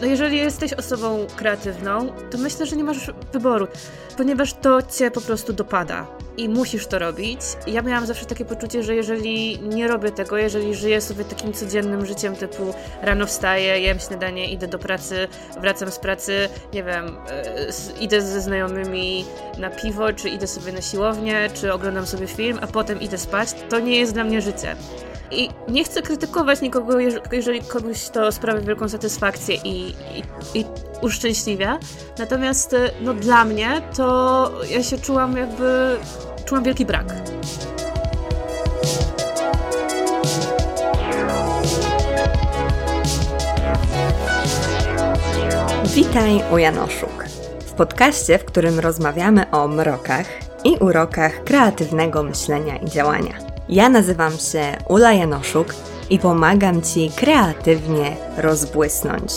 No jeżeli jesteś osobą kreatywną, to myślę, że nie masz wyboru, ponieważ to cię po prostu dopada i musisz to robić. Ja miałam zawsze takie poczucie, że jeżeli nie robię tego, jeżeli żyję sobie takim codziennym życiem typu rano wstaję, jem śniadanie, idę do pracy, wracam z pracy, nie wiem, yy, idę ze znajomymi na piwo, czy idę sobie na siłownię, czy oglądam sobie film, a potem idę spać, to nie jest dla mnie życie. I nie chcę krytykować nikogo, jeżeli komuś to sprawia wielką satysfakcję i, i, i uszczęśliwia. Natomiast e, no, dla mnie to ja się czułam jakby, czułam wielki brak. Witaj u Janoszuk. W podcaście, w którym rozmawiamy o mrokach i urokach kreatywnego myślenia i działania. Ja nazywam się Ula Janoszuk i pomagam Ci kreatywnie rozbłysnąć.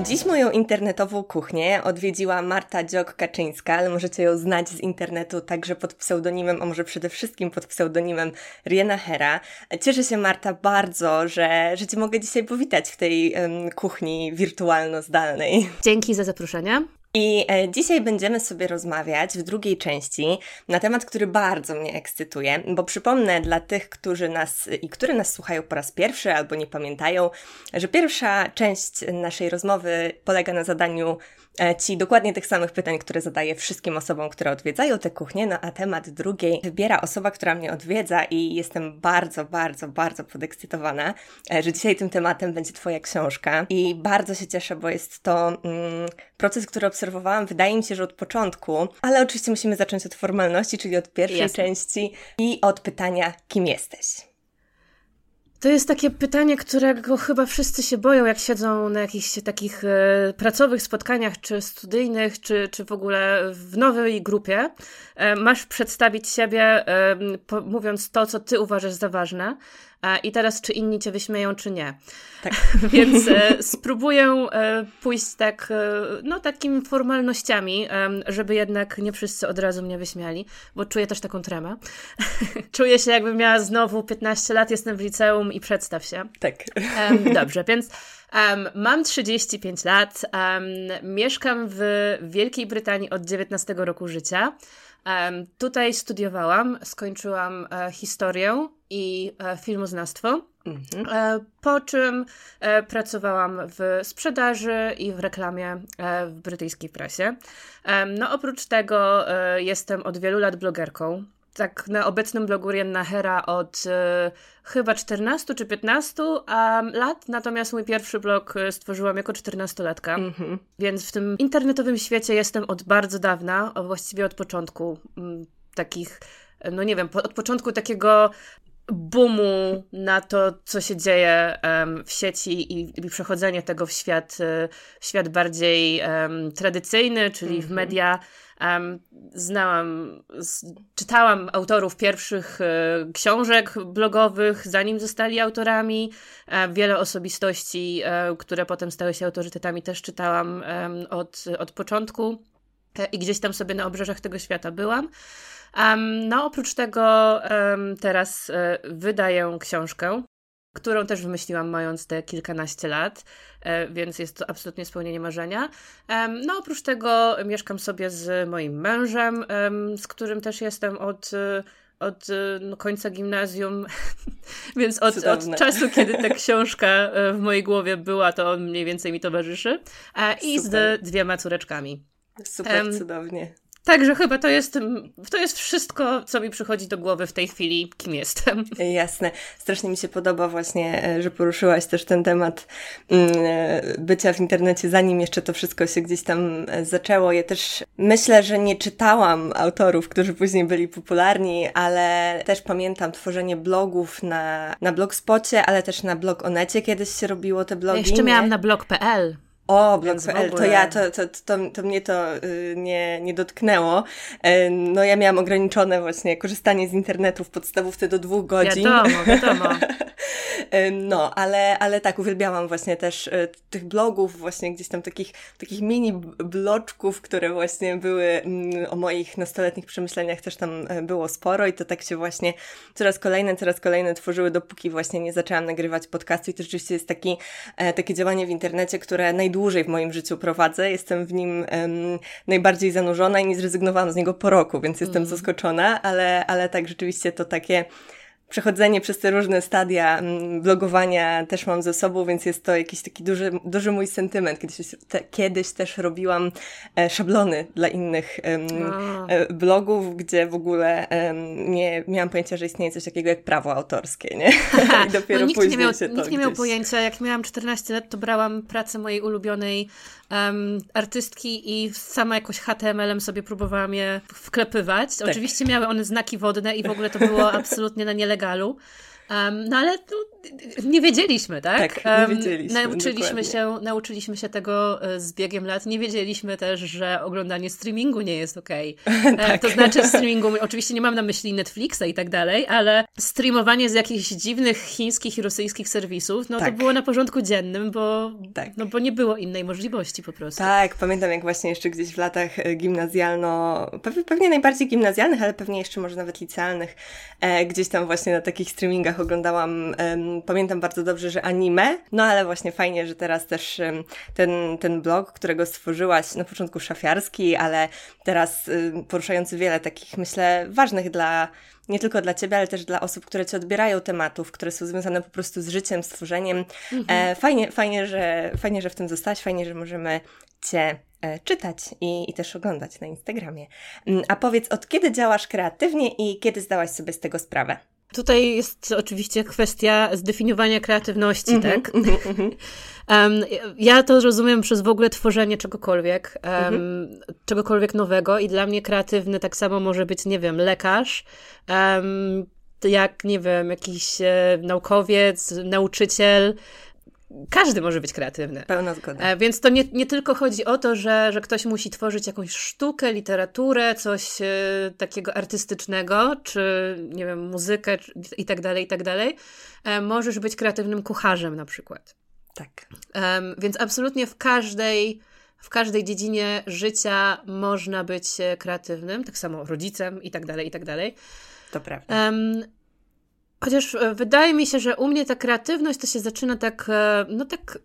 Dziś moją internetową kuchnię odwiedziła Marta Dziok-Kaczyńska, ale możecie ją znać z internetu także pod pseudonimem, a może przede wszystkim pod pseudonimem Riena Hera. Cieszę się Marta bardzo, że, że Cię mogę dzisiaj powitać w tej um, kuchni wirtualno-zdalnej. Dzięki za zaproszenie. I e, dzisiaj będziemy sobie rozmawiać w drugiej części na temat, który bardzo mnie ekscytuje, bo przypomnę dla tych, którzy nas i które nas słuchają po raz pierwszy albo nie pamiętają, że pierwsza część naszej rozmowy polega na zadaniu ci dokładnie tych samych pytań, które zadaję wszystkim osobom, które odwiedzają tę kuchnię, no a temat drugiej wybiera osoba, która mnie odwiedza i jestem bardzo, bardzo, bardzo podekscytowana, e, że dzisiaj tym tematem będzie Twoja książka i bardzo się cieszę, bo jest to mm, proces, który obserwowałam, wydaje mi się, że od początku, ale oczywiście musimy zacząć od formalności, czyli od pierwszej Jasne. części i od pytania, kim jesteś. To jest takie pytanie, którego chyba wszyscy się boją, jak siedzą na jakichś takich e, pracowych spotkaniach, czy studyjnych, czy, czy w ogóle w nowej grupie. E, masz przedstawić siebie, e, mówiąc to, co ty uważasz za ważne. I teraz, czy inni cię wyśmieją, czy nie. Tak. Więc e, spróbuję e, pójść tak, e, no takimi formalnościami, żeby jednak nie wszyscy od razu mnie wyśmiali, bo czuję też taką tremę. czuję się, jakbym miała znowu 15 lat, jestem w liceum i przedstaw się. Tak. dobrze, więc Um, mam 35 lat, um, mieszkam w Wielkiej Brytanii od 19 roku życia. Um, tutaj studiowałam, skończyłam e, historię i e, filmoznawstwo. Mhm. E, po czym e, pracowałam w sprzedaży i w reklamie w brytyjskiej prasie. No oprócz tego jestem od wielu lat blogerką tak na obecnym blogu Rienna Hera od chyba 14 czy 15 um, lat, natomiast mój pierwszy blog stworzyłam jako 14-latka, mm-hmm. więc w tym internetowym świecie jestem od bardzo dawna, właściwie od początku takich, no nie wiem, po, od początku takiego boomu na to, co się dzieje um, w sieci i, i, przechodzenie tego w świat, e, w świat bardziej um, tradycyjny, czyli mm -hmm. w mhm. media. Um, znałam, z, czytałam autorów pierwszych e, książek blogowych, zanim zostali autorami. E, wiele osobistości, e, które potem stały się autorytetami, też czytałam od, od początku e, i gdzieś tam sobie na obrzeżach tego świata byłam. Um, no, oprócz tego um, teraz e, wydaję książkę, którą też wymyśliłam mając te kilkanaście lat, e, więc jest to absolutnie spełnienie marzenia. No, oprócz tego mieszkam sobie z moim mężem, z którym też jestem od od no, końca gimnazjum, więc od, od, czasu, kiedy ta książka e, w mojej głowie była, to on mniej więcej mi towarzyszy. I Super. z dwiema córeczkami. Super, um, cudownie. Także chyba to jest, to jest wszystko, co mi przychodzi do głowy w tej chwili, kim jestem. Jasne. Strasznie mi się podoba właśnie, e, że poruszyłaś też ten temat mm, e, bycia w internecie, zanim jeszcze to wszystko się gdzieś tam e, zaczęło. Ja też myślę, że nie czytałam autorów, którzy później byli popularni, ale też pamiętam tworzenie blogów na, na blogspocie, ale też na blog Onecie kiedyś się robiło te blogi. Ja jeszcze miałam na blog.pl. O, blog.pl, to ja, to, to, to, to mnie to y, nie, nie dotknęło. Y, no ja miałam ograniczone właśnie korzystanie z internetu w podstawówce do dwóch godzin. Wiadomo, wiadomo. No, ale, ale tak, uwielbiałam właśnie też e, tych blogów, właśnie gdzieś tam takich, takich mini bloczków, które właśnie były mm, o moich nastoletnich przemyśleniach też tam e, było sporo i to tak się właśnie coraz kolejne, coraz kolejne tworzyły, dopóki właśnie nie zaczęłam nagrywać podcastu i to rzeczywiście jest taki, e, takie działanie w internecie, które najdłużej w moim życiu prowadzę. Jestem w nim um, najbardziej zanurzona i nie zrezygnowałam z niego po roku, więc jestem mm. zaskoczona, ale, ale tak rzeczywiście to takie przechodzenie przez te różne stadia mm, blogowania też mam ze sobą, więc jest to jakiś taki duży, duży mój sentyment. Kiedyś, te, kiedyś też robiłam e, szablony dla innych e, blogów, gdzie w ogóle nie miałam pojęcia, że istnieje coś takiego jak prawo autorskie, nie? I dopiero no, nikt później nie miał, się to Nikt nie miał pojęcia. Jak miałam 14 lat, to brałam pracę mojej ulubionej um, artystki i sama jakoś HTML-em sobie próbowałam je wklepywać. Tak. Oczywiście miały one znaki wodne i w ogóle to było absolutnie na nielegalu. Um, no ale tu nie wiedzieliśmy, tak? Tak, nie wiedzieliśmy. Um, nauczyliśmy, się, nauczyliśmy się tego e, z biegiem lat. Nie wiedzieliśmy też, że oglądanie streamingu nie jest okej. Okay. E, tak. To znaczy streamingu, oczywiście nie mam na myśli Netflixa i tak dalej, ale streamowanie z jakichś dziwnych chińskich i rosyjskich serwisów, no tak. to było na porządku dziennym, bo, tak. no, bo nie było innej możliwości po prostu. Tak, pamiętam jak właśnie jeszcze gdzieś w latach e, gimnazjalno, pewnie, najbardziej gimnazjalnych, ale pewnie jeszcze może nawet licealnych, gdzieś tam właśnie na takich streamingach oglądałam pamiętam bardzo dobrze, że anime, no ale właśnie fajnie, że teraz też ten, ten blog, którego stworzyłaś na początku szafiarski, ale teraz poruszający wiele takich, myślę, ważnych dla nie tylko dla Ciebie, ale też dla osób, które Cię odbierają tematów, które są związane po prostu z życiem, z tworzeniem. Mhm. E, fajnie, fajnie, że, fajnie, że w tym zostałaś, fajnie, że możemy Cię e, czytać i, i też oglądać na Instagramie. Mm, a powiedz, od kiedy działasz kreatywnie i kiedy zdałaś sobie z tego sprawę? Tutaj jest oczywiście kwestia zdefiniowania kreatywności, mm -hmm, tak? Mm um, ja to rozumiem przez w ogóle tworzenie czegokolwiek, um, mm -hmm. czegokolwiek nowego i dla mnie kreatywny tak samo może być, nie wiem, lekarz, um, jak, nie wiem, jakiś e, naukowiec, nauczyciel, każdy może być kreatywny. Pełna zgoda. E, więc to nie, nie tylko chodzi o to, że, że ktoś musi tworzyć jakąś sztukę, literaturę, coś e, takiego artystycznego, czy nie wiem, muzykę i tak dalej, i tak dalej. E, możesz być kreatywnym kucharzem na przykład. Tak. więc absolutnie w każdej, w każdej dziedzinie życia można być kreatywnym, tak samo rodzicem i tak dalej, i tak dalej. To prawda. Chociaż e, wydaje mi się, że u mnie ta kreatywność to się zaczyna tak, e, no tak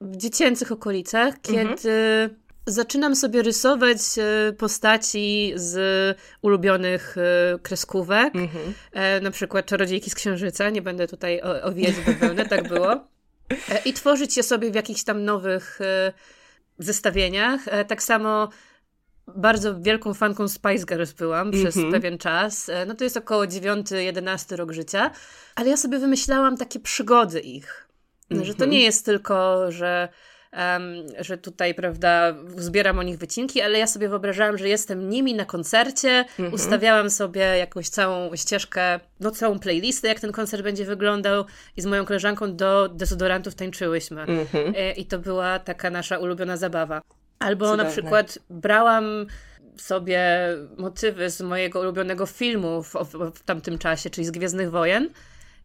w dziecięcych okolicach, mhm. kiedy mhm. zaczynam sobie rysować e, postaci z ulubionych kreskówek. Mhm. Na przykład Czarodziejki z Księżyca, nie będę tutaj owijać bawełnę, tak było. I tworzyć je sobie w jakichś tam nowych zestawieniach. Tak samo bardzo wielką fanką Spice Girls byłam mm -hmm. przez mhm. pewien czas. E, no to jest około 9-11 rok życia, ale ja sobie wymyślałam takie przygody ich. Mm -hmm. Że to mhm. nie jest tylko, że, um, że tutaj, prawda, zbieram o nich wycinki, ale ja sobie wyobrażałam, że jestem nimi na koncercie, mm -hmm. ustawiałam sobie jakąś całą ścieżkę, no całą playlistę, jak ten koncert będzie wyglądał i z moją koleżanką do dezodorantów tańczyłyśmy. Mhm. E, I to była taka nasza ulubiona zabawa. Albo Cudowne. na przykład brałam sobie motywy z mojego ulubionego filmu w, w, tamtym czasie, czyli z Gwiezdnych Wojen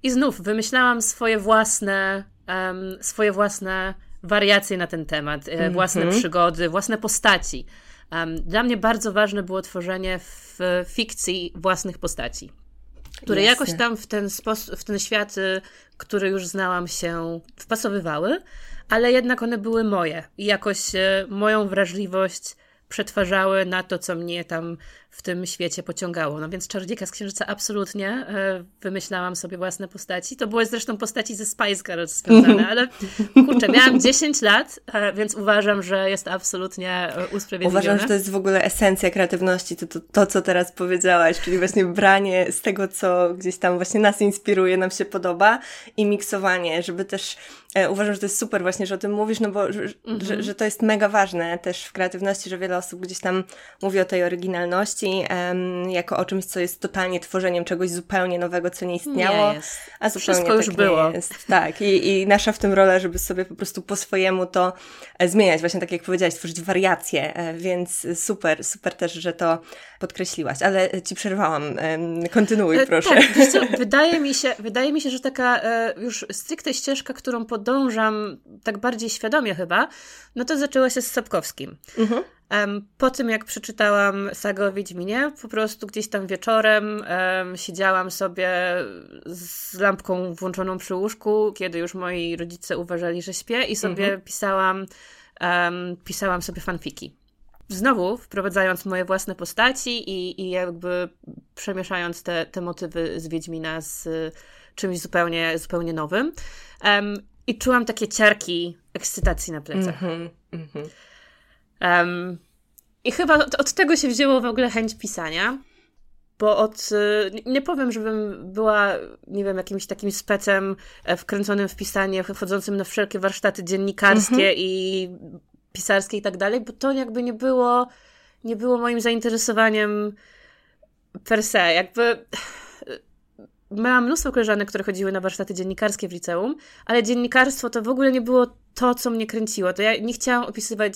i znów wymyślałam swoje własne, um, swoje własne wariacje na ten temat, mm -hmm. własne przygody, własne postaci. Um, dla mnie bardzo ważne było tworzenie w fikcji własnych postaci, które Jasne. jakoś tam w ten, sposób, w ten świat, y, który już znałam, się wpasowywały ale jednak one były moje i jakoś e, moją wrażliwość przetwarzały na to, co mnie tam w tym świecie pociągało. No więc Czarodziejka z Księżyca absolutnie e, wymyślałam sobie własne postaci. To były zresztą postaci ze Spice Girls związane, ale kurczę, miałam 10 lat, e, więc uważam, że jest absolutnie e, usprawiedliwione. Uważam, że to jest w ogóle esencja kreatywności, to, to, to co teraz powiedziałaś, czyli właśnie branie z tego, co gdzieś tam właśnie nas inspiruje, nam się podoba i miksowanie, żeby też uważam, że to jest super właśnie, że o tym mówisz, no bo że, mhm. że, że, to jest mega ważne też w kreatywności, że wiele osób gdzieś tam mówi o tej oryginalności, jako o czymś, co jest totalnie tworzeniem czegoś zupełnie nowego, co nie istniało. Nie jest. A zupełnie Wszystko już tak było. jest. Tak, I, i nasza w tym rola, żeby sobie po prostu po swojemu to e, zmieniać, właśnie tak jak powiedziałaś, tworzyć wariacje, e, więc super, super też, że to podkreśliłaś, ale Ci przerwałam. Kontynuuj, proszę. Tak, co, wydaje, mi się, wydaje mi się, że taka już stricte ścieżka, którą podążam tak bardziej świadomie chyba, no to zaczęła się z Sapkowskim. Mhm. Um, po tym, jak przeczytałam sagę o Wiedźminie, po prostu gdzieś tam wieczorem um, siedziałam sobie z lampką włączoną przy łóżku, kiedy już moi rodzice uważali, że śpię i sobie mhm. pisałam, um, pisałam sobie fanfiki. Znowu wprowadzając moje własne postaci i, i jakby przemieszając te, te motywy z Wiedźmina z czymś zupełnie, zupełnie nowym. I czułam takie ciarki ekscytacji na plecach. Mm -hmm, mm -hmm. Um, I chyba od, od, tego się wzięło w ogóle chęć pisania, bo od, y, nie powiem, żebym była, nie wiem, jakimś takim specem e, wkręconym w pisanie, wchodzącym na wszelkie warsztaty dziennikarskie mm -hmm. i pisarskie i tak dalej, bo to jakby nie było, nie było moim zainteresowaniem per se. Jakby miałam mnóstwo koleżanek, które chodziły na warsztaty dziennikarskie w liceum, ale dziennikarstwo to w ogóle nie było to, co mnie kręciło. To ja nie chciałam opisywać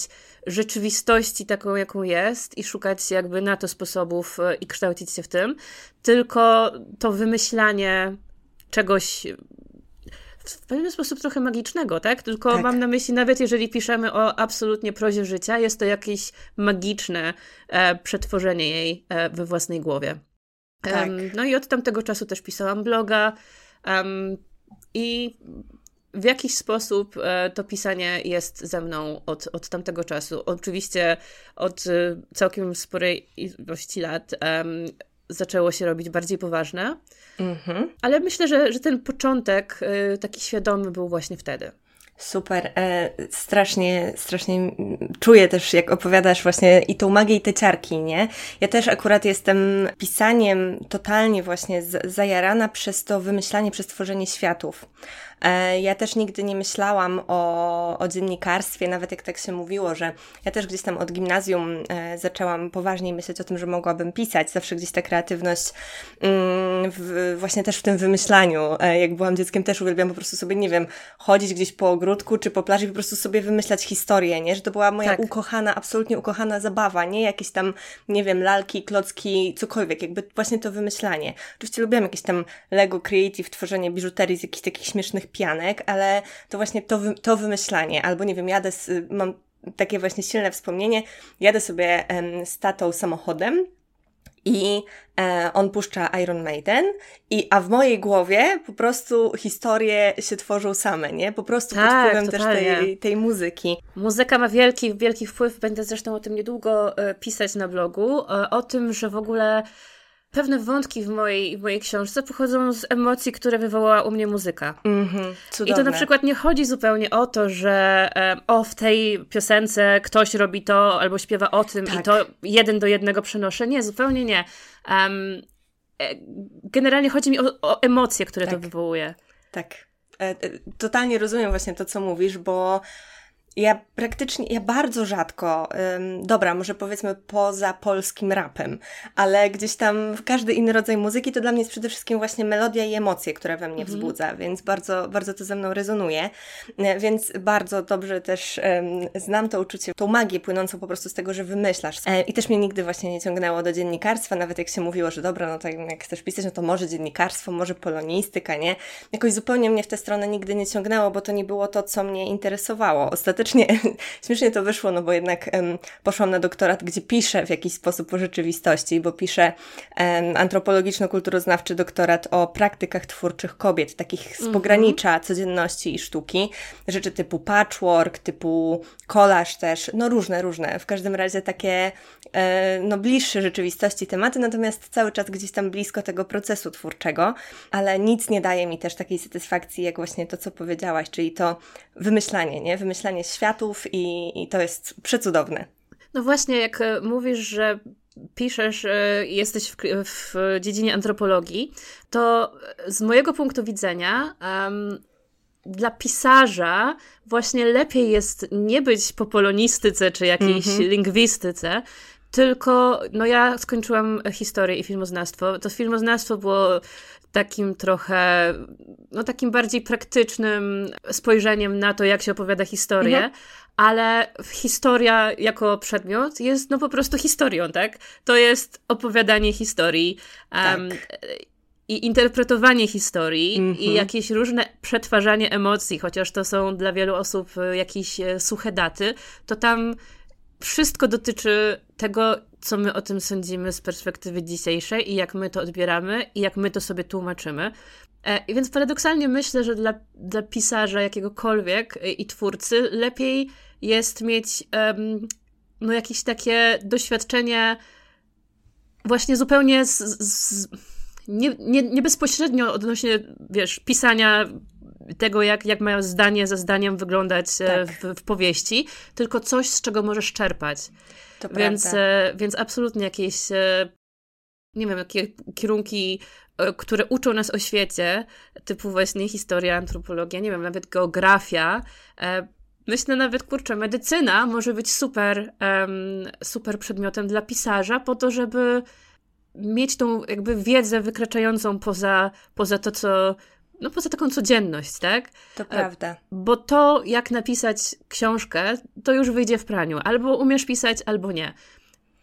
rzeczywistości taką, jaką jest i szukać jakby na to sposobów e, i kształcić się w tym, tylko to wymyślanie czegoś w pewien sposób trochę magicznego, tak? Tylko tak. mam na myśli, nawet jeżeli piszemy o absolutnie prozie życia, jest to jakieś magiczne e, przetworzenie jej e, we własnej głowie. Tak. Um, no i od tamtego czasu też pisałam bloga um, i w jakiś sposób e, to pisanie jest ze mną od, od tamtego czasu. Oczywiście od e, całkiem sporej ilości lat um, zaczęło się robić bardziej poważne, mm-hmm. ale myślę, że, że ten początek e, taki świadomy był właśnie wtedy. Super, e, strasznie, strasznie czuję też, jak opowiadasz właśnie i tą magię, i te ciarki, nie? Ja też akurat jestem pisaniem totalnie właśnie zajarana przez to wymyślanie, przez tworzenie światów. E, ja też nigdy nie myślałam o, o dziennikarstwie, nawet jak tak się mówiło, że ja też gdzieś tam od gimnazjum e, zaczęłam poważniej myśleć o tym, że mogłabym pisać. Zawsze gdzieś ta kreatywność mm, w, właśnie też w tym wymyślaniu. E, jak byłam dzieckiem też uwielbiam po prostu sobie, nie wiem, chodzić gdzieś po ogródku czy po plaży i po prostu sobie wymyślać historię, nie? Że to była moja tak. ukochana, absolutnie ukochana zabawa, nie jakieś tam, nie wiem, lalki, klocki, cokolwiek, jakby właśnie to wymyślanie. Oczywiście lubiłam jakieś tam Lego Creative, tworzenie biżuterii z jakichś takich śmiesznych pianek, ale to właśnie to, to wymyślanie, albo nie wiem, jadę, z, mam takie właśnie silne wspomnienie, jadę sobie em, z tatą samochodem i e, on puszcza Iron Maiden, i, a w mojej głowie po prostu historie się tworzą same, nie? Po prostu tak, pod wpływem też tej, tej muzyki. Muzyka ma wielki, wielki wpływ, będę zresztą o tym niedługo e, pisać na blogu, e, o tym, że w ogóle pewne wątki w mojej, w mojej książce pochodzą z emocji, które wywołała u mnie muzyka. Mm-hmm, I to na przykład nie chodzi zupełnie o to, że e, o, w tej piosence ktoś robi to albo śpiewa o tym tak. i to jeden do jednego przenoszę. Nie, zupełnie nie. Um, generalnie chodzi mi o, o emocje, które tak. to wywołuje. Tak. E, totalnie rozumiem właśnie to, co mówisz, bo ja praktycznie, ja bardzo rzadko, ym, dobra, może powiedzmy poza polskim rapem, ale gdzieś tam w każdy inny rodzaj muzyki to dla mnie jest przede wszystkim właśnie melodia i emocje, które we mnie mhm. wzbudza, więc bardzo, bardzo to ze mną rezonuje. E, więc bardzo dobrze też ym, znam to uczucie, tą magię płynącą po prostu z tego, że wymyślasz. E, I też mnie nigdy właśnie nie ciągnęło do dziennikarstwa, nawet jak się mówiło, że dobra, no to jak chcesz pisać, no to może dziennikarstwo, może polonistyka, nie? Jakoś zupełnie mnie w tę stronę nigdy nie ciągnęło, bo to nie było to, co mnie interesowało. Ostatecznie śmiesznie, śmiesznie to wyszło, no bo jednak poszłam na doktorat, gdzie piszę w jakiś sposób o rzeczywistości, bo piszę antropologiczno-kulturoznawczy doktorat o praktykach twórczych kobiet, takich z mhm. pogranicza mm -hmm. codzienności i sztuki. Rzeczy typu patchwork, typu kolaż też, no różne, różne. W każdym razie takie e, no bliższe rzeczywistości tematy, natomiast cały czas gdzieś tam blisko tego procesu twórczego, ale nic nie daje mi też takiej satysfakcji, jak właśnie to, co powiedziałaś, czyli to wymyślanie, nie? Wymyślanie światów i, i to jest przecudowne. No właśnie, jak e, mówisz, że piszesz, e, jesteś w, w dziedzinie antropologii, to z mojego punktu widzenia um, dla pisarza właśnie lepiej jest nie być po polonistyce czy jakiejś mm -hmm. lingwistyce, tylko no ja skończyłam historię i filmoznawstwo. To filmoznawstwo było takim trochę, no takim bardziej praktycznym spojrzeniem na to, jak się opowiada historię, mhm. ale historia jako przedmiot jest no po prostu historią, tak? To jest opowiadanie historii. Um, tak i interpretowanie historii i mhm. jakieś różne przetwarzanie emocji, chociaż to są dla wielu osób jakieś e, suche daty, to tam wszystko dotyczy tego, co my o tym sądzimy z perspektywy dzisiejszej i jak my to odbieramy i jak my to sobie tłumaczymy. E, I więc paradoksalnie myślę, że dla, dla pisarza jakiegokolwiek i twórcy lepiej jest mieć um, no jakieś takie doświadczenie właśnie zupełnie z, z nie, nie, nie bezpośrednio odnośnie, wiesz, pisania tego, jak, jak mają zdanie za zdaniem wyglądać e, tak. w, w, powieści, tylko coś, z czego możesz czerpać. To więc, prawda. E, więc absolutnie jakieś, e, nie wiem, jakie kierunki, które uczą nas o świecie, typu właśnie historia, antropologia, nie wiem, nawet geografia. Myślę nawet, kurczę, medycyna może być super, super przedmiotem dla pisarza, po to, żeby mieć tą jakby wiedzę wykraczającą poza, poza to, co no poza taką codzienność, tak? To e, prawda. Bo to, jak napisać książkę, to już wyjdzie w praniu. Albo umiesz pisać, albo nie.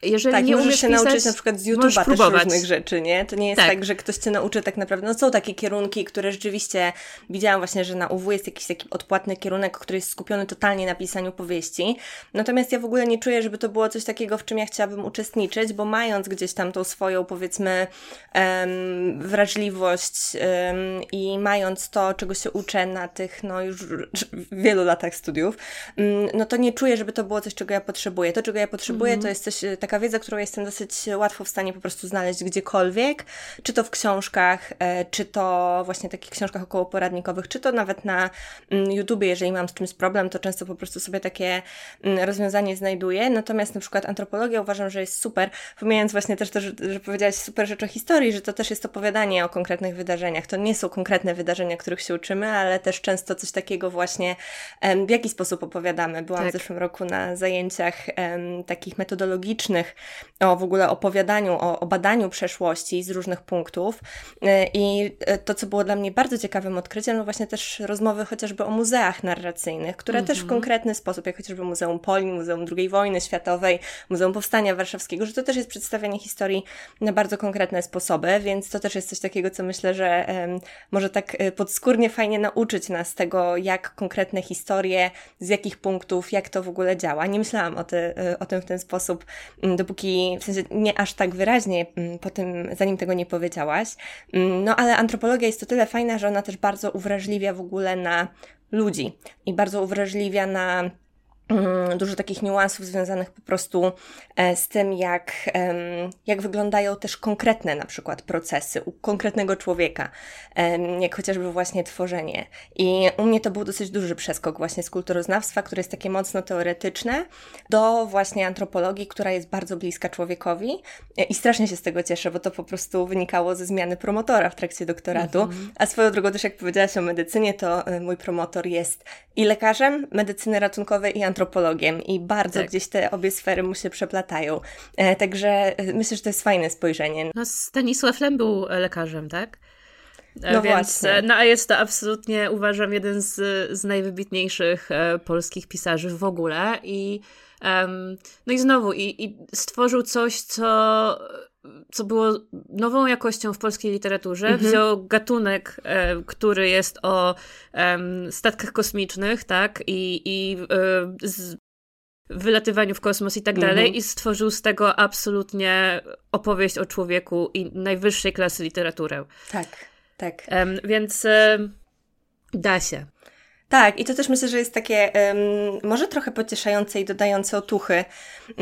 Jeżeli tak, nie możesz się pisać, nauczyć na przykład z YouTube'a też różnych rzeczy, nie? To nie jest tak. tak. że ktoś cię nauczy tak naprawdę. No są takie kierunki, które rzeczywiście widziałam właśnie, że na UW jest jakiś taki odpłatny kierunek, który jest skupiony totalnie na pisaniu powieści. Natomiast ja w ogóle nie czuję, żeby to było coś takiego, w czym ja chciałabym uczestniczyć, bo mając gdzieś tam tą swoją, powiedzmy, um, wrażliwość um, i mając to, czego się uczę na tych, no już wielu latach studiów, um, no to nie czuję, żeby to było coś, czego ja potrzebuję. To, czego ja potrzebuję, mm. to jest coś tak taka wiedza, którą jestem dosyć łatwo w stanie po prostu znaleźć gdziekolwiek, czy to w książkach, e, czy to właśnie takich książkach okołoporadnikowych, czy to nawet na mm, YouTubie, jeżeli mam z czymś problem, to często po prostu sobie takie mm, rozwiązanie znajduję. Natomiast na przykład antropologia uważam, że jest super, pomijając właśnie też to, że, że powiedziałaś super rzecz o historii, że to też jest opowiadanie o konkretnych wydarzeniach. To nie są konkretne wydarzenia, których się uczymy, ale też często coś takiego właśnie, w jaki sposób opowiadamy. Byłam tak. w zeszłym roku na zajęciach takich metodologicznych, o w ogóle opowiadaniu, o, o badaniu przeszłości z różnych punktów. E, I e, to, co było dla mnie bardzo ciekawym odkryciem, no właśnie też rozmowy chociażby o muzeach narracyjnych, które -hmm. też w mhm. konkretny sposób, jak chociażby Muzeum Polin, Muzeum II wojny światowej, Muzeum Powstania Warszawskiego, że to też jest przedstawianie historii na bardzo konkretne sposoby, więc to też jest coś takiego, co myślę, że um, może tak e, podskórnie fajnie nauczyć nas tego, jak konkretne historie, z jakich punktów, jak to w ogóle działa. Nie myślałam o, ty, o tym w ten sposób dopóki, w sensie nie aż tak wyraźnie mm, po tym, zanim tego nie powiedziałaś. Mm, no ale antropologia jest o tyle fajna, że ona też bardzo uwrażliwia w ogóle na ludzi i bardzo uwrażliwia na Mm, dużo takich niuansów związanych po prostu e, z tym, jak, jak wyglądają też konkretne na przykład procesy u konkretnego człowieka, jak chociażby właśnie tworzenie. I u mnie to był dosyć duży przeskok właśnie z kulturoznawstwa, które jest takie mocno teoretyczne, do właśnie antropologii, która jest bardzo bliska człowiekowi e, i strasznie się z tego cieszę, bo to po prostu wynikało ze zmiany promotora w trakcie doktoratu. Mhm. A swoją drogą też jak powiedziałaś o medycynie, to e, mój promotor jest i lekarzem medycyny ratunkowej i antropologii antropologiem i bardzo tak. gdzieś te obie sfery mu się przeplatają. E, także e, myślę, że to jest fajne spojrzenie. No Stanisław Lem był lekarzem, tak? E, no Więc, właśnie. No a jest to absolutnie, uważam, jeden z, z najwybitniejszych polskich pisarzy w ogóle i um, no i znowu, i, i stworzył coś, co co było nową jakością w polskiej literaturze. Mhm. Wziął gatunek, e, który jest o e, statkach kosmicznych, tak, i, i e, wylatywaniu w kosmos i tak mhm. dalej i stworzył z tego absolutnie opowieść o człowieku i najwyższej klasy literaturę. Tak, tak. więc da się. Tak, i to też myślę, że jest takie um, może trochę pocieszające i dodające otuchy,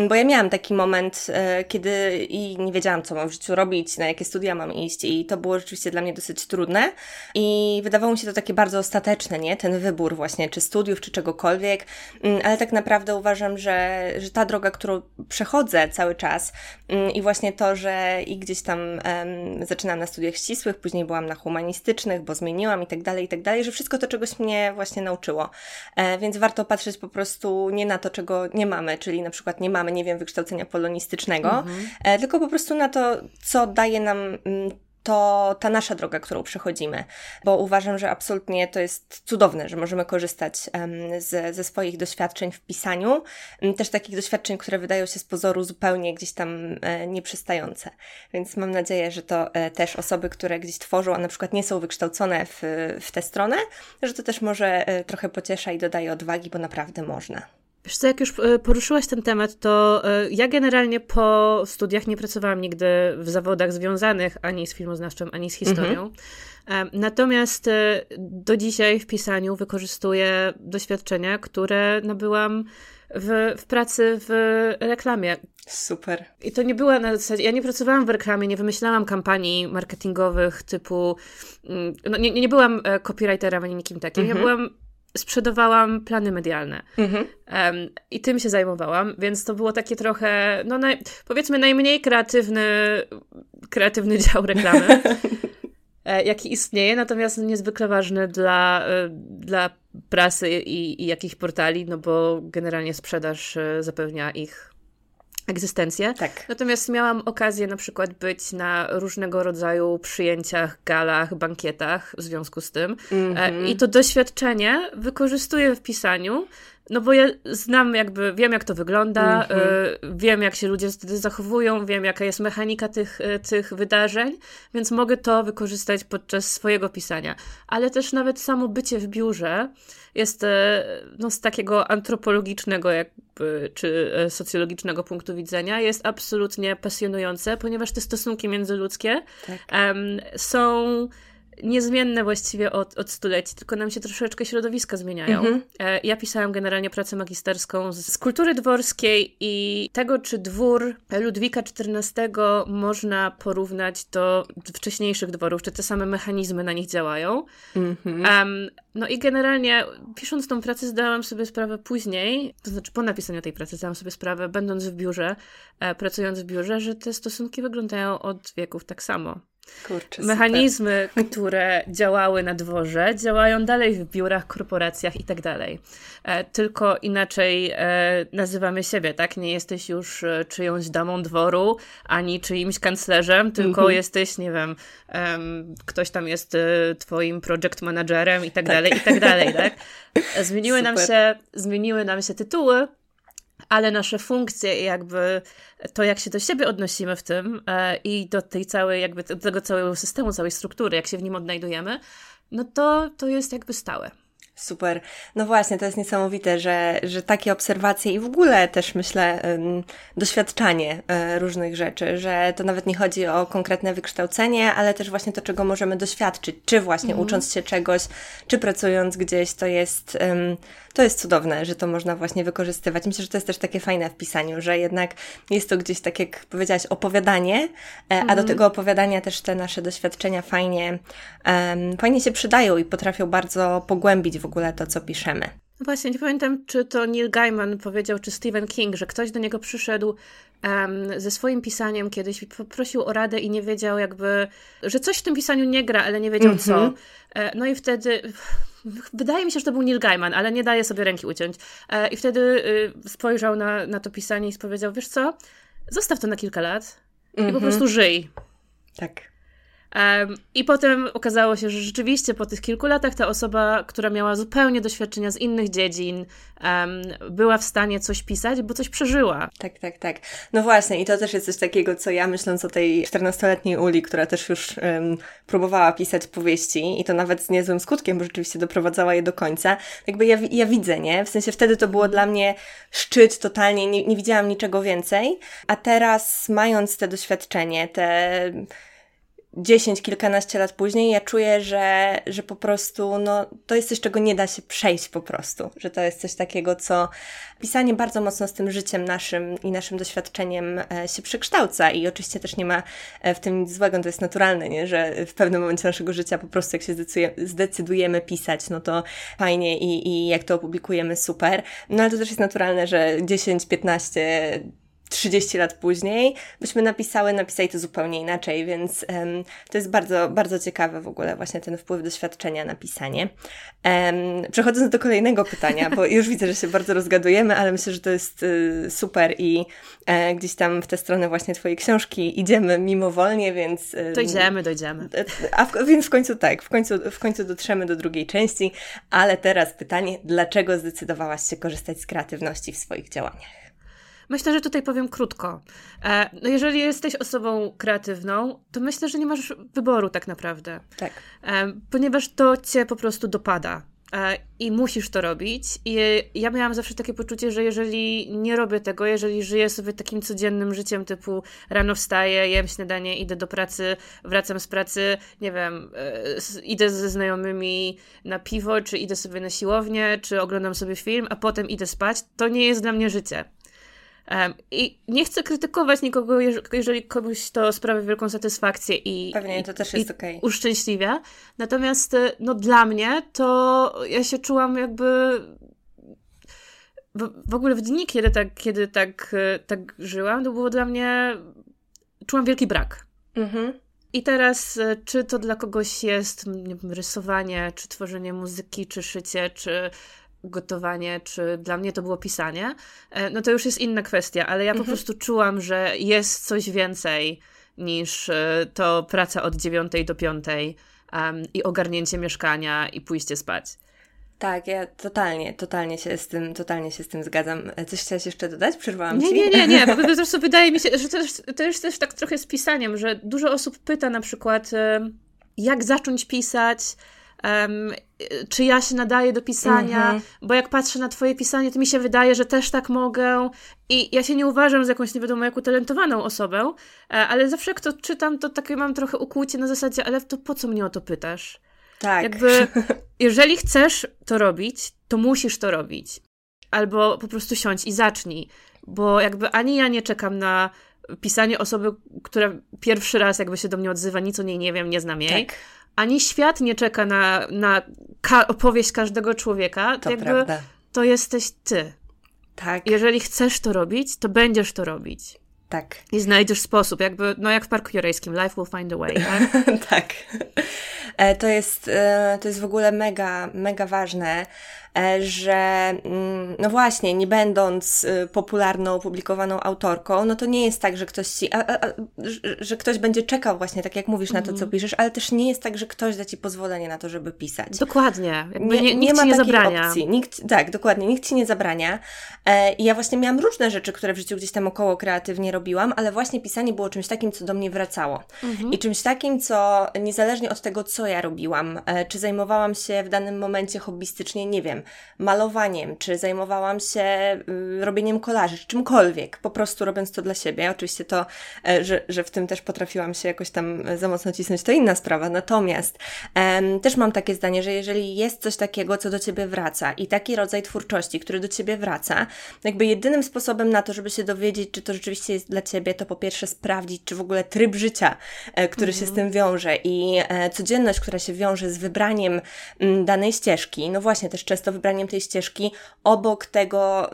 bo ja miałam taki moment, e, kiedy i nie wiedziałam, co mam w życiu robić, na jakie studia mam iść i to było rzeczywiście dla mnie dosyć trudne i wydawało mi się to takie bardzo ostateczne, nie? Ten wybór właśnie, czy studiów, czy czegokolwiek, um, ale tak naprawdę uważam, że, że ta droga, którą przechodzę cały czas um, i właśnie to, że i gdzieś tam zaczynałam na studiach ścisłych, później byłam na humanistycznych, bo zmieniłam i tak dalej, i tak dalej, że wszystko to czegoś mnie właśnie nauczyło. E, więc warto patrzeć po prostu nie na to, czego nie mamy, czyli na przykład nie mamy, nie wiem, wykształcenia polonistycznego, mhm. e, tylko po prostu na to, co daje nam mm, to ta nasza droga, którą przechodzimy, bo uważam, że absolutnie to jest cudowne, że możemy korzystać z, ze swoich doświadczeń w pisaniu, też takich doświadczeń, które wydają się z pozoru zupełnie gdzieś tam e, nieprzystające. Więc mam nadzieję, że to e, też osoby, które gdzieś tworzą, a na przykład nie są wykształcone w, w tę stronę, że to też może e, trochę pociesza i dodaje odwagi, bo naprawdę można. Wiesz co, jak już e, poruszyłaś ten temat, to e, ja generalnie po studiach nie pracowałam nigdy w zawodach związanych ani z filmoznawczą, ani z historią. Mhm. Natomiast e, do dzisiaj w pisaniu wykorzystuję doświadczenia, które nabyłam w, w pracy w reklamie. Super. I to nie była na zasadzie, ja nie pracowałam w reklamie, nie wymyślałam kampanii marketingowych typu, mm, no nie, nie byłam copywriterem ani nikim takim, mhm. ja byłam sprzedawałam plany medialne. Mhm. Um, I tym się zajmowałam, więc to było takie trochę, no naj, powiedzmy najmniej kreatywny, kreatywny dział reklamy, e, jaki istnieje, natomiast niezwykle ważny dla, e, dla prasy i, i jakichś portali, no bo generalnie sprzedaż e, zapewnia ich egzystencję. Tak. Natomiast miałam okazję na przykład być na różnego rodzaju przyjęciach, galach, bankietach w związku z tym. Mm -hmm. I to doświadczenie wykorzystuję w pisaniu, no bo ja znam jakby, wiem jak to wygląda, mm -hmm. wiem jak się ludzie wtedy zachowują, wiem jaka jest mechanika tych, e, tych wydarzeń, więc mogę to wykorzystać podczas swojego pisania. Ale też nawet samo bycie w biurze jest e, no, z takiego antropologicznego jakby, czy socjologicznego punktu widzenia jest absolutnie pasjonujące, ponieważ te stosunki międzyludzkie tak. um, są niezmienne właściwie od, od stuleci, tylko nam się troszeczkę środowiska zmieniają. Mhm. E, ja pisałam generalnie pracę magisterską z, z kultury dworskiej i tego, czy dwór Ludwika XIV można porównać do wcześniejszych dworów, czy te same mechanizmy na nich działają. Um, no i generalnie pisząc tą pracę zdałam sobie sprawę później, to znaczy po napisaniu tej pracy zdałam sobie sprawę, będąc w biurze, e, pracując w biurze, że te stosunki wyglądają od wieków tak samo. Kurczę, Mechanizmy, super. które działały na dworze, działają dalej w biurach, korporacjach i tak dalej. E, tylko inaczej e, nazywamy siebie, tak? Nie jesteś już e, czyjąś damą dworu, ani czyimś kanclerzem, tylko -hmm. jesteś, nie wiem, ktoś tam jest twoim project managerem i tak, tak. dalej, i tak dalej, tak? Zmieniły nam, się, zmieniły nam się tytuły, ale nasze funkcje i jakby to, jak się do siebie odnosimy w tym e, i do tej całej, jakby do tego całego systemu, całej struktury, jak się w nim odnajdujemy, no to, to jest jakby stałe. Super. No właśnie, to jest niesamowite, że, że takie obserwacje i w ogóle też myślę doświadczanie um, różnych rzeczy, że to nawet nie chodzi o konkretne wykształcenie, ale też właśnie to, czego możemy doświadczyć, czy właśnie mhm. ucząc się czegoś, czy pracując gdzieś, to jest, to jest cudowne, że to można właśnie wykorzystywać. Myślę, że to jest też takie fajne w pisaniu, że jednak jest to gdzieś, tak jak powiedziałaś, opowiadanie, e, a do mhm. tego opowiadania też te nasze doświadczenia fajnie, fajnie się przydają i potrafią bardzo pogłębić w ogóle to, co piszemy. Właśnie, nie pamiętam, czy to Neil Gaiman powiedział, czy Stephen King, że ktoś do niego przyszedł um, ze swoim pisaniem kiedyś i poprosił o radę i nie wiedział jakby, że coś w tym pisaniu nie gra, ale nie wiedział mm -hmm. co. Mhm. E, no i wtedy Wydaje mi się, że to był Neil Gaiman, ale nie daje sobie ręki uciąć. E, I wtedy y, spojrzał na, na to pisanie i powiedział, wiesz co, zostaw to na kilka lat mm -hmm. i po mhm. prostu żyj. Tak. Um, I potem okazało się, że rzeczywiście po tych kilku latach ta osoba, która miała zupełnie doświadczenia z innych dziedzin, um, była w stanie coś pisać, bo coś przeżyła. Tak, tak, tak. No właśnie, i to też jest coś takiego, co ja myśląc o tej 14-letniej Uli, która też już um, próbowała pisać powieści i to nawet z niezłym skutkiem, bo rzeczywiście doprowadzała je do końca. Jakby ja, ja widzę, nie? W sensie wtedy to było dla mnie szczyt totalnie, nie, nie widziałam niczego więcej, a teraz mając te doświadczenie, te 10, kilkanaście lat później, ja czuję, że, że po prostu no, to jest coś, czego nie da się przejść po prostu. Że to jest coś takiego, co pisanie bardzo mocno z tym życiem naszym i naszym doświadczeniem e, się przekształca i oczywiście też nie ma e, w tym nic złego, to jest naturalne, nie? że w pewnym momencie naszego życia po prostu jak się zdecydujemy pisać, no to fajnie i, i jak to opublikujemy, super. No ale to też jest naturalne, że 10, 15 30 lat później byśmy napisały, napisali to zupełnie inaczej, więc um, to jest bardzo, bardzo ciekawe w ogóle właśnie ten wpływ doświadczenia na pisanie. Um, przechodząc do kolejnego pytania, bo już widzę, że się bardzo rozgadujemy, ale myślę, że to jest y, super i e, gdzieś tam w tę stronę właśnie Twojej książki idziemy mimowolnie, więc... Y, dojdziemy, dojdziemy. E, a w, więc w końcu tak, w końcu, w końcu dotrzemy do drugiej części, ale teraz pytanie, dlaczego zdecydowałaś się korzystać z kreatywności w swoich działaniach? Myślę, że tutaj powiem krótko. E, no jeżeli jesteś osobą kreatywną, to myślę, że nie masz wyboru tak naprawdę. Tak. E, ponieważ to cię po prostu dopada. E, I musisz to robić. I ja miałam zawsze takie poczucie, że jeżeli nie robię tego, jeżeli żyję sobie takim codziennym życiem, typu rano wstaję, jem śniadanie, idę do pracy, wracam z pracy, nie wiem, idę ze znajomymi na piwo, czy idę sobie na siłownię, czy oglądam sobie film, a potem idę spać, to nie jest dla mnie życie. I nie chcę krytykować nikogo, jeżeli komuś to sprawia wielką satysfakcję i, Pewnie to też jest okej. Okay. uszczęśliwia. Natomiast e, no, dla mnie to ja się czułam jakby w, ogóle w dni, kiedy tak, kiedy tak, e, tak żyłam, to było dla mnie czułam wielki brak. Mhm. I teraz, e, czy to dla kogoś jest wiem, rysowanie, czy tworzenie muzyki, czy szycie, czy gotowanie, czy dla mnie to było pisanie, e, no to już jest inna kwestia, ale ja po mhm. prostu czułam, że jest coś więcej niż e, to praca od dziewiątej do piątej um, i ogarnięcie mieszkania i pójście spać. Tak, ja totalnie, totalnie się z tym, totalnie się z tym zgadzam. E, coś chciałaś jeszcze dodać? Przerwałam nie, ci? Nie, nie, nie, po prostu wydaje mi się, że to jest, to jest też tak trochę z pisaniem, że dużo osób pyta na przykład, jak zacząć pisać, um, czy ja się nadaję do pisania, -hmm. bo jak patrzę na twoje pisanie, to mi się wydaje, że też tak mogę i ja się nie uważam za jakąś nie wiadomo jak utalentowaną osobę, e, ale zawsze jak to czytam, to takie mam trochę ukłucie na zasadzie, ale to po co mnie o to pytasz? Tak. Jakby, jeżeli chcesz to robić, to musisz to robić. Albo po prostu siądź i zacznij, bo jakby ani ja nie czekam na pisanie osoby, która pierwszy raz jakby się do mnie odzywa, nic o niej nie wiem, nie znam jej. Tak ani świat nie czeka na, na ka opowieść każdego człowieka. To jakby prawda. To jesteś ty. Tak. Jeżeli chcesz to robić, to będziesz to robić. Tak. I znajdziesz sposób, jakby, no jak w Parku Jurejskim, life will find a way. Tak. tak. E, to, jest, e, to jest w ogóle mega, mega ważne. E, że mm, no właśnie, nie będąc y, popularną, opublikowaną autorką, no to nie jest tak, że ktoś ci, a, a, że ktoś będzie czekał właśnie, tak jak mówisz, na to, co mhm. piszesz, ale też nie jest tak, że ktoś da ci pozwolenie na to, żeby pisać. Dokładnie. nie, nie, nie ma nie zabrania. opcji. Nikt, tak, dokładnie, nikt ci nie zabrania. E, I ja właśnie miałam różne rzeczy, które w życiu gdzieś tam około kreatywnie robiłam, ale właśnie pisanie było czymś takim, co do mnie wracało. Mhm. I czymś takim, co niezależnie od tego, co ja robiłam, e, czy zajmowałam się w danym momencie hobbystycznie, nie wiem, malowaniem, czy zajmowałam się y, robieniem kolarzy, czy czymkolwiek, po prostu robiąc to dla siebie. Oczywiście to, e, że, że w tym też potrafiłam się jakoś tam za mocno cisnąć, to inna sprawa. Natomiast em, też mam takie zdanie, że jeżeli jest coś takiego, co do Ciebie wraca i taki rodzaj twórczości, który do Ciebie wraca, jakby jedynym sposobem na to, żeby się dowiedzieć, czy to rzeczywiście jest dla Ciebie, to po pierwsze sprawdzić, czy w ogóle tryb życia, e, który mhm. się z tym wiąże i e, codzienność, która się wiąże z wybraniem danej ścieżki, no właśnie też często wybraniem tej ścieżki obok tego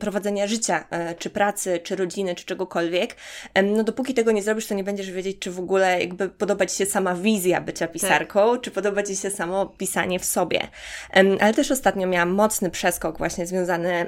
prowadzenia życia, e, czy pracy, czy rodziny, czy czegokolwiek, no dopóki tego nie zrobisz, to nie będziesz wiedzieć, czy w ogóle jakby podoba Ci się sama wizja bycia tak. pisarką, tak. czy podoba Ci się samo pisanie w sobie. ale też ostatnio miałam mocny przeskok właśnie związany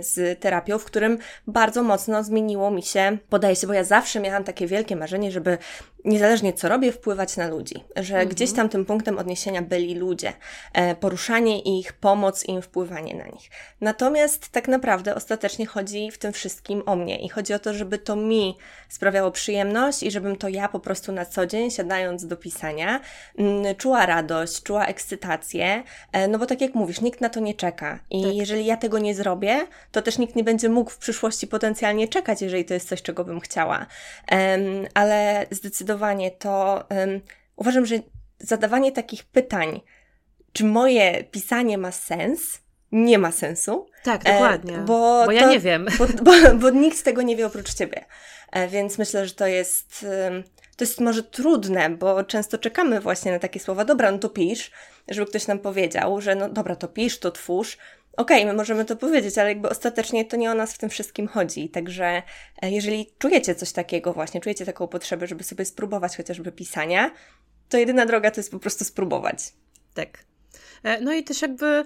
z terapią, w którym bardzo mocno zmieniło mi się podejście, bo ja zawsze miałam takie wielkie marzenie, żeby niezależnie co robię, wpływać na ludzi, że mhm. gdzieś tam tym punktem odniesienia byli ludzie, e, poruszanie ich, pomoc im, wpływanie na nich. Natomiast tak naprawdę ostatecznie chodzi w tym wszystkim o mnie i chodzi o to, żeby to mi sprawiało przyjemność i żebym to ja po prostu na co dzień, siadając do pisania, mm, czuła radość, czuła ekscytację, e, no bo tak jak mówisz, nikt na to nie czeka i tak. jeżeli ja tego nie zrobię, to też nikt nie będzie mógł w przyszłości potencjalnie czekać, jeżeli to jest coś, czego bym chciała. Ale zdecydowanie to uważam, że zadawanie takich pytań, czy moje pisanie ma sens, nie ma sensu. Tak, dokładnie. E, bo, bo ja to, nie wiem. Bo, bo, bo, nikt tego nie wie oprócz ciebie. E, więc myślę, że to jest, to jest może trudne, bo często czekamy właśnie na takie słowa, dobra, no to pisz, żeby ktoś nam powiedział, że no dobra, to pisz, to twórz, okej, okay, my możemy to powiedzieć, ale jakby ostatecznie to nie o nas w tym wszystkim chodzi. Także e, jeżeli czujecie coś takiego właśnie, czujecie taką potrzebę, żeby sobie spróbować chociażby pisania, to jedyna droga to jest po prostu spróbować. Tak. E, no i też jakby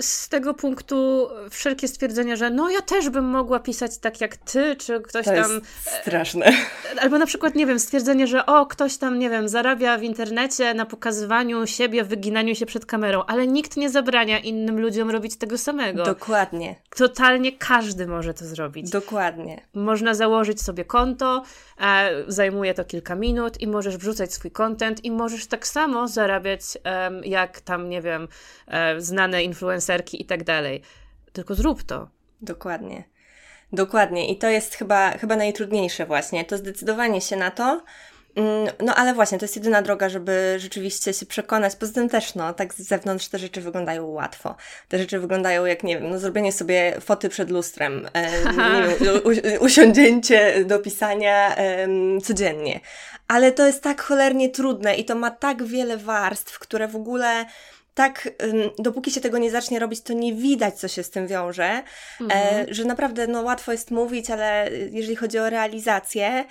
z tego punktu wszelkie stwierdzenia, że no ja też bym mogła pisać tak jak ty, czy ktoś to tam. Jest straszne. E, albo na przykład, nie wiem, stwierdzenie, że o, ktoś tam, nie wiem, zarabia w internecie na pokazywaniu siebie, wyginaniu się przed kamerą, ale nikt nie zabrania innym ludziom robić tego samego. Dokładnie. Totalnie każdy może to zrobić. Dokładnie. Można założyć sobie konto, e, zajmuje to kilka minut i możesz wrzucać swój content i możesz tak samo zarabiać e, jak tam, nie wiem, e, influencerki i tak dalej. Tylko zrób to. Dokładnie. Dokładnie. I to jest chyba, chyba najtrudniejsze właśnie, to zdecydowanie się na to. Mm, no ale właśnie, to jest jedyna droga, żeby rzeczywiście się przekonać. Poza tym też, no, tak z zewnątrz te rzeczy wyglądają łatwo. Te rzeczy wyglądają jak, nie wiem, no zrobienie sobie foty przed lustrem, e, usiądzięcie do pisania e, codziennie. Ale to jest tak cholernie trudne i to ma tak wiele warstw, które w ogóle tak, dopóki się tego nie zacznie robić, to nie widać, co się z tym wiąże, e, mhm. że naprawdę no, łatwo jest mówić, ale jeżeli chodzi o realizację,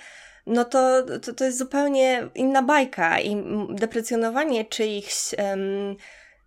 no to, to, to jest zupełnie inna bajka i deprecjonowanie czyichś um,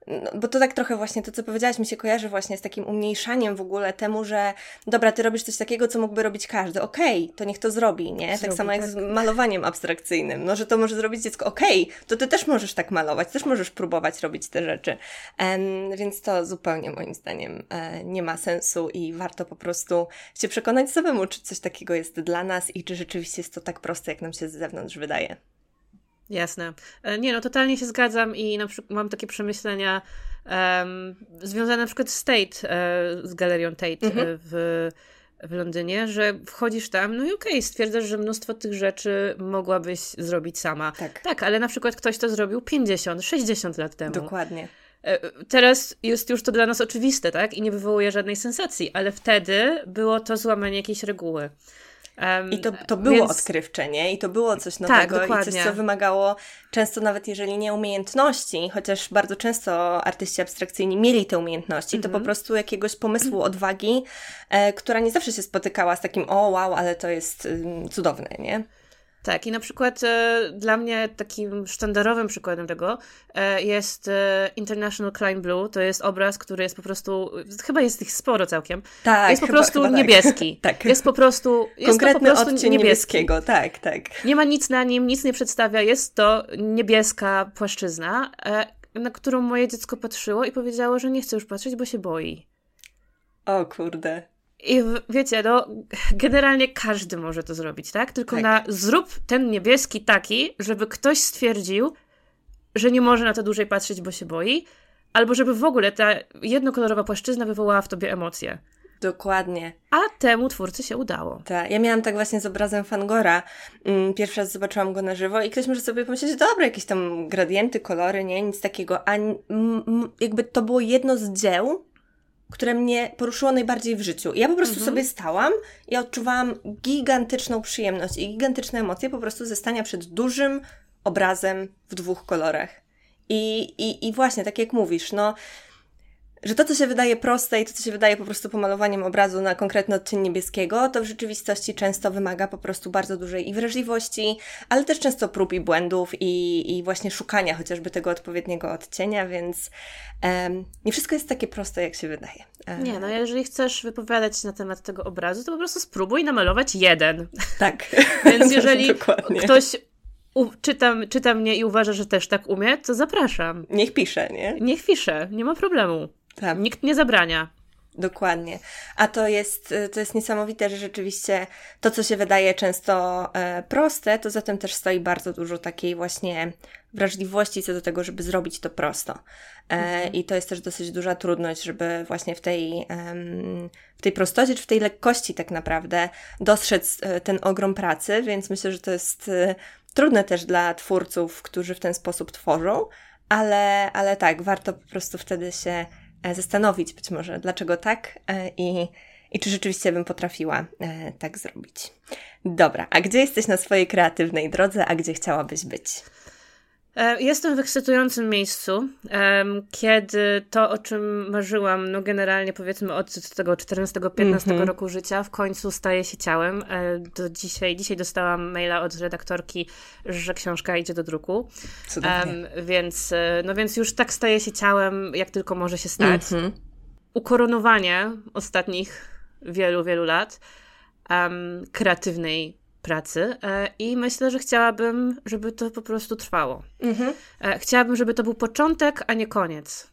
no, bo to tak trochę właśnie to, co powiedziałaś, mi się kojarzy właśnie z takim umniejszaniem w ogóle temu, że dobra, ty robisz coś takiego, co mógłby robić każdy. Okej, okay, to niech to zrobi, nie? Tak zrobi, tak samo jak tak. z malowaniem abstrakcyjnym. No, że to może zrobić dziecko. Okej, okay, to ty też możesz tak malować, też możesz próbować robić te rzeczy. Um, więc to zupełnie moim zdaniem e, nie ma sensu i warto po prostu się przekonać samemu, czy coś takiego jest dla nas i czy rzeczywiście jest to tak proste, jak nam się z zewnątrz wydaje. Jasne. E, nie, no totalnie się zgadzam i na przykład mam takie przemyślenia um, związane na przykład z Tate, e, z galerią Tate e, mhm. w, w Londynie, że wchodzisz tam, no i okej, okay, stwierdzasz, że mnóstwo tych rzeczy mogłabyś zrobić sama. Tak. tak, ale na przykład ktoś to zrobił 50, 60 lat temu. Dokładnie. Teraz jest już to dla nas oczywiste, tak? I nie wywołuje żadnej sensacji, ale wtedy było to złamanie jakiejś reguły. Um, I to, to było więc... odkrywcze, nie? I to było coś tak, nowego tak, i coś, co wymagało często nawet jeżeli nie umiejętności, chociaż bardzo często artyści abstrakcyjni mieli te umiejętności, mm -hmm. to po mhm. prostu jakiegoś pomysłu, odwagi, e, która nie zawsze się spotykała z takim o wow, ale to jest y, cudowne, nie? Tak, i na przykład e, dla mnie takim sztandarowym przykładem tego e, jest e, International Climb Blue. To jest obraz, który jest po prostu, chyba jest ich sporo całkiem. Tak, Jest po chyba, prostu chyba niebieski. Tak. tak. Jest po prostu jest Konkretny po prostu odcień niebieski. niebieskiego, tak, tak. Nie ma nic na nim, nic nie przedstawia. Jest to niebieska płaszczyzna, na którą moje dziecko patrzyło i powiedziało, że nie chce już patrzeć, bo się boi. O kurde. I wiecie, no, generalnie każdy może to zrobić, tak? Tylko tak. na zrób ten niebieski taki, żeby ktoś stwierdził, że nie może na to dłużej patrzeć, bo się boi, albo żeby w ogóle ta jednokolorowa płaszczyzna wywołała w tobie emocje. Dokładnie. A temu twórcy się udało. Tak, ja miałam tak właśnie z obrazem Fangora. Mm, pierwszy raz zobaczyłam go na żywo i ktoś może sobie pomyśleć, dobra, jakieś tam gradienty, kolory, nie, nic takiego. A jakby to było jedno z dzieł, które mnie poruszyło najbardziej w życiu. I ja po prostu mhm. sobie stałam i odczuwałam gigantyczną przyjemność i gigantyczne emocje po prostu ze stania przed dużym obrazem w dwóch kolorach. I, i, i właśnie, tak jak mówisz, no że to, co się wydaje proste i to, co się wydaje po prostu pomalowaniem obrazu na konkretny odcień niebieskiego, to w rzeczywistości często wymaga po prostu bardzo dużej i wrażliwości, ale też często prób i błędów i, i właśnie szukania chociażby tego odpowiedniego odcienia, więc um, nie wszystko jest takie proste, jak się wydaje. Nie, no jeżeli chcesz wypowiadać się na temat tego obrazu, to po prostu spróbuj namalować jeden. Tak. więc jeżeli ktoś u, czyta, czyta mnie i uważa, że też tak umie, to zapraszam. Niech pisze, nie? Niech pisze, nie ma problemu. Tak. Nikt nie zabrania. Dokładnie. A to jest, y, to jest niesamowite, że rzeczywiście to, co się wydaje często e, proste, to za tym też stoi bardzo dużo takiej właśnie wrażliwości co do tego, żeby zrobić to prosto. E, mhm. I to jest też dosyć duża trudność, żeby właśnie w tej, w tej prostocie, czy w tej lekkości tak naprawdę dostrzec e, ten ogrom pracy, więc myślę, że to jest trudne też dla twórców, którzy w ten sposób tworzą, ale, ale tak, warto po prostu wtedy się zastanowić być może, dlaczego tak e, i, i czy rzeczywiście bym potrafiła e, tak zrobić. Dobra, a gdzie jesteś na swojej kreatywnej drodze, a gdzie chciałabyś być? E, jestem w ekscytującym miejscu, kiedy to, o czym marzyłam, no generalnie powiedzmy od tego 14-15 mm -hmm. roku życia, w końcu staje się ciałem. E, do dzisiaj, dzisiaj dostałam maila od redaktorki, że książka idzie do druku. Więc, e, no więc już tak staje się ciałem, jak tylko może się stać. Mm -hmm. Ukoronowanie ostatnich wielu, wielu lat kreatywnej pracy e, i myślę, że chciałabym, żeby to po prostu trwało. Mhm. E, chciałabym, żeby to był początek, a nie koniec.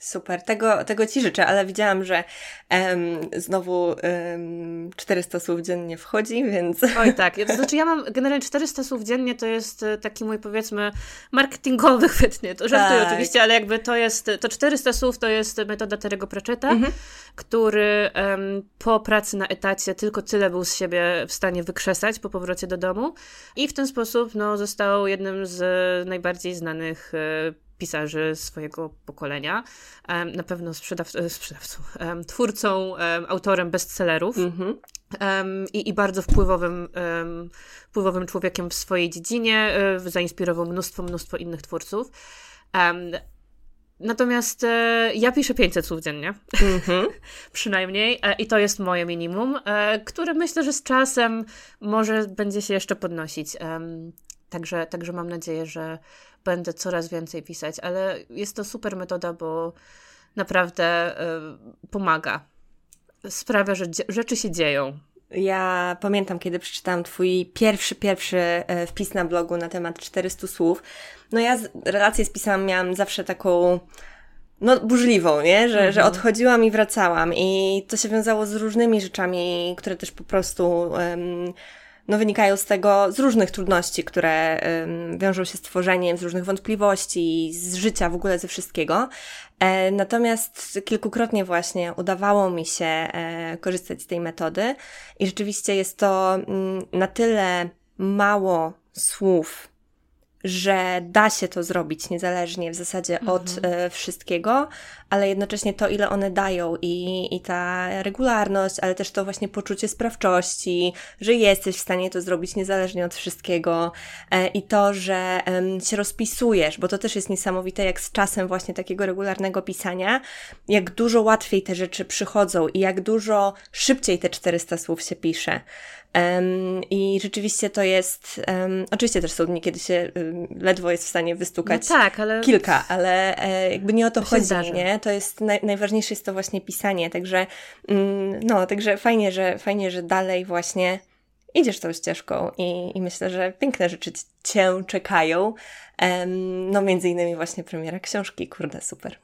Super, tego, tego Ci życzę, ale widziałam, że um, znowu um, 400 słów dziennie wchodzi, więc... Oj tak, to znaczy ja mam generalnie 400 słów dziennie, to jest e, taki mój powiedzmy marketingowy chwytnie, to żartuję tak. oczywiście, ale jakby to jest, to 400 słów to jest metoda Terego Pratchetta, mhm. który um, po pracy na etacie tylko tyle był z siebie w stanie wykrzesać po powrocie do domu i w ten sposób no, został jednym z najbardziej znanych e, pisarzy swojego pokolenia, na pewno sprzedaw e, sprzedawcą, twórcą, autorem bestsellerów. Mm-hmm. I, I, bardzo wpływowym, wpływowym człowiekiem w swojej dziedzinie, e, zainspirował mnóstwo, mnóstwo innych twórców. Natomiast e, ja piszę 500 słów dziennie, mm-hmm. przynajmniej, e, i to jest moje minimum, e, które myślę, że z czasem może będzie się jeszcze podnosić. Także, także mam nadzieję, że będę coraz więcej pisać, ale jest to super metoda, bo naprawdę y, pomaga. Sprawia, że rzeczy się dzieją. Ja pamiętam, kiedy przeczytałam Twój pierwszy, pierwszy e, wpis na blogu na temat 400 słów. No ja relację z pisem miałam zawsze taką no, burzliwą, nie? Że, mhm. że odchodziłam i wracałam. I to się wiązało z różnymi rzeczami, które też po prostu um, no, wynikają z tego, z różnych trudności, które wiążą się z tworzeniem, z różnych wątpliwości, z życia, w ogóle ze wszystkiego. E, natomiast kilkukrotnie właśnie udawało mi się e, korzystać z tej metody i rzeczywiście jest to mm, na tyle mało słów, że da się to zrobić niezależnie w zasadzie mhm. od e, wszystkiego, ale jednocześnie to, ile one dają i, i ta regularność, ale też to właśnie poczucie sprawczości, że jesteś w stanie to zrobić niezależnie od wszystkiego e, i to, że e, się rozpisujesz, bo to też jest niesamowite, jak z czasem właśnie takiego regularnego pisania, jak dużo łatwiej te rzeczy przychodzą i jak dużo szybciej te 400 słów się pisze. Um, I rzeczywiście to jest. Um, oczywiście też są dni, kiedy się um, ledwo jest w stanie wystukać no tak, ale... kilka, ale e, jakby nie o to, to chodzi, nie? To jest naj, najważniejsze jest to właśnie pisanie. Także mm, no, także fajnie, że fajnie, że dalej właśnie idziesz tą ścieżką i, i myślę, że piękne rzeczy cię czekają. no między innymi właśnie premiera książki, kurde, super.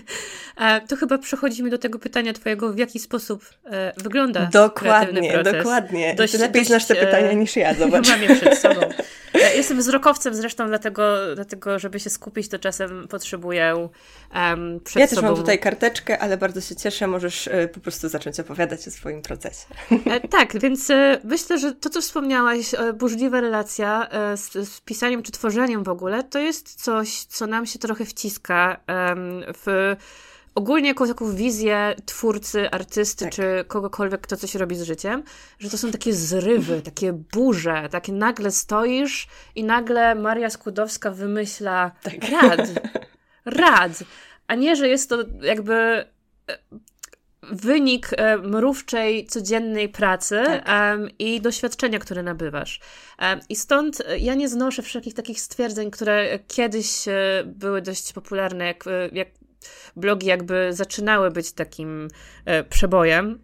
To chyba przechodzimy do tego pytania twojego, w jaki sposób e, wygląda dokładnie, proces. Dokładnie, Dość, Ty lepiej dość, znasz te pytania niż ja, zobacz. Mam je przed sobą. Ja jestem wzrokowcem zresztą, dlatego, dlatego żeby się skupić, to czasem potrzebuję um, przed Ja też sobą... mam tutaj karteczkę, ale bardzo się cieszę, możesz po prostu zacząć opowiadać o swoim procesie. E, tak, więc myślę, że to, co wspomniałaś, burzliwa relacja z, z, pisaniem czy tworzeniem w ogóle, to jest coś, co nam się trochę wciska w ogólnie jako taką wizję twórcy, artysty, tak. czy kogokolwiek, kto coś robi z życiem, że to są takie zrywy, takie burze, takie nagle stoisz i nagle Maria Skłodowska wymyśla tak. rad, rad, a nie, że jest to jakby e, wynik e, mrówczej, codziennej pracy tak. um, i doświadczenia, które nabywasz. Um, I stąd ja nie znoszę wszelkich takich stwierdzeń, które kiedyś e, były dość popularne, jak, jak blogi jakby zaczynały być takim e, przebojem.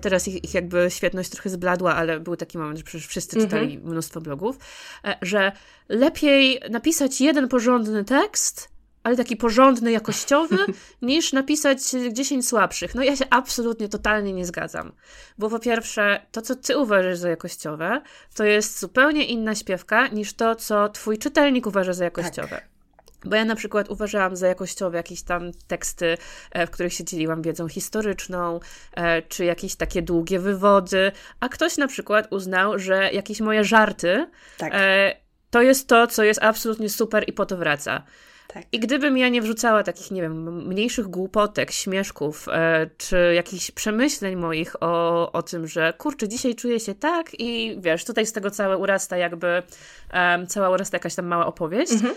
Teraz ich, ich, jakby świetność trochę zbladła, ale był taki moment, że przecież wszyscy mhm. czytali mnóstwo blogów, e, że lepiej napisać jeden porządny tekst, ale taki porządny, jakościowy, niż napisać 10 słabszych. No ja się absolutnie, totalnie nie zgadzam. Bo po pierwsze, to, co ty uważasz za jakościowe, to jest zupełnie inna śpiewka niż to, co twój czytelnik uważa za jakościowe. Tak. Bo ja na przykład uważałam za jakościowe jakieś tam teksty, e, w których się dzieliłam wiedzą historyczną, e, czy jakieś takie długie wywody, a ktoś na przykład uznał, że jakieś moje żarty tak. E, to jest to, co jest absolutnie super i po to wraca. Tak. I gdybym ja nie wrzucała takich, nie wiem, mniejszych głupotek, śmieszków, czy jakichś przemyśleń moich o, o tym, że kurczę, dzisiaj czuję się tak i wiesz, tutaj z tego całe urasta jakby, um, cała urasta jakaś tam mała opowieść, mhm.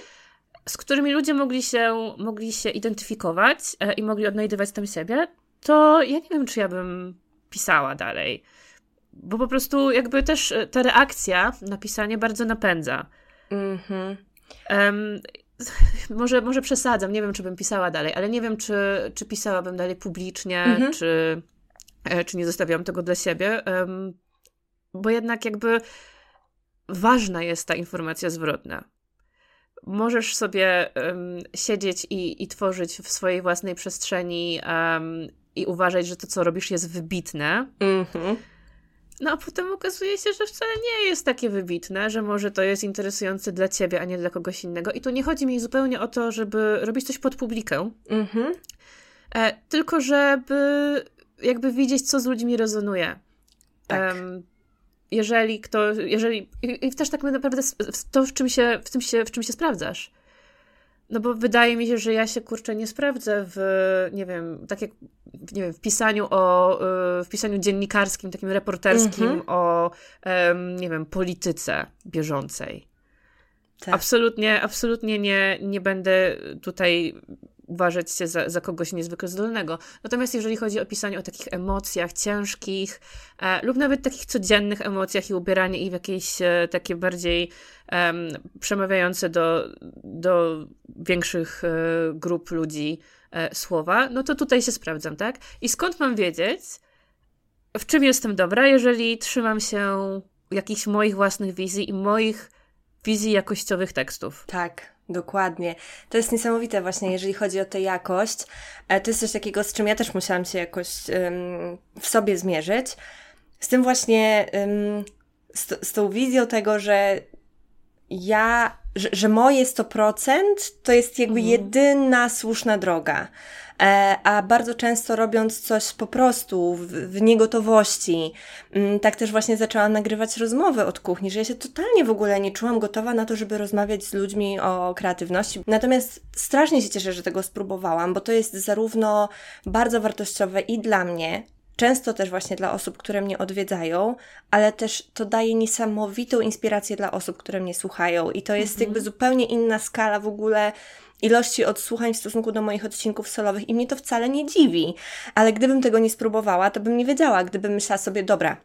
Z którymi ludzie mogli się, mogli się identyfikować e, i mogli odnajdywać tam siebie, to ja nie wiem, czy ja bym pisała dalej. Bo po prostu jakby też e, ta reakcja na pisanie bardzo napędza. Mhm. Um, może, może przesadzam, nie wiem, czy bym pisała dalej, ale nie wiem, czy, czy pisałabym dalej publicznie, mhm. czy, e, czy nie zostawiam tego dla siebie, um, bo jednak jakby ważna jest ta informacja zwrotna. Możesz sobie um, siedzieć i, i tworzyć w swojej własnej przestrzeni um, i uważać, że to, co robisz, jest wybitne. Mhm. No a potem okazuje się, że wcale nie jest takie wybitne, że może to jest interesujące dla ciebie, a nie dla kogoś innego. I tu nie chodzi mi zupełnie o to, żeby robić coś pod publikę, mhm. e, tylko żeby jakby widzieć, co z ludźmi rezonuje. Tak. Um, jeżeli kto, jeżeli, i, i też tak naprawdę to, w czym się, w tym się, w czym się sprawdzasz. No bo wydaje mi się, że ja się kurczę nie sprawdzę w, nie wiem, tak jak, nie wiem, w pisaniu o, y, w pisaniu dziennikarskim, takim reporterskim mm -hmm. o, nie wiem, polityce bieżącej. Tak. Absolutnie, absolutnie nie, nie będę tutaj uważać się za, za kogoś niezwykle zdolnego. Natomiast jeżeli chodzi o pisanie o takich emocjach ciężkich e, lub nawet takich codziennych emocjach i ubieranie ich w jakieś e, takie bardziej przemawiające do, do większych e, grup ludzi e, słowa, no to tutaj się sprawdzam, tak? I skąd mam wiedzieć, w czym jestem dobra, jeżeli trzymam się jakichś moich własnych wizji i moich wizji jakościowych tekstów. Tak. Dokładnie. To jest niesamowite właśnie, jeżeli chodzi o tę jakość. E, to jest coś takiego, z czym ja też musiałam się jakoś um, w sobie zmierzyć. Z tym właśnie, um, z, z tą wizją tego, że ja, że, że moje 100% to jest jakby mhm. jedyna słuszna droga. E, a bardzo często robiąc coś po prostu w, w niegotowości, mm, tak też właśnie zaczęłam nagrywać rozmowy od kuchni, że ja się totalnie w ogóle nie czułam gotowa na to, żeby rozmawiać z ludźmi o kreatywności. Natomiast strasznie się cieszę, że tego spróbowałam, bo to jest zarówno bardzo wartościowe i dla mnie, często też właśnie dla osób, które mnie odwiedzają, ale też to daje niesamowitą inspirację dla osób, które mnie słuchają i to jest mhm. jakby zupełnie inna skala w ogóle ilości odsłuchań w stosunku do moich odcinków solowych i mnie to wcale nie dziwi. Ale gdybym tego nie spróbowała, to bym nie wiedziała, gdybym myślała sobie, dobra,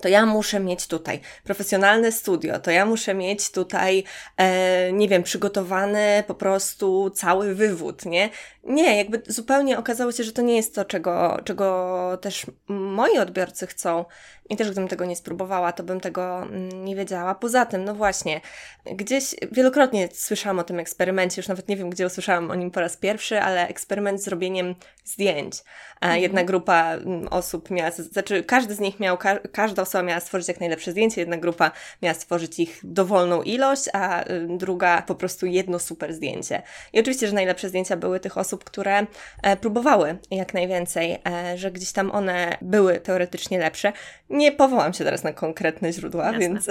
to ja muszę mieć tutaj profesjonalne studio, to ja muszę mieć tutaj, e, nie wiem, przygotowany po prostu cały wywód, nie? Nie, jakby zupełnie okazało się, że to nie jest to, czego, czego też moi odbiorcy chcą. I też gdybym tego nie spróbowała, to bym tego mm, nie wiedziała. Poza tym, no właśnie, gdzieś wielokrotnie słyszałam o tym eksperymencie, już nawet nie wiem, gdzie usłyszałam o nim po raz pierwszy, ale eksperyment z robieniem zdjęć. Mhm. Jedna grupa mm, osób miała, znaczy każdy z nich miał, każda osoba miała stworzyć jak najlepsze zdjęcie, jedna grupa miała stworzyć ich dowolną ilość, a y, druga po prostu jedno super zdjęcie. I oczywiście, że najlepsze zdjęcia były tych osób, które e, próbowały jak najwięcej, e, że gdzieś tam one były teoretycznie lepsze. Nie powołam się teraz na konkretne źródła, Jasne. więc.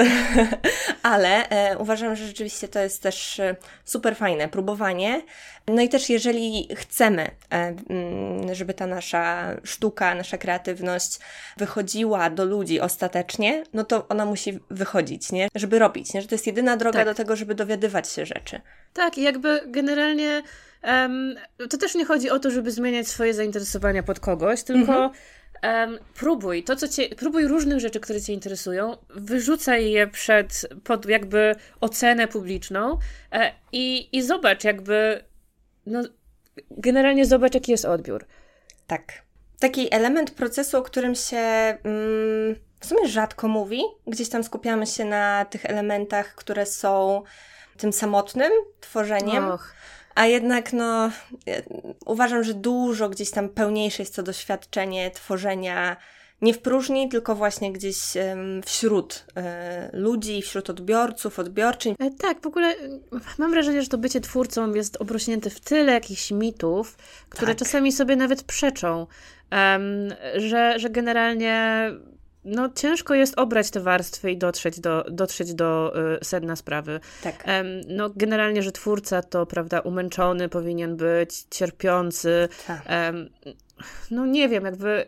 Ale e, uważam, że rzeczywiście to jest też super fajne próbowanie. No i też, jeżeli chcemy, mm, żeby ta nasza sztuka, nasza kreatywność wychodziła do ludzi ostatecznie, no to ona musi wychodzić, nie? Żeby robić, nie? Że to jest jedyna droga tak. do tego, żeby dowiadywać się rzeczy. Tak, i jakby generalnie. Um, to też nie chodzi o to, żeby zmieniać swoje zainteresowania pod kogoś, tylko mhm. Um, próbuj to, co cię, próbuj różnych rzeczy, które Cię interesują, wyrzucaj je przed, pod jakby ocenę publiczną e, i, i zobacz jakby, no, generalnie zobacz, jaki jest odbiór. Tak. Taki element procesu, o którym się mm, w sumie rzadko mówi. Gdzieś tam skupiamy się na tych elementach, które są tym samotnym tworzeniem. Och. A jednak, no, uważam, że dużo gdzieś tam pełniejsze jest to doświadczenie tworzenia nie w próżni, tylko właśnie gdzieś wśród e, ludzi, wśród odbiorców, odbiorczyń. E, tak, w ogóle mam wrażenie, że to bycie twórcą jest obrośnięte w tyle jakichś mitów, które tak. czasami sobie nawet przeczą, że, że generalnie no, ciężko jest obrać te warstwy i dotrzeć do, dotrzeć do y, sedna sprawy. Tak. No, generalnie, że twórca to, prawda, umęczony powinien być, cierpiący. Tak. No nie wiem, jakby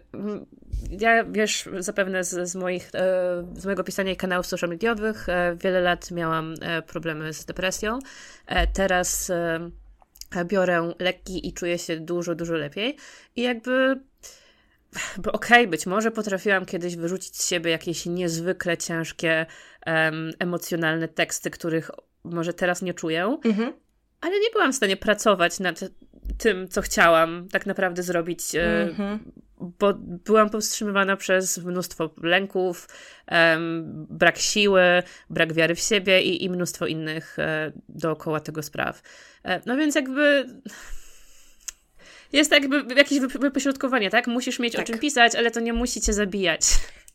ja wiesz zapewne z, z, moich, e, z mojego pisania i kanałów social mediowych e, wiele lat miałam e, problemy z depresją. Teraz biorę leki i czuję się dużo, dużo lepiej. I jakby bo okej, okay, być może potrafiłam kiedyś wyrzucić z siebie jakieś niezwykle ciężkie, emocjonalne teksty, których może teraz nie czuję, mhm. ale nie byłam w stanie pracować nad tym, co chciałam tak naprawdę zrobić, mhm. bo byłam powstrzymywana przez mnóstwo lęków, brak siły, brak wiary w siebie i, i mnóstwo innych e, dookoła tego spraw. E, no więc jakby jest jakby jakieś wypośrodkowanie, tak? Musisz mieć tak. o czym pisać, ale to nie musi cię zabijać.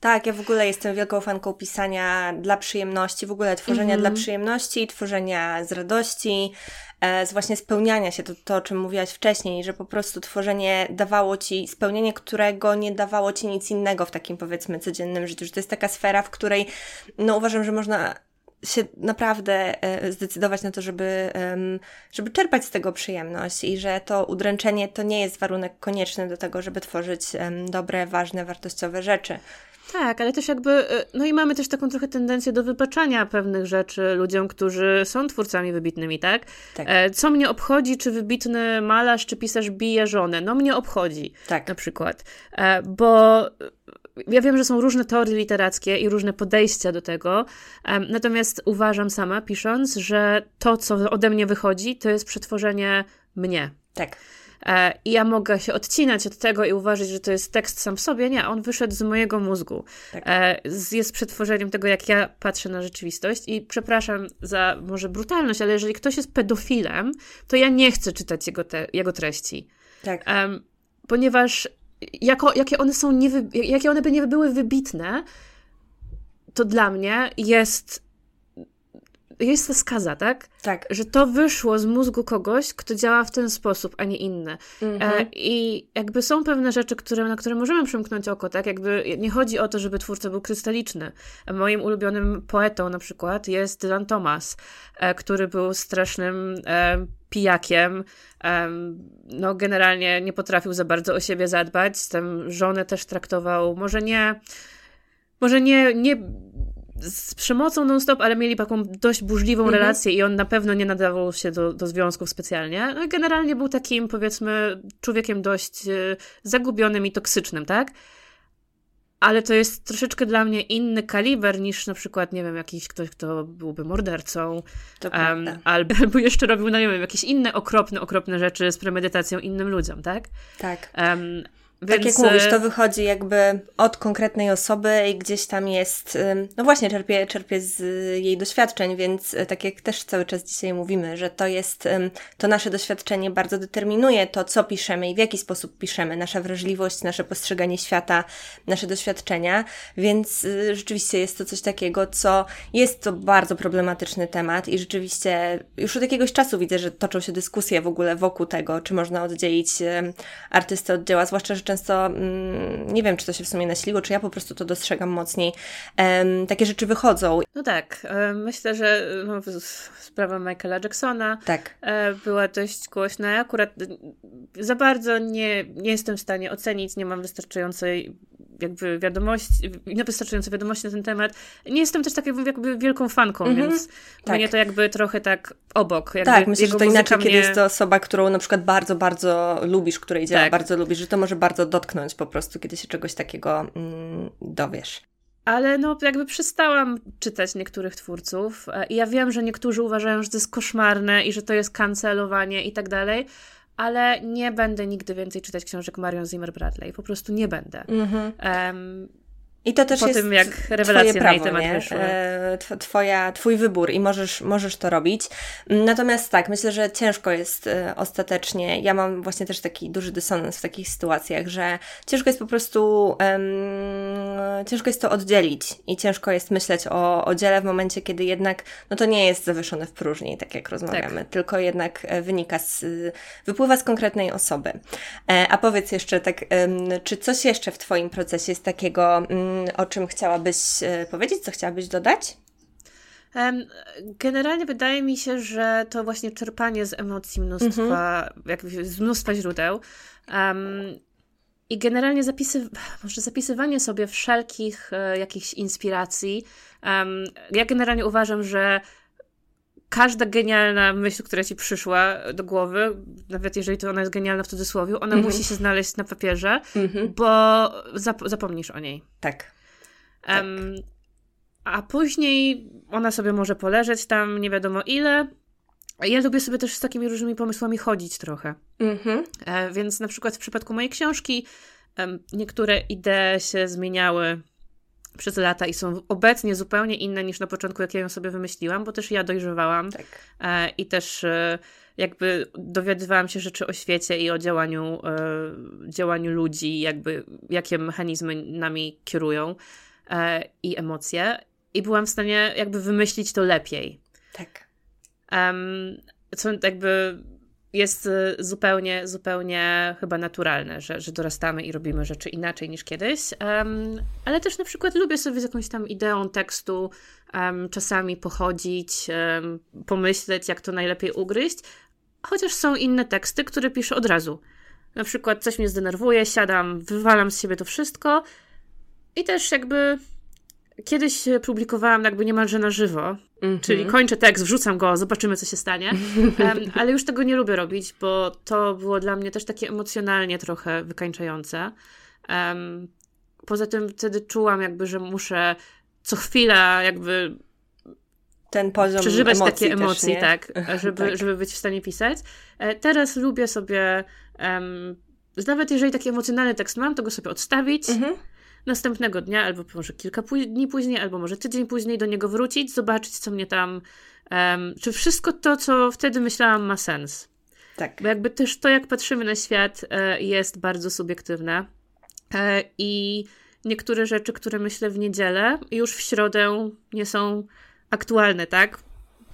Tak, ja w ogóle jestem wielką fanką pisania dla przyjemności, w ogóle tworzenia mm dla przyjemności, tworzenia z radości, e, z właśnie spełniania się, to, to o czym mówiłaś wcześniej, że po prostu tworzenie dawało ci, spełnienie którego nie dawało ci nic innego w takim powiedzmy codziennym życiu, że to jest taka sfera, w której no uważam, że można się naprawdę e, zdecydować na to, żeby, żeby czerpać z tego przyjemność i że to udręczenie to nie jest warunek konieczny do tego, żeby tworzyć dobre, ważne, wartościowe rzeczy. Tak, ale też jakby, e, no i mamy też taką trochę tendencję do wypaczania pewnych rzeczy ludziom, którzy są twórcami wybitnymi, tak? tak. E, co mnie obchodzi, czy wybitny malarz, czy pisarz bije żonę? No mnie obchodzi, tak. na przykład. Bo ja wiem, że są różne teorie literackie i różne podejścia do tego, natomiast uważam sama, pisząc, że to, co ode mnie wychodzi, to jest przetworzenie mnie. Tak. E, I ja mogę się odcinać od tego i uważać, że to jest tekst sam w sobie. Nie, on wyszedł z mojego mózgu. Tak. E, jest przetworzeniem tego, jak ja patrzę na rzeczywistość. I przepraszam za może brutalność, ale jeżeli ktoś jest pedofilem, to ja nie chcę czytać jego, te, jego treści. Tak. Um, ponieważ jako, jakie one są, niewy, jakie one by nie były wybitne, to dla mnie jest jest to skaza, tak? Tak. Że to wyszło z mózgu kogoś, kto działa w ten sposób, a nie inny. Mhm. E, I jakby są pewne rzeczy, które, na które możemy przymknąć oko, tak? Jakby nie chodzi o to, żeby twórca był krystaliczny. Moim ulubionym poetą na przykład jest Dylan Thomas, e, który był strasznym e, pijakiem. E, no generalnie nie potrafił za bardzo o siebie zadbać. Tam żonę też traktował, może nie może nie, nie z przemocą non-stop, ale mieli taką dość burzliwą mhm. relację i on na pewno nie nadawał się do, do związków specjalnie. No generalnie był takim, powiedzmy, człowiekiem dość e, zagubionym i toksycznym, tak? Ale to jest troszeczkę dla mnie inny kaliber niż na przykład, nie wiem, jakiś ktoś, kto byłby mordercą. Um, albo, albo jeszcze robił, no nie wiem, jakieś inne okropne, okropne rzeczy z premedytacją innym ludziom, tak? Tak. Um, więc... Tak jak mówisz, to wychodzi jakby od konkretnej osoby i gdzieś tam jest, no właśnie, czerpie, czerpie z jej doświadczeń, więc e, tak jak też cały czas dzisiaj mówimy, że to jest, to nasze doświadczenie bardzo determinuje to, co piszemy i w jaki sposób piszemy, nasza wrażliwość, nasze postrzeganie świata, nasze doświadczenia, więc y, rzeczywiście jest to coś takiego, co jest to bardzo problematyczny temat i rzeczywiście już od jakiegoś czasu widzę, że toczą się dyskusje w ogóle wokół tego, czy można oddzielić artystę od dzieła, zwłaszcza, że często, mm, nie wiem, czy to się w sumie nasiliło, czy ja po prostu to dostrzegam mocniej, takie rzeczy wychodzą. No tak, myślę, że no, sprawa Michaela Jacksona tak. E, była dość głośna. Ja akurat za bardzo nie, nie jestem w stanie ocenić, nie mam wystarczającej jakby wiadomości, niewystarczające wiadomości na ten temat. Nie jestem też taką jakby wielką fanką, mm -hmm. więc tak. mnie to jakby trochę tak obok. Jakby tak, myślę, że to inaczej, mnie... kiedy jest to osoba, którą na przykład bardzo, bardzo lubisz, której działa tak. bardzo lubisz, że to może bardzo dotknąć po prostu, kiedy się czegoś takiego mm, dowiesz. Ale no, jakby przestałam czytać niektórych twórców e, i ja wiem, że niektórzy uważają, że to jest koszmarne i że to jest kancelowanie i tak dalej, ale nie będę nigdy więcej czytać książek Marion Zimmer Bradley. Po prostu nie będę. Mm-hmm. Um, i to też po jest tym, jak rewelacje prawo, na temat wyszły. E, twoja, twój wybór i możesz, możesz to robić. Natomiast tak, myślę, że ciężko jest e, ostatecznie. Ja mam właśnie też taki duży dysonans w takich sytuacjach, że ciężko jest po prostu um, ciężko jest to oddzielić i ciężko jest myśleć o, o dziele w momencie, kiedy jednak no to nie jest zawieszone w próżni, tak jak rozmawiamy, tak. tylko jednak e, wynika z, wypływa z konkretnej osoby. A powiedz jeszcze tak, czy coś jeszcze w Twoim procesie jest takiego o czym chciałabyś e, powiedzieć, co chciałabyś dodać? Generalnie wydaje mi się, że to właśnie czerpanie z emocji mnóstwa, mhm. z mnóstwa źródeł. Um, I generalnie zapisy, może zapisywanie sobie wszelkich e, jakichś inspiracji. Um, ja generalnie uważam, że każda genialna myśl, która ci przyszła do głowy, nawet jeżeli to ona jest genialna w cudzysłowie, ona mm -hmm. musi się znaleźć na papierze, mm -hmm. bo zap zapomnisz o niej. Tak. Um, tak. A później ona sobie może poleżeć tam nie wiadomo ile. Ja lubię sobie też z takimi różnymi pomysłami chodzić trochę. Mm -hmm. e, więc na przykład w przypadku mojej książki um, niektóre idee się zmieniały przez lata i są obecnie zupełnie inne niż na początku, jak ja ją sobie wymyśliłam, bo też ja dojrzewałam tak. e, i też e, jakby dowiadywałam się rzeczy o świecie i o działaniu, e, działaniu ludzi, jakby jakie mechanizmy nami kierują i emocje. I byłam w stanie jakby wymyślić to lepiej. Tak. Um, co jakby jest y, zupełnie, zupełnie chyba naturalne, że, że dorastamy i robimy rzeczy inaczej niż kiedyś. Um, ale też na przykład lubię sobie z jakąś tam ideą tekstu um, czasami pochodzić, um, pomyśleć, jak to najlepiej ugryźć, chociaż są inne teksty, które piszę od razu. Na przykład coś mnie zdenerwuje, siadam, wywalam z siebie to wszystko i też jakby Kiedyś publikowałam jakby niemalże na żywo, mm -hmm. czyli kończę tekst, wrzucam go, zobaczymy, co się stanie. Um, ale już tego nie lubię robić, bo to było dla mnie też takie emocjonalnie trochę wykańczające. Um, poza tym wtedy czułam jakby, że muszę co chwila jakby ten poziom przeżywać takie emocje, tak, żeby, tak. żeby być w stanie pisać. E, teraz lubię sobie, um, nawet jeżeli taki emocjonalny tekst mam, to go sobie odstawić. -hmm następnego dnia, albo może kilka dni później, albo może tydzień później do niego wrócić, zobaczyć, co mnie tam. Um, czy wszystko to, co wtedy myślałam, ma sens. Tak. Bo jakby też to, jak patrzymy na świat, e, jest bardzo subiektywne. E, I niektóre rzeczy, które myślę w niedzielę, już w środę nie są aktualne, tak?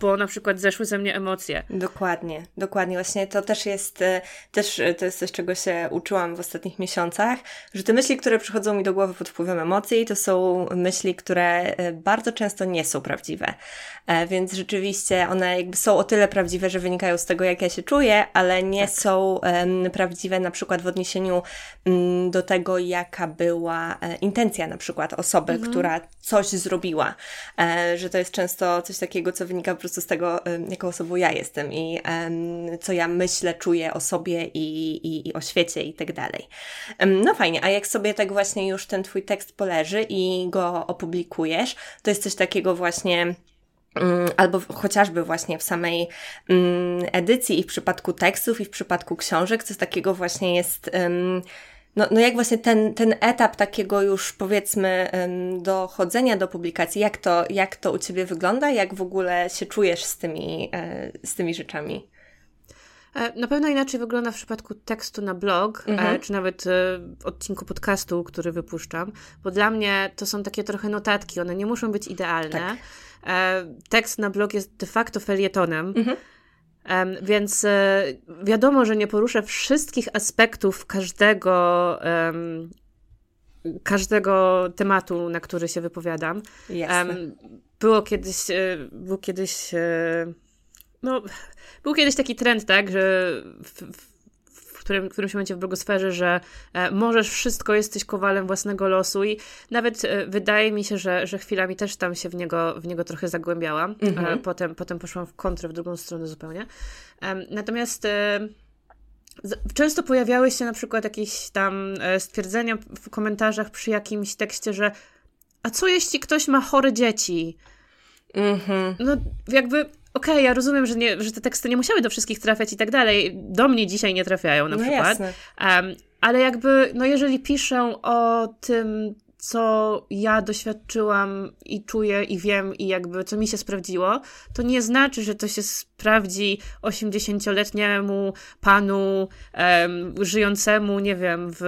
Bo na przykład zeszły ze mnie emocje. Dokładnie, dokładnie. Właśnie to też jest, e, też e, to jest coś, czego się uczyłam w ostatnich miesiącach, że te myśli, które przychodzą mi do głowy pod wpływem emocji, to są myśli, które e, bardzo często nie są prawdziwe. Więc rzeczywiście one jakby są o tyle prawdziwe, że wynikają z tego, jak ja się czuję, ale nie tak. są prawdziwe na przykład w odniesieniu um, do tego, jaka była intencja na przykład osoby, mhm. która coś zrobiła. że to jest często coś takiego, co wynika po prostu z tego, jaką osobą ja jestem i co ja myślę, czuję o sobie i, i, i o świecie i tak dalej. No fajnie, a jak sobie tak właśnie już ten Twój tekst poleży i go opublikujesz, to jest coś takiego właśnie mm, albo chociażby właśnie w samej um, edycji i w przypadku tekstów i w przypadku książek, coś takiego właśnie jest no, no jak właśnie ten, ten etap takiego już powiedzmy dochodzenia do publikacji, jak to, jak to u Ciebie wygląda, jak w ogóle się czujesz z tymi, e, z tymi rzeczami? E, na pewno inaczej wygląda w przypadku tekstu na blog, e, mhm. czy nawet odcinku podcastu, który wypuszczam, bo dla mnie to są takie trochę notatki, one nie muszą być idealne. Tak. Tekst na blog jest de facto felietonem. Mhm więc e, wiadomo, że nie poruszę wszystkich aspektów każdego, każdego tematu, na który się wypowiadam. Um, było kiedyś, e, był kiedyś, e, no, był kiedyś taki trend, tak, że w, w, którym, w którymś momencie w blogosferze, że e, możesz wszystko, jesteś kowalem własnego losu i nawet e, wydaje mi się, że, że chwilami też tam się w niego, w niego trochę zagłębiałam. E, mhm. potem, potem poszłam w kontrę, w drugą stronę zupełnie. natomiast Często pojawiały się na przykład jakieś tam stwierdzenia w komentarzach przy jakimś tekście, że a co jeśli ktoś ma chore dzieci? Mhm. No jakby okej, okay, ja rozumiem, że, nie, że te teksty nie musiały do wszystkich trafiać i tak dalej. Do mnie dzisiaj nie trafiają na no przykład. Um, ale jakby, no jeżeli piszę o tym, co ja doświadczyłam i czuję i wiem i jakby co mi się sprawdziło, to nie znaczy, że to się sprawdzi 80-letniemu panu um, żyjącemu, nie wiem, w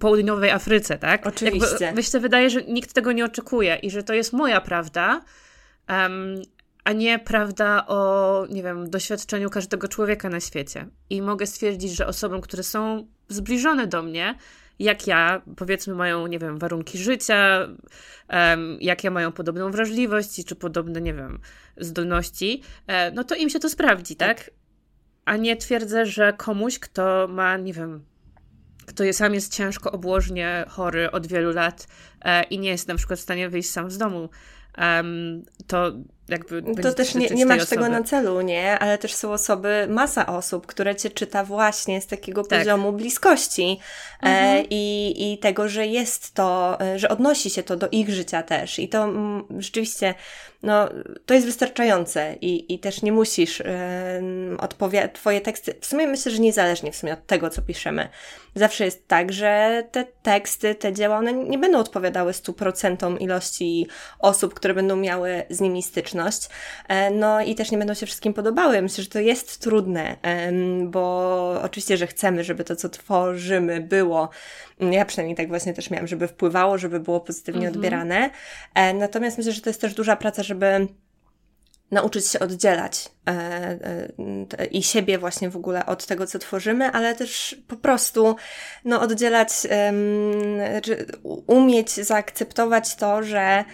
południowej Afryce, tak? Oczywiście. Jakby, myślę, wydaje, że nikt tego nie oczekuje i że to jest moja prawda. Um, a nie prawda o, nie wiem, doświadczeniu każdego człowieka na świecie. I mogę stwierdzić, że osobom, które są zbliżone do mnie, jak ja, powiedzmy, mają, nie wiem, warunki życia, um, jakie mają podobną wrażliwość, czy podobne, nie wiem, zdolności, e, no to im się to sprawdzi, tak? tak? A nie twierdzę, że komuś, kto ma, nie wiem, kto jest, sam jest ciężko obłożnie chory od wielu lat e, i nie jest na przykład w stanie wyjść sam z domu, um, to jakby to też nie, nie masz tego na celu, nie? Ale też są osoby, masa osób, które cię czyta właśnie z takiego tak. poziomu bliskości e, mhm. e, i, i tego, że jest to, e, że odnosi się to do ich życia też. I to m, rzeczywiście, no, to jest wystarczające i, i też nie musisz e, odpowiadać, twoje teksty, w sumie myślę, że niezależnie w sumie od tego, co piszemy. Zawsze jest tak, że te teksty, te dzieła, one nie będą odpowiadały 100% ilości osób, które będą miały z nimi styczność E, no i też nie będą się wszystkim podobały. Myślę, że to jest trudne, bo oczywiście, że chcemy, żeby to, co tworzymy, było. Ja przynajmniej tak właśnie też miałam, żeby wpływało, żeby było pozytywnie mhm. odbierane. E, natomiast myślę, że to jest też duża praca, żeby nauczyć się oddzielać e, e, i siebie właśnie w ogóle od tego, co tworzymy, ale też po prostu no, oddzielać, umieć zaakceptować to, że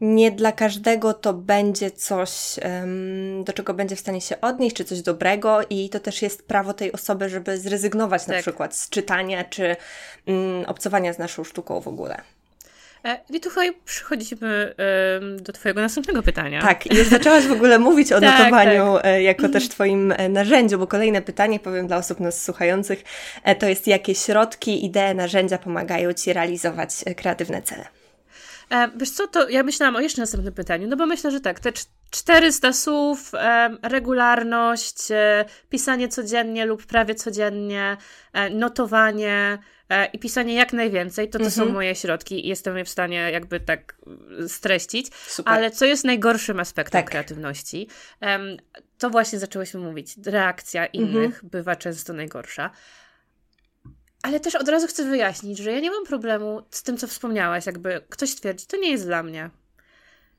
nie dla każdego to będzie coś, do czego będzie w stanie się odnieść, czy coś dobrego, i to też jest prawo tej osoby, żeby zrezygnować tak. na przykład z czytania czy um, obcowania z naszą sztuką w ogóle. E, I tutaj przechodzimy do Twojego następnego pytania. Tak, już zaczęłaś w ogóle mówić o tak, notowaniu tak. E, jako też Twoim e, narzędziu, bo kolejne pytanie, powiem dla osób nas słuchających, to jest jakie środki, idee, narzędzia pomagają Ci realizować kreatywne cele? Wiesz co, to ja myślałam o jeszcze następnym pytaniu, no bo myślę, że tak, te 400 słów, regularność, pisanie codziennie lub prawie codziennie, notowanie i pisanie jak najwięcej, to to mhm. są moje środki i jestem je w stanie jakby tak streścić. Super. Ale co jest najgorszym aspektem tak. kreatywności? to właśnie zaczęłyśmy mówić. Reakcja innych mhm. bywa często najgorsza. Ale też od razu chcę wyjaśnić, że ja nie mam problemu z tym, co wspomniałaś. Jakby ktoś twierdzi, to nie jest dla mnie.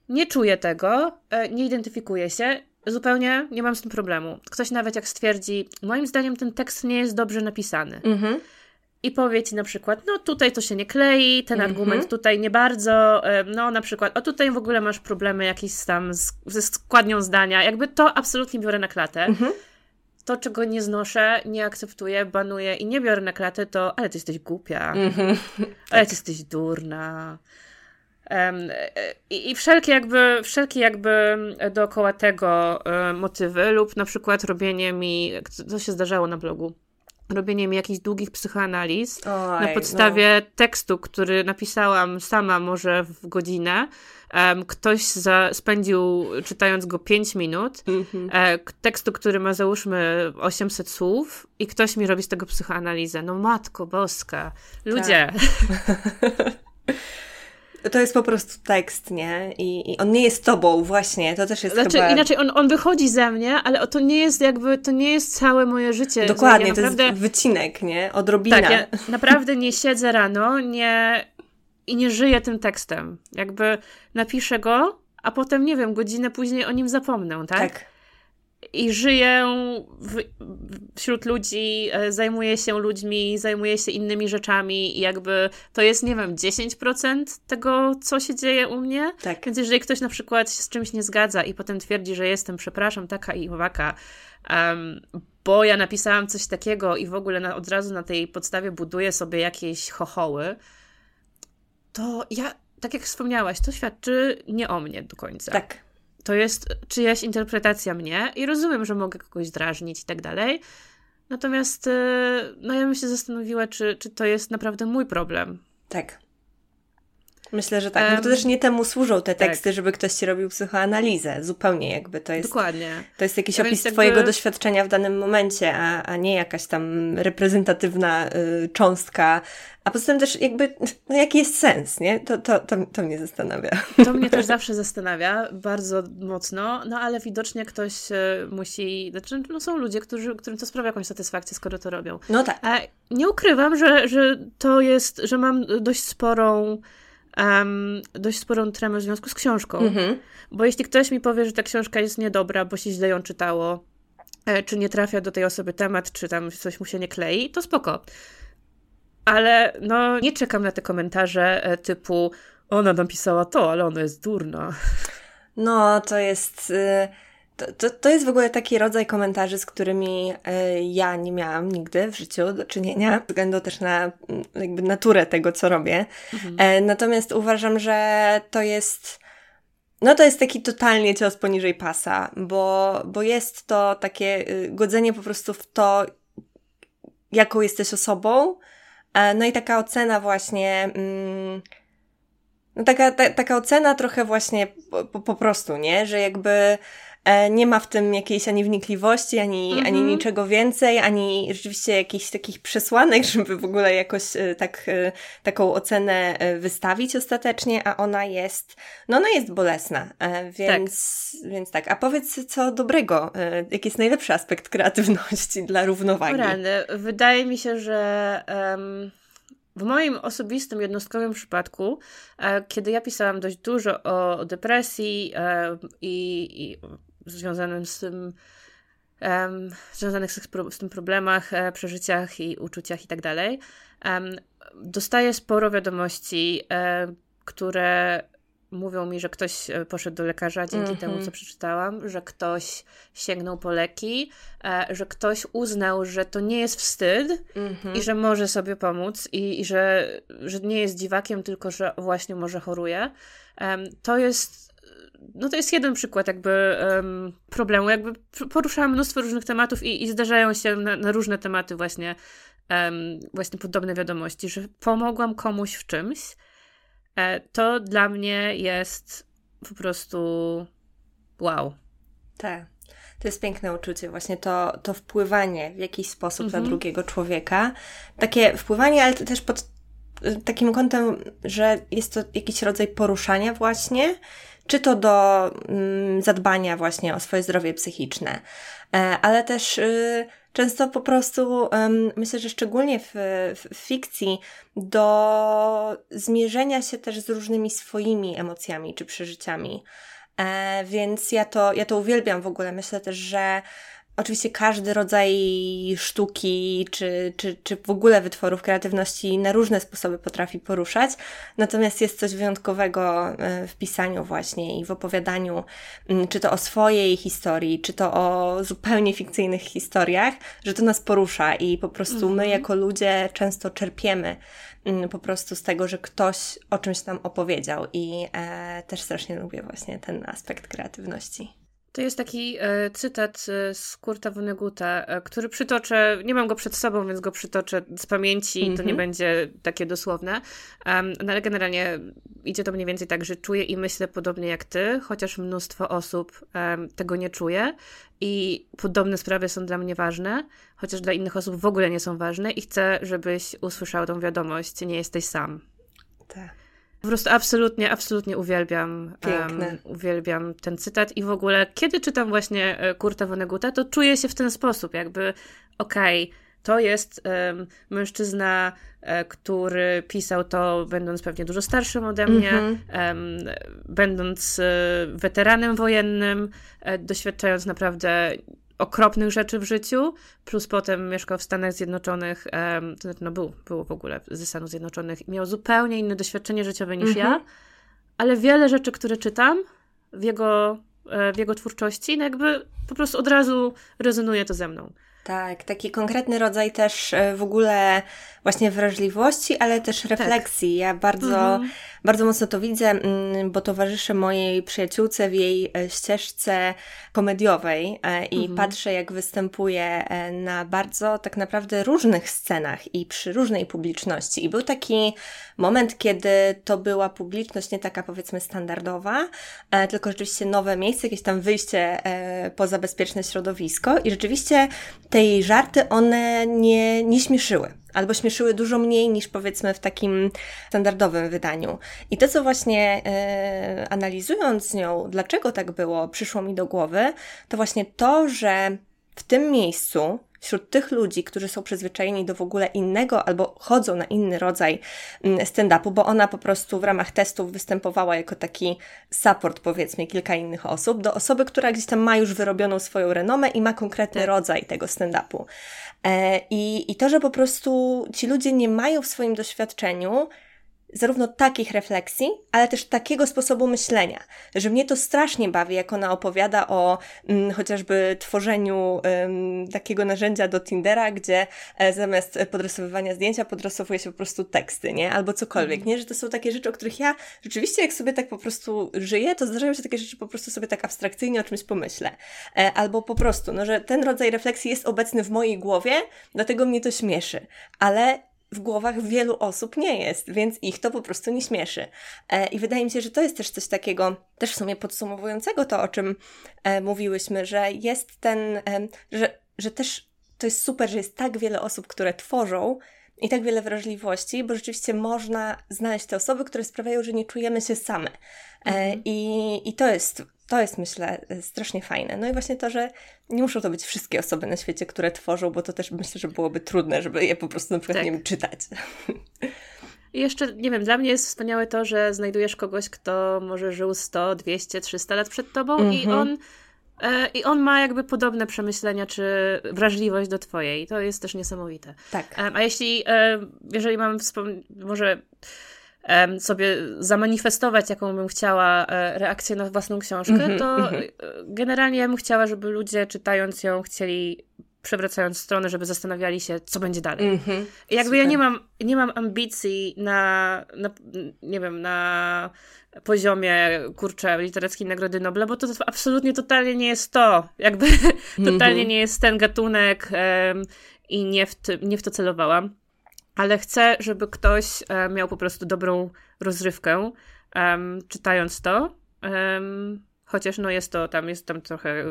Nie czuję tego, e, nie identyfikuję się, zupełnie nie mam z tym problemu. Ktoś nawet jak stwierdzi, moim zdaniem ten tekst nie jest dobrze napisany. Mhm. I powie ci na przykład, no tutaj to się nie klei, ten mhm. argument tutaj nie bardzo, e, no na przykład, o tutaj w ogóle masz problemy jakieś tam z, ze składnią zdania, jakby to absolutnie biorę na klatę. Mhm to, czego nie znoszę, nie akceptuję, banuję i nie biorę na klatę, to ale ty jesteś głupia, mm-hmm. ale ty jesteś durna. Um, i, I wszelkie jakby, wszelkie jakby dookoła tego um, motywy lub na przykład robienie mi, co się zdarzało na blogu, robienie mi jakichś długich psychoanaliz Oj, na podstawie no. tekstu, który napisałam sama może w godzinę, Um, ktoś za, spędził czytając go 5 minut, mm-hmm. e, tekstu, który ma załóżmy 800 słów i ktoś mi robi z tego psychoanalizę. No matko boska, ludzie. Tak. To jest po prostu tekst, nie? I, I, on nie jest tobą, właśnie. To też jest znaczy, chyba... Inaczej, on, on wychodzi ze mnie, ale to nie jest jakby, to nie jest całe moje życie. Dokładnie, ja naprawdę... to jest wycinek, nie? Odrobina. Tak, ja naprawdę nie siedzę rano, nie i nie żyję tym tekstem. Jakby napiszę go, a potem, nie wiem, godzinę później o nim zapomnę, tak? Tak. I żyję w, wśród ludzi, e, zajmuję się ludźmi, zajmuję się innymi rzeczami i jakby to jest, nie wiem, 10% tego, co się dzieje u mnie. Tak. Więc jeżeli ktoś na przykład się z czymś nie zgadza i potem twierdzi, że jestem, przepraszam, taka i owaka, um, bo ja napisałam coś takiego i w ogóle na, od razu na tej podstawie buduję sobie jakieś chochoły, to ja, tak jak wspomniałaś, to świadczy nie o mnie do końca. Tak. To jest czyjaś interpretacja mnie i rozumiem, że mogę kogoś drażnić i tak dalej. Natomiast e, no ja bym się zastanowiła, czy, czy to jest naprawdę mój problem. Tak. Myślę, że tak. No um, to też nie temu służą te tak. teksty, tak. żeby ktoś ci robił psychoanalizę. Zupełnie jakby to jest. Dokładnie. To jest jakiś opis jakby... Twojego doświadczenia w danym momencie, a, a nie jakaś tam reprezentatywna y, cząstka. A poza tym też jakby, no jaki jest sens, nie? To, to, to, to mnie zastanawia. To mnie też zawsze zastanawia, bardzo mocno, no ale widocznie ktoś y, musi, znaczy no są ludzie, którzy, którym to sprawia jakąś satysfakcję, skoro to robią. No tak. A nie ukrywam, że, że to jest, że mam dość sporą um, dość sporą tremę w związku z książką. Mhm. Bo jeśli ktoś mi powie, że ta książka jest niedobra, bo się źle ją czytało, e, czy nie trafia do tej osoby temat, czy tam coś mu się nie klei, to spoko. ale no nie czekam na te komentarze e, typu ona napisała to, ale ona jest durna. No, to jest... Y, to, to, to jest w ogóle taki rodzaj komentarzy, z którymi y, ja nie miałam nigdy w życiu do czynienia, ze względu też na mm, jakby naturę tego, co robię. Mhm. E, natomiast uważam, że to jest no to jest taki totalnie cios poniżej pasa, bo, bo jest to takie y, godzenie po prostu w to, jaką jesteś osobą. E, no i taka ocena właśnie. Mm, no taka, ta, taka ocena trochę właśnie po, po prostu, nie? Że jakby E, nie ma w tym jakiejś ani wnikliwości, ani, mhm. ani niczego więcej, ani rzeczywiście jakichś takich przesłanek, żeby w ogóle jakoś e, tak, e, taką ocenę wystawić ostatecznie, a ona jest, no ona jest bolesna, więc tak. więc tak. A powiedz co dobrego, jaki jest najlepszy aspekt kreatywności dla równowagi? Rany. Wydaje mi się, że um... W moim osobistym, jednostkowym przypadku, kiedy ja pisałam dość dużo o depresji i, i związanym z tym, um, związanych z, z, tym problemach, e, przeżyciach i uczuciach i tak dalej. Dostaję sporo wiadomości, e, które mówią mi, że ktoś e, poszedł do lekarza dzięki mm -hmm. temu, co przeczytałam, że ktoś sięgnął po leki, e, że ktoś uznał, że to nie jest wstyd mm -hmm. i że może sobie pomóc i, i, że, że nie jest dziwakiem, tylko że właśnie może choruje. To jest no to jest jeden przykład jakby um, problemu. Jakby poruszałam mnóstwo różnych tematów i, i zdarzają się na, na różne tematy właśnie, um, właśnie podobne wiadomości, że pomogłam komuś w czymś. E, to dla mnie jest po prostu wow. Tak. To jest piękne uczucie, właśnie to, to wpływanie w jakiś sposób mhm. na drugiego człowieka. Takie wpływanie, ale też pod takim kątem, że jest to jakiś rodzaj poruszania właśnie czy to do mm, zadbania właśnie o swoje zdrowie psychiczne, e, ale też y, często po prostu myślę, że szczególnie w, w, fikcji do zmierzenia się też z różnymi swoimi emocjami czy przeżyciami. E, więc ja to, ja to uwielbiam w ogóle. Myślę też, że Oczywiście każdy rodzaj sztuki czy, czy, czy w ogóle wytworów kreatywności na różne sposoby potrafi poruszać, natomiast jest coś wyjątkowego e, w pisaniu właśnie i w opowiadaniu, mm, czy to o swojej historii, czy to o zupełnie fikcyjnych historiach, że to nas porusza i po prostu my mhm. jako ludzie często czerpiemy mm, po prostu z tego, że ktoś o czymś nam opowiedział i e, też strasznie lubię właśnie ten aspekt kreatywności. To jest taki e, cytat e, z Kurta Vonneguta, e, który przytoczę, nie mam go przed sobą, więc go przytoczę z pamięci, mm -hmm. to nie mhm. będzie takie dosłowne, um, no ale generalnie idzie to mniej więcej tak, że czuję i myślę podobnie jak ty, chociaż mnóstwo osób um, tego nie czuje i podobne sprawy są dla mnie ważne, chociaż dla innych osób w ogóle nie są ważne i chcę, żebyś usłyszał tą wiadomość, nie jesteś sam. Tak. Po prostu absolutnie, absolutnie uwielbiam, um, uwielbiam ten cytat i w ogóle, kiedy czytam właśnie e, Kurta Vonneguta, to czuję się w ten sposób, jakby okej, okay, to jest um, mężczyzna, e, który pisał to, będąc pewnie dużo starszym ode mnie, mm -hmm. um, będąc e, weteranem wojennym, doświadczając naprawdę okropnych rzeczy w życiu, plus potem mieszkał w Stanach Zjednoczonych, um, to znaczy, no był, był w ogóle ze Stanów Zjednoczonych i miał zupełnie inne doświadczenie życiowe niż ja, mhm. ale wiele rzeczy, które czytam w jego, e, w jego twórczości, no jakby po prostu od razu rezonuje to ze mną. Tak, taki konkretny rodzaj też e, w ogóle właśnie wrażliwości, ale też tak. refleksji. Tak. Ja bardzo, mhm. bardzo mocno to widzę, mm, bo towarzyszę mojej przyjaciółce w jej e, ścieżce komediowej e, i mhm. patrzę, jak występuje na bardzo tak naprawdę różnych scenach i przy różnej publiczności. I był taki moment, kiedy to była publiczność nie taka powiedzmy standardowa, tylko rzeczywiście nowe miejsce, jakieś tam wyjście poza bezpieczne środowisko i rzeczywiście te jej żarty, one nie, nie śmieszyły. Albo śmieszyły dużo mniej niż powiedzmy w takim standardowym wydaniu. I to, co właśnie e, analizując z nią, dlaczego tak było, przyszło mi do głowy, to właśnie to, że w tym miejscu wśród tych ludzi, którzy są przyzwyczajeni do w ogóle innego albo chodzą na inny rodzaj mm, stand-upu, bo ona po prostu w ramach testów występowała jako taki support, powiedzmy, kilka innych osób, do osoby, która gdzieś tam ma już wyrobioną swoją renomę i ma konkretny tak. rodzaj tego stand-upu. E, I, I to, że po prostu ci ludzie nie mają w swoim doświadczeniu zarówno takich refleksji, ale też takiego sposobu myślenia, że mnie to strasznie bawi, jak ona opowiada o mm, chociażby tworzeniu mm, takiego narzędzia do Tindera, gdzie e, zamiast podrysowywania zdjęcia podrysowuje się po prostu teksty, nie? Albo cokolwiek, nie? Że to są takie rzeczy, o których ja rzeczywiście jak sobie tak po prostu żyję, to zdarzają się takie rzeczy po prostu sobie tak abstrakcyjnie o czymś pomyślę. E, albo po prostu, no, że ten rodzaj refleksji jest obecny w mojej głowie, dlatego mnie to śmieszy. Ale w głowach wielu osób nie jest, więc ich to po prostu nie śmieszy. E, I wydaje mi się, że to jest też coś takiego, też w sumie podsumowującego to, o czym e, mówiłyśmy, że jest ten, e, że, że też to jest super, że jest tak wiele osób, które tworzą i tak wiele wrażliwości, bo rzeczywiście można znaleźć te osoby, które sprawiają, że nie czujemy się same. Mhm. I, I to jest to jest, myślę, strasznie fajne. No i właśnie to, że nie muszą to być wszystkie osoby na świecie, które tworzą, bo to też myślę, że byłoby trudne, żeby je po prostu na przykład, tak. nie wiem, czytać. I jeszcze, nie wiem, dla mnie jest wspaniałe to, że znajdujesz kogoś, kto może żył 100, 200, 300 lat przed tobą i mhm. on e, i on ma jakby podobne przemyślenia czy wrażliwość do twojej. To jest też niesamowite. Tak. A jeśli, e, jeżeli mam wspomnieć, może sobie zamanifestować, jaką bym chciała e, reakcję na własną książkę, mm -hmm, to mm -hmm. generalnie ja bym chciała, żeby ludzie czytając ją chcieli przewracając stronę, żeby zastanawiali się, co będzie dalej. Mm -hmm, I jakby super. ja nie mam, nie mam ambicji na, na, nie wiem, na poziomie, kurczę, literackiej Nagrody Nobla, bo to, to absolutnie totalnie nie jest to. Jakby totalnie nie jest ten gatunek um, i nie w, ty, nie w to celowałam ale chcę, żeby ktoś e, miał po prostu dobrą rozrywkę, um, czytając to. Um, Chociaż no jest to, tam jest tam trochę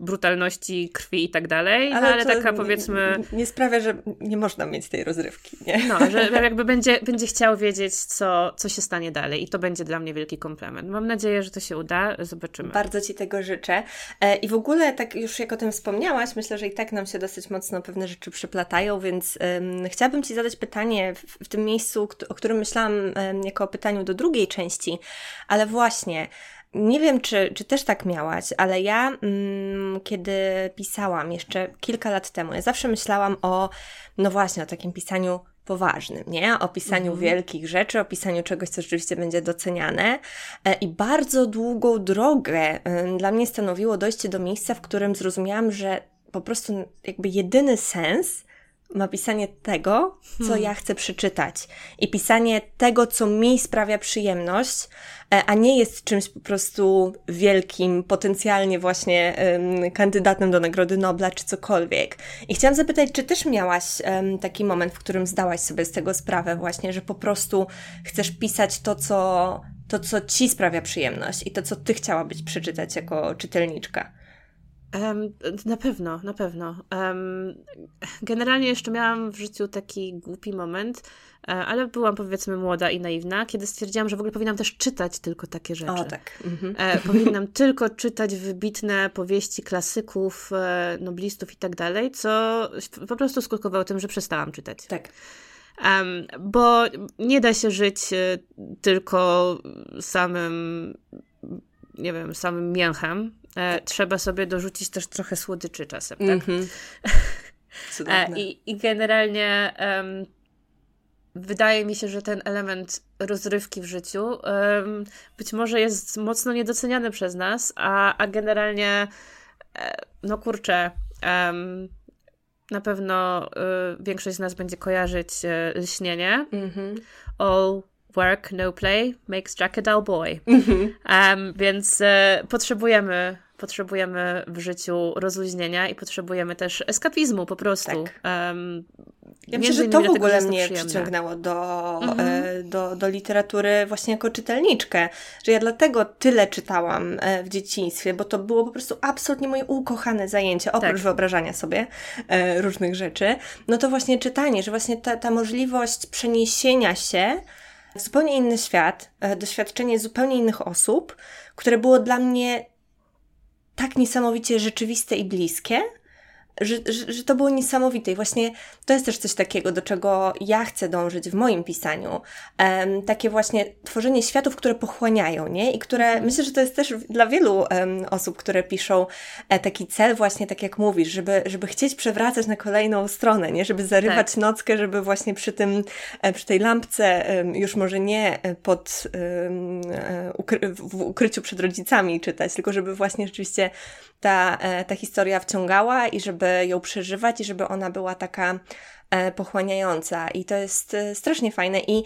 brutalności, krwi i tak dalej, ale, no, ale taka powiedzmy... Nie, nie, sprawia, że nie można mieć tej rozrywki, nie? No, że jakby będzie, będzie chciał wiedzieć, co, co się stanie dalej i to będzie dla mnie wielki komplement. Mam nadzieję, że to się uda, zobaczymy. Bardzo Ci tego życzę. E, I w ogóle, tak już jak o tym wspomniałaś, myślę, że i tak nam się dosyć mocno pewne rzeczy przyplatają, więc um, chciałabym Ci zadać pytanie w, w tym miejscu, o którym myślałam um, jako o pytaniu do drugiej części, ale właśnie... Nie wiem, czy, czy też tak miałaś, ale ja, mm, kiedy pisałam jeszcze kilka lat temu, ja zawsze myślałam o, no właśnie, o takim pisaniu poważnym, nie? O pisaniu mhm. wielkich rzeczy, o pisaniu czegoś, co rzeczywiście będzie doceniane. E, I bardzo długą drogę dla mnie stanowiło dojście do miejsca, w którym zrozumiałam, że po prostu jakby jedyny sens ma pisanie tego, co hmm. ja chcę przeczytać i pisanie tego, co mi sprawia przyjemność, e, a nie jest czymś po prostu wielkim, potencjalnie właśnie um, kandydatem do Nagrody Nobla czy cokolwiek. I chciałam zapytać, czy też miałaś um, taki moment, w którym zdałaś sobie z tego sprawę właśnie, że po prostu chcesz pisać to, co, to, co ci sprawia przyjemność i to, co ty chciałabyś przeczytać jako czytelniczka? Na pewno, na pewno. Generalnie jeszcze miałam w życiu taki głupi moment, e, ale byłam powiedzmy młoda i naiwna, kiedy stwierdziłam, że w ogóle powinnam też czytać tylko takie rzeczy. O, tak. Mhm. E, powinnam tylko czytać wybitne powieści klasyków, e, noblistów i tak dalej, co po prostu skutkowało tym, że przestałam czytać. Tak. Um, bo nie da się żyć tylko samym, nie wiem, samym mięchem, e, trzeba sobie dorzucić też trochę słodyczy czasem, tak? Mm-hmm. e, i, I generalnie um, wydaje mi się, że ten element rozrywki w życiu um, być może jest mocno niedoceniany przez nas, a, a generalnie e, no kurczę, um, na pewno y, większość z nas będzie kojarzyć y, lśnienie. Mm-hmm. All work, no play makes Jack a dull boy. Mm-hmm. Um, więc y, potrzebujemy potrzebujemy w życiu rozluźnienia i potrzebujemy też eskapizmu po prostu. Tak. Um, ja myślę, że to w ogóle mnie przyjemne. przyciągnęło do, mhm. e, do, do literatury właśnie jako czytelniczkę, że ja dlatego tyle czytałam e, w dzieciństwie, bo to było po prostu absolutnie moje ukochane zajęcie, oprócz tak. wyobrażania sobie e, różnych rzeczy. No to właśnie czytanie, że właśnie ta, ta możliwość przeniesienia się w zupełnie inny świat, doświadczenie zupełnie innych osób, które było dla mnie tak niesamowicie rzeczywiste i bliskie, że, że, że, to było niesamowite i właśnie to jest też coś takiego, do czego ja chcę dążyć w moim pisaniu. Um, takie właśnie tworzenie światów, które pochłaniają, nie? I które, mhm. myślę, że to jest też dla wielu um, osób, które piszą e, taki cel właśnie, tak jak mówisz, żeby, żeby chcieć przewracać na kolejną stronę, nie? Żeby zarywać tak. nockę, żeby właśnie przy tym, e, przy tej lampce, już może nie e, pod, e, ukry w ukryciu przed rodzicami czytać, tylko żeby właśnie rzeczywiście ta, e, ta historia wciągała i żeby ją przeżywać i żeby ona była taka e, pochłaniająca. I to jest e, strasznie fajne. I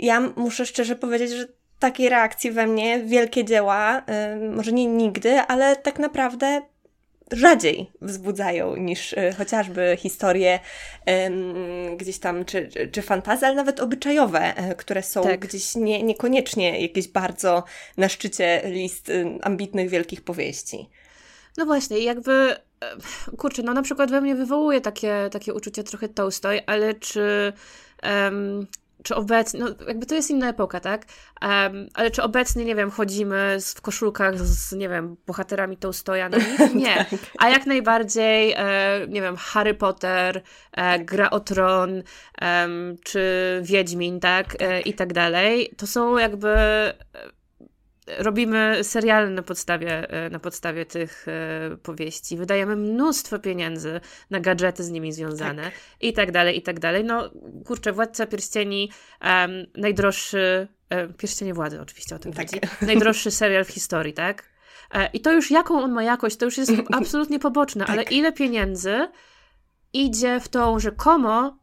ja muszę szczerze powiedzieć, że takiej reakcji we mnie wielkie dzieła, może nie nigdy, ale tak naprawdę rzadziej wzbudzają niż chociażby historie gdzieś tam, czy, czy fantazje, ale nawet obyczajowe, które są tak. gdzieś nie, niekoniecznie jakieś bardzo na szczycie list ambitnych wielkich powieści. No właśnie, jakby, e, kurczę, no na przykład we mnie wywołuje takie, takie uczucie trochę Tolstoj, ale czy, um, czy obecnie, no jakby to jest inna epoka, tak? Um, ale czy obecnie, nie wiem, chodzimy w koszulkach z, nie wiem, bohaterami Tolstoja? No nie. tak. A jak najbardziej, e, nie wiem, Harry Potter, e, Gra o Tron, e, czy Wiedźmin, tak? E, I tak dalej. To są jakby robimy seriale na podstawie, e, na podstawie tych e, powieści, wydajemy mnóstwo pieniędzy na gadżety z nimi związane tak. i tak dalej, i tak dalej. No kurczę, Władca Pierścieni, um, najdroższy, um, Pierścienie Władzy oczywiście o tym tak. chodzi, najdroższy serial w historii, tak? I to już jaką on ma jakość, to już jest absolutnie poboczne, tak. ale ile pieniędzy idzie w tą rzekomo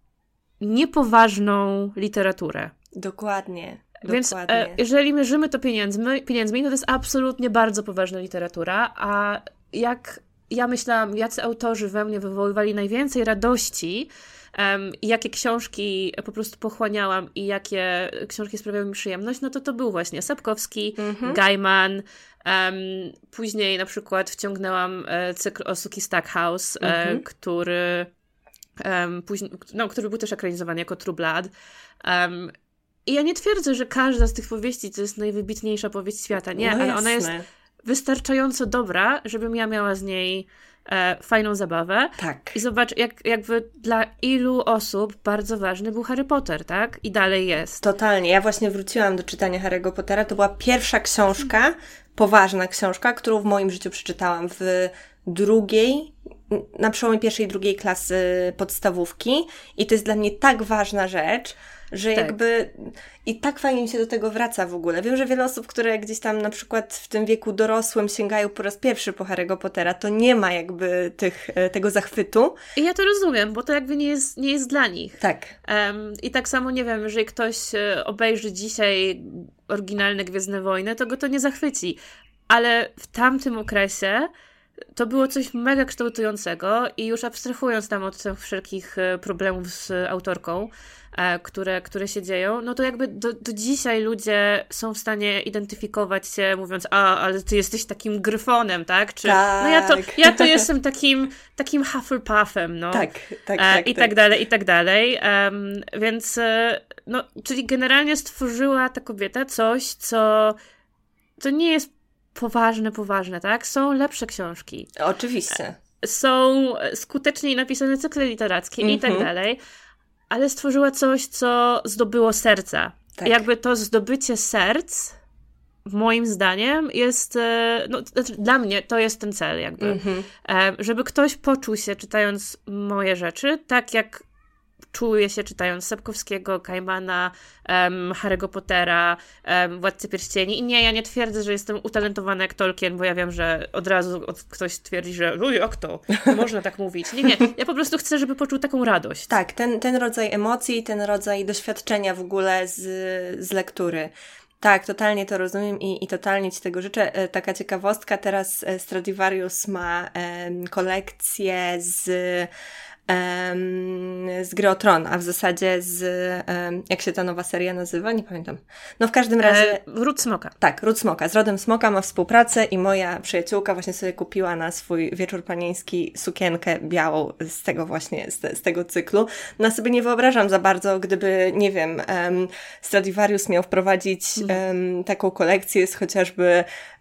niepoważną literaturę. Dokładnie. Więc e, jeżeli mierzymy to pieniędzmi, pieniędzmi, to jest absolutnie bardzo poważna literatura, a jak ja myślałam, jacy autorzy we mnie wywoływali najwięcej radości, um, jakie książki po prostu pochłaniałam i jakie książki sprawiały mi przyjemność, no to to był właśnie Sapkowski, mhm. Gaiman, um, później na przykład wciągnęłam e, cykl o Suki Stackhouse, e, mhm. e, który um, później, no, który był też ekranizowany jako True Blood. Um, i ja nie twierdzę, że każda z tych powieści to jest najwybitniejsza powieść świata. Nie, no ale ona jest wystarczająco dobra, żebym ja miała z niej e, fajną zabawę. Tak. I zobacz, jak, jakby dla ilu osób bardzo ważny był Harry Potter, tak? I dalej jest. Totalnie. Ja właśnie wróciłam do czytania Harry'ego Pottera. To była pierwsza książka, poważna książka, którą w moim życiu przeczytałam w drugiej, na przełomie pierwszej i drugiej klasy podstawówki. I to jest dla mnie tak ważna rzecz, że tak. jakby i tak fajnie mi się do tego wraca w ogóle. Wiem, że wiele osób, które gdzieś tam na przykład w tym wieku dorosłym sięgają po raz pierwszy po Harry'ego Pottera, to nie ma jakby tych, e, tego zachwytu. I ja to rozumiem, bo to jakby nie jest, nie jest dla nich. Tak. Um, I tak samo, nie wiem, jeżeli ktoś e, obejrzy dzisiaj oryginalne Gwiezdne Wojny, to go to nie zachwyci. Ale w tamtym okresie to było coś mega kształtującego i już abstrahując tam od tych wszelkich e, problemów z autorką, E, które, które się dzieją, no to jakby do, do dzisiaj ludzie są w stanie identyfikować się, mówiąc, a, ale ty jesteś takim gryfonem, tak? Czy, tak. No ja to, ja to jestem takim, takim Hufflepuffem, no. Tak, tak, e, tak. I tak, tak dalej, i tak dalej. Um, więc, no, czyli generalnie stworzyła ta kobieta coś, co, co nie jest poważne, poważne, tak? Są lepsze książki. Oczywiście. Są skuteczniej napisane cykle literackie mm -hmm. i tak mhm. dalej ale stworzyła coś, co zdobyło serca. Tak. Jakby to zdobycie serc, moim zdaniem, jest, e, no, znaczy dla mnie to jest ten cel, jakby. Mm -hmm. Żeby ktoś poczuł się, czytając moje rzeczy, tak jak czuję się czytając Sapkowskiego, Kajmana, um, Harry'ego Pottera, um, Władcy Pierścieni. I nie, ja nie twierdzę, że jestem utalentowana jak Tolkien, bo ja wiem, że od razu ktoś twierdzi, że no jak to? Można tak mówić. Nie, nie. Ja po prostu chcę, żeby poczuł taką radość. Tak, ten, ten rodzaj emocji, ten rodzaj doświadczenia w ogóle z, z lektury. Tak, totalnie to rozumiem i, i totalnie Ci tego życzę. E, taka ciekawostka, teraz e, Stradivarius ma e, kolekcję z z Gry o Tron, a w zasadzie z, jak się ta nowa seria nazywa? Nie pamiętam. No w każdym razie... E, Ród Smoka. Tak, Ród Smoka. Z Rodem Smoka ma współpracę i moja przyjaciółka właśnie sobie kupiła na swój wieczór panieński sukienkę białą z tego właśnie, z, z tego cyklu. No sobie nie wyobrażam za bardzo, gdyby, nie wiem, um, Stradivarius miał wprowadzić um, taką kolekcję z chociażby E,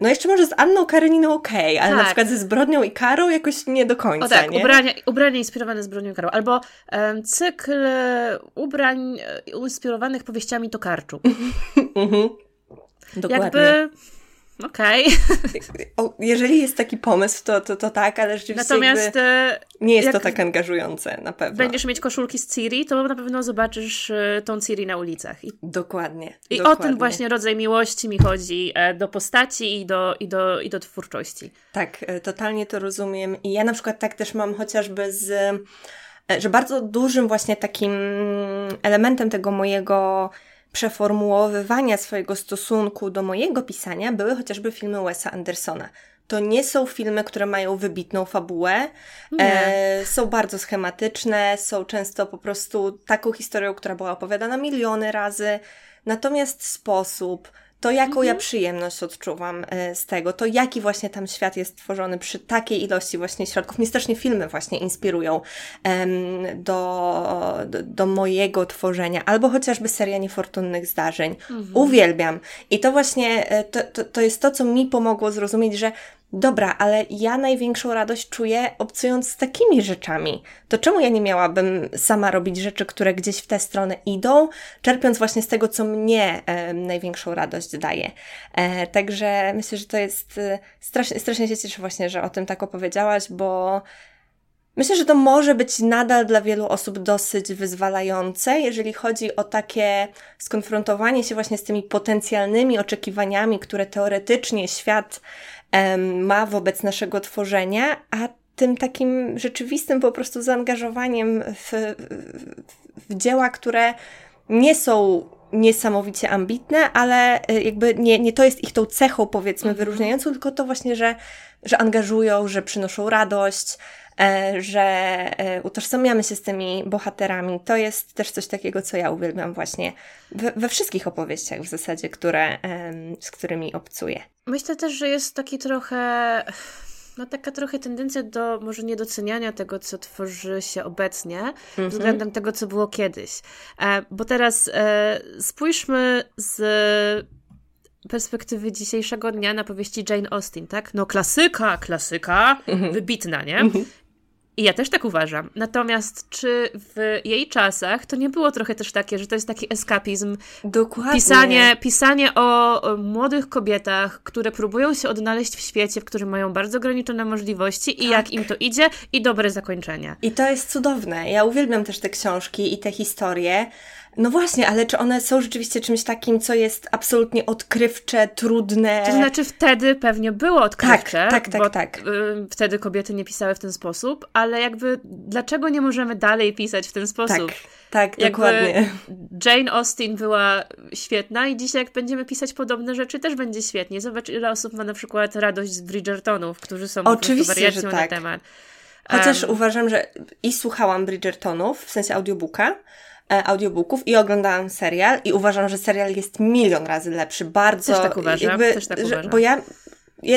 no jeszcze może z Anną Kareniną okej, okay, ale tak. na przykład ze Zbrodnią i Karą jakoś nie do końca, o tak, nie? Ubrania, ubrania inspirowane Zbrodnią i Karą. Albo um, cykl ubrań e, inspirowanych powieściami Tokarczu. Mhm. Dokładnie. Jakby Okej. Okay. Jeżeli jest taki pomysł, to, to, to tak, ale rzeczywiście Natomiast e, nie jest to tak angażujące, na pewno. Będziesz mieć koszulki z Ciri, to na pewno zobaczysz e, tą Ciri na ulicach. I, dokładnie. I dokładnie. o ten właśnie rodzaj miłości mi chodzi e, do postaci i do, i, do, i do twórczości. Tak, totalnie to rozumiem. I ja na przykład tak też mam chociażby z... że bardzo dużym właśnie takim elementem tego mojego przeformułowywania swojego stosunku do mojego pisania były chociażby filmy Wesa Andersona. To nie są filmy, które mają wybitną fabułę, e, są bardzo schematyczne, są często po prostu taką historią, która była opowiadana miliony razy, natomiast sposób, to jaką mhm. ja przyjemność odczuwam e, z tego, to jaki właśnie tam świat jest tworzony przy takiej ilości właśnie środków. Mnie strasznie filmy właśnie inspirują um, do, do, do, mojego tworzenia, albo chociażby seria niefortunnych zdarzeń. Mhm. Uwielbiam. I to właśnie, e, to, to, to jest to, co mi pomogło zrozumieć, że dobra, ale ja największą radość czuję obcując z takimi rzeczami. To czemu ja nie miałabym sama robić rzeczy, które gdzieś w tę stronę idą, czerpiąc właśnie z tego, co mnie e, największą radość daje. E, także myślę, że to jest e, strasznie, strasznie się cieszę właśnie, że o tym tak opowiedziałaś, bo Myślę, że to może być nadal dla wielu osób dosyć wyzwalające, jeżeli chodzi o takie skonfrontowanie się właśnie z tymi potencjalnymi oczekiwaniami, które teoretycznie świat ma wobec naszego tworzenia, a tym takim rzeczywistym po prostu zaangażowaniem w, w, w dzieła, które nie są niesamowicie ambitne, ale e, jakby nie, nie to jest ich tą cechą, powiedzmy, mhm. wyróżniającą, tylko to właśnie, że, że angażują, że przynoszą radość, że e, utożsamiamy się z tymi bohaterami. To jest też coś takiego, co ja uwielbiam właśnie we, wszystkich opowieściach w zasadzie, które, z którymi obcuję. Myślę też, że jest taki trochę no taka trochę tendencja do może niedoceniania tego, co tworzy się obecnie, mhm. względem tego, co było kiedyś. E, bo teraz e, spójrzmy z perspektywy dzisiejszego dnia na powieści Jane Austen, tak? No klasyka, klasyka, mhm. wybitna, nie? Mhm. I ja też tak uważam. Natomiast czy w jej czasach to nie było trochę też takie, że to jest taki eskapizm? Dokładnie. Pisanie, pisanie o, młodych kobietach, które próbują się odnaleźć w świecie, w którym mają bardzo ograniczone możliwości tak. i jak im to idzie i dobre zakończenia. I to jest cudowne. Ja uwielbiam też te książki i te historie. No właśnie, ale czy one są rzeczywiście czymś takim, co jest absolutnie odkrywcze, trudne? To znaczy wtedy pewnie było odkrywcze, tak, tak, tak, bo tak. Y, wtedy kobiety nie pisały w ten sposób, ale jakby dlaczego nie możemy dalej pisać w ten sposób? Tak, tak, jakby dokładnie. Jane Austen była świetna i dzisiaj jak będziemy pisać podobne rzeczy, też będzie świetnie. Zobacz, ile osób ma na przykład radość z Bridgertonów, którzy są Oczywiście, po wariacją tak. na temat. Chociaż um, uważam, że i słuchałam Bridgertonów, w sensie audiobooka, audiobooków i oglądałam serial i uważam, że serial jest milion razy lepszy. Bardzo. Też tak uważam. Jakby, też tak uważam. Bo ja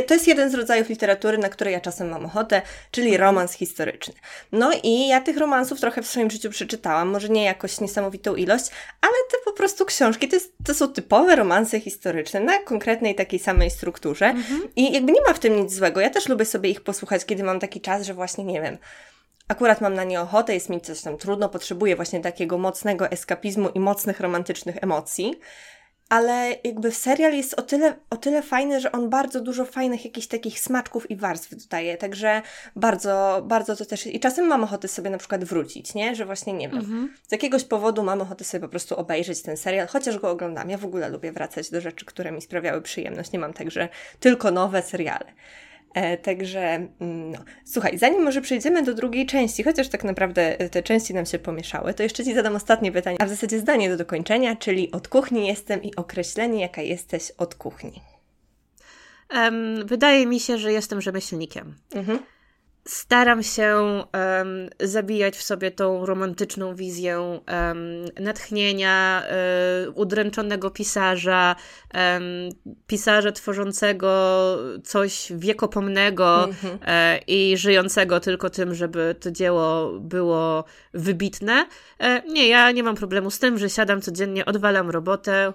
to jest jeden z rodzajów literatury, na które ja czasem mam ochotę, czyli romans historyczny. No i ja tych romansów trochę w swoim życiu przeczytałam, może nie jakoś niesamowitą ilość, ale te po prostu książki to, jest, to są typowe romanse historyczne na konkretnej takiej samej strukturze mhm. i jakby nie ma w tym nic złego. Ja też lubię sobie ich posłuchać, kiedy mam taki czas, że właśnie nie wiem, akurat mam na nie ochotę, jest mi coś tam trudno, potrzebuję właśnie takiego mocnego eskapizmu i mocnych romantycznych emocji. Ale jakby serial jest o tyle, o tyle fajny, że on bardzo dużo fajnych jakichś takich smaczków i warstw dodaje, także bardzo, bardzo to też i czasem mam ochotę sobie na przykład wrócić, nie? Że właśnie nie wiem, mhm. z jakiegoś powodu mam ochotę sobie po prostu obejrzeć ten serial, chociaż go oglądam. Ja w ogóle lubię wracać do rzeczy, które mi sprawiały przyjemność. Nie mam także tylko nowe seriale. E, także, mm, no. słuchaj, zanim może przejdziemy do drugiej części, chociaż tak naprawdę e, te części nam się pomieszały, to jeszcze Ci zadam ostatnie pytanie, a w zasadzie zdanie do dokończenia, czyli od kuchni jestem i określenie, jaka jesteś od kuchni. Um, wydaje mi się, że jestem rzemieślnikiem. Mhm. Staram się um, zabijać w sobie tą romantyczną wizję um, natchnienia, um, udręczonego pisarza, pisarza tworzącego coś wiekopomnego mm-hmm. i żyjącego tylko tym, żeby to dzieło było wybitne. E, nie, ja nie mam problemu z tym, że siadam codziennie, odwalam robotę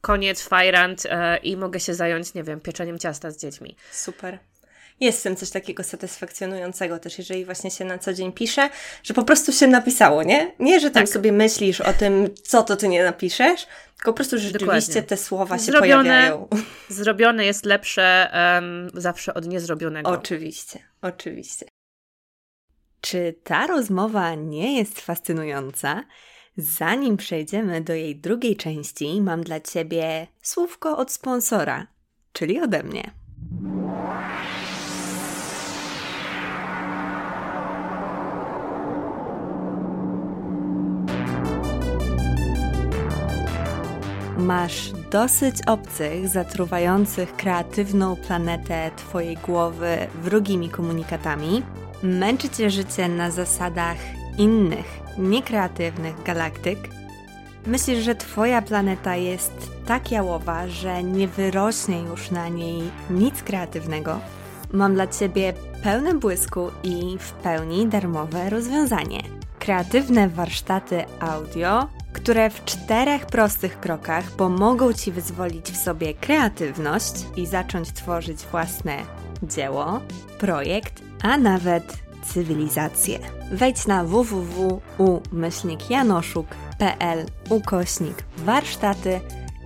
koniec, fajrant e, i mogę się zająć, nie wiem, pieczeniem ciasta z dziećmi. Super jest w tym coś takiego satysfakcjonującego też, jeżeli właśnie się na co dzień pisze, że po prostu się napisało, nie? Nie, że tam tak. sobie myślisz o tym, co to ty nie napiszesz, tylko po prostu rzeczywiście Dokładnie. te słowa się zrobione, pojawiają. Zrobione jest lepsze um, zawsze od niezrobionego. Oczywiście, oczywiście. Czy ta rozmowa nie jest fascynująca? Zanim przejdziemy do jej drugiej części, mam dla Ciebie słówko od sponsora, czyli ode mnie. Masz dosyć obcych, zatruwających kreatywną planetę Twojej głowy wrogimi komunikatami? Męczy Cię życie na zasadach innych, niekreatywnych galaktyk? Myślisz, że Twoja planeta jest tak jałowa, że nie wyrośnie już na niej nic kreatywnego? Mam dla Ciebie pełne błysku i w pełni darmowe rozwiązanie. Kreatywne warsztaty audio które w czterech prostych krokach pomogą Ci wyzwolić w sobie kreatywność i zacząć tworzyć własne dzieło, projekt, a nawet cywilizację. Wejdź na www.umyślnikjanoszuk.pl ukośnik warsztaty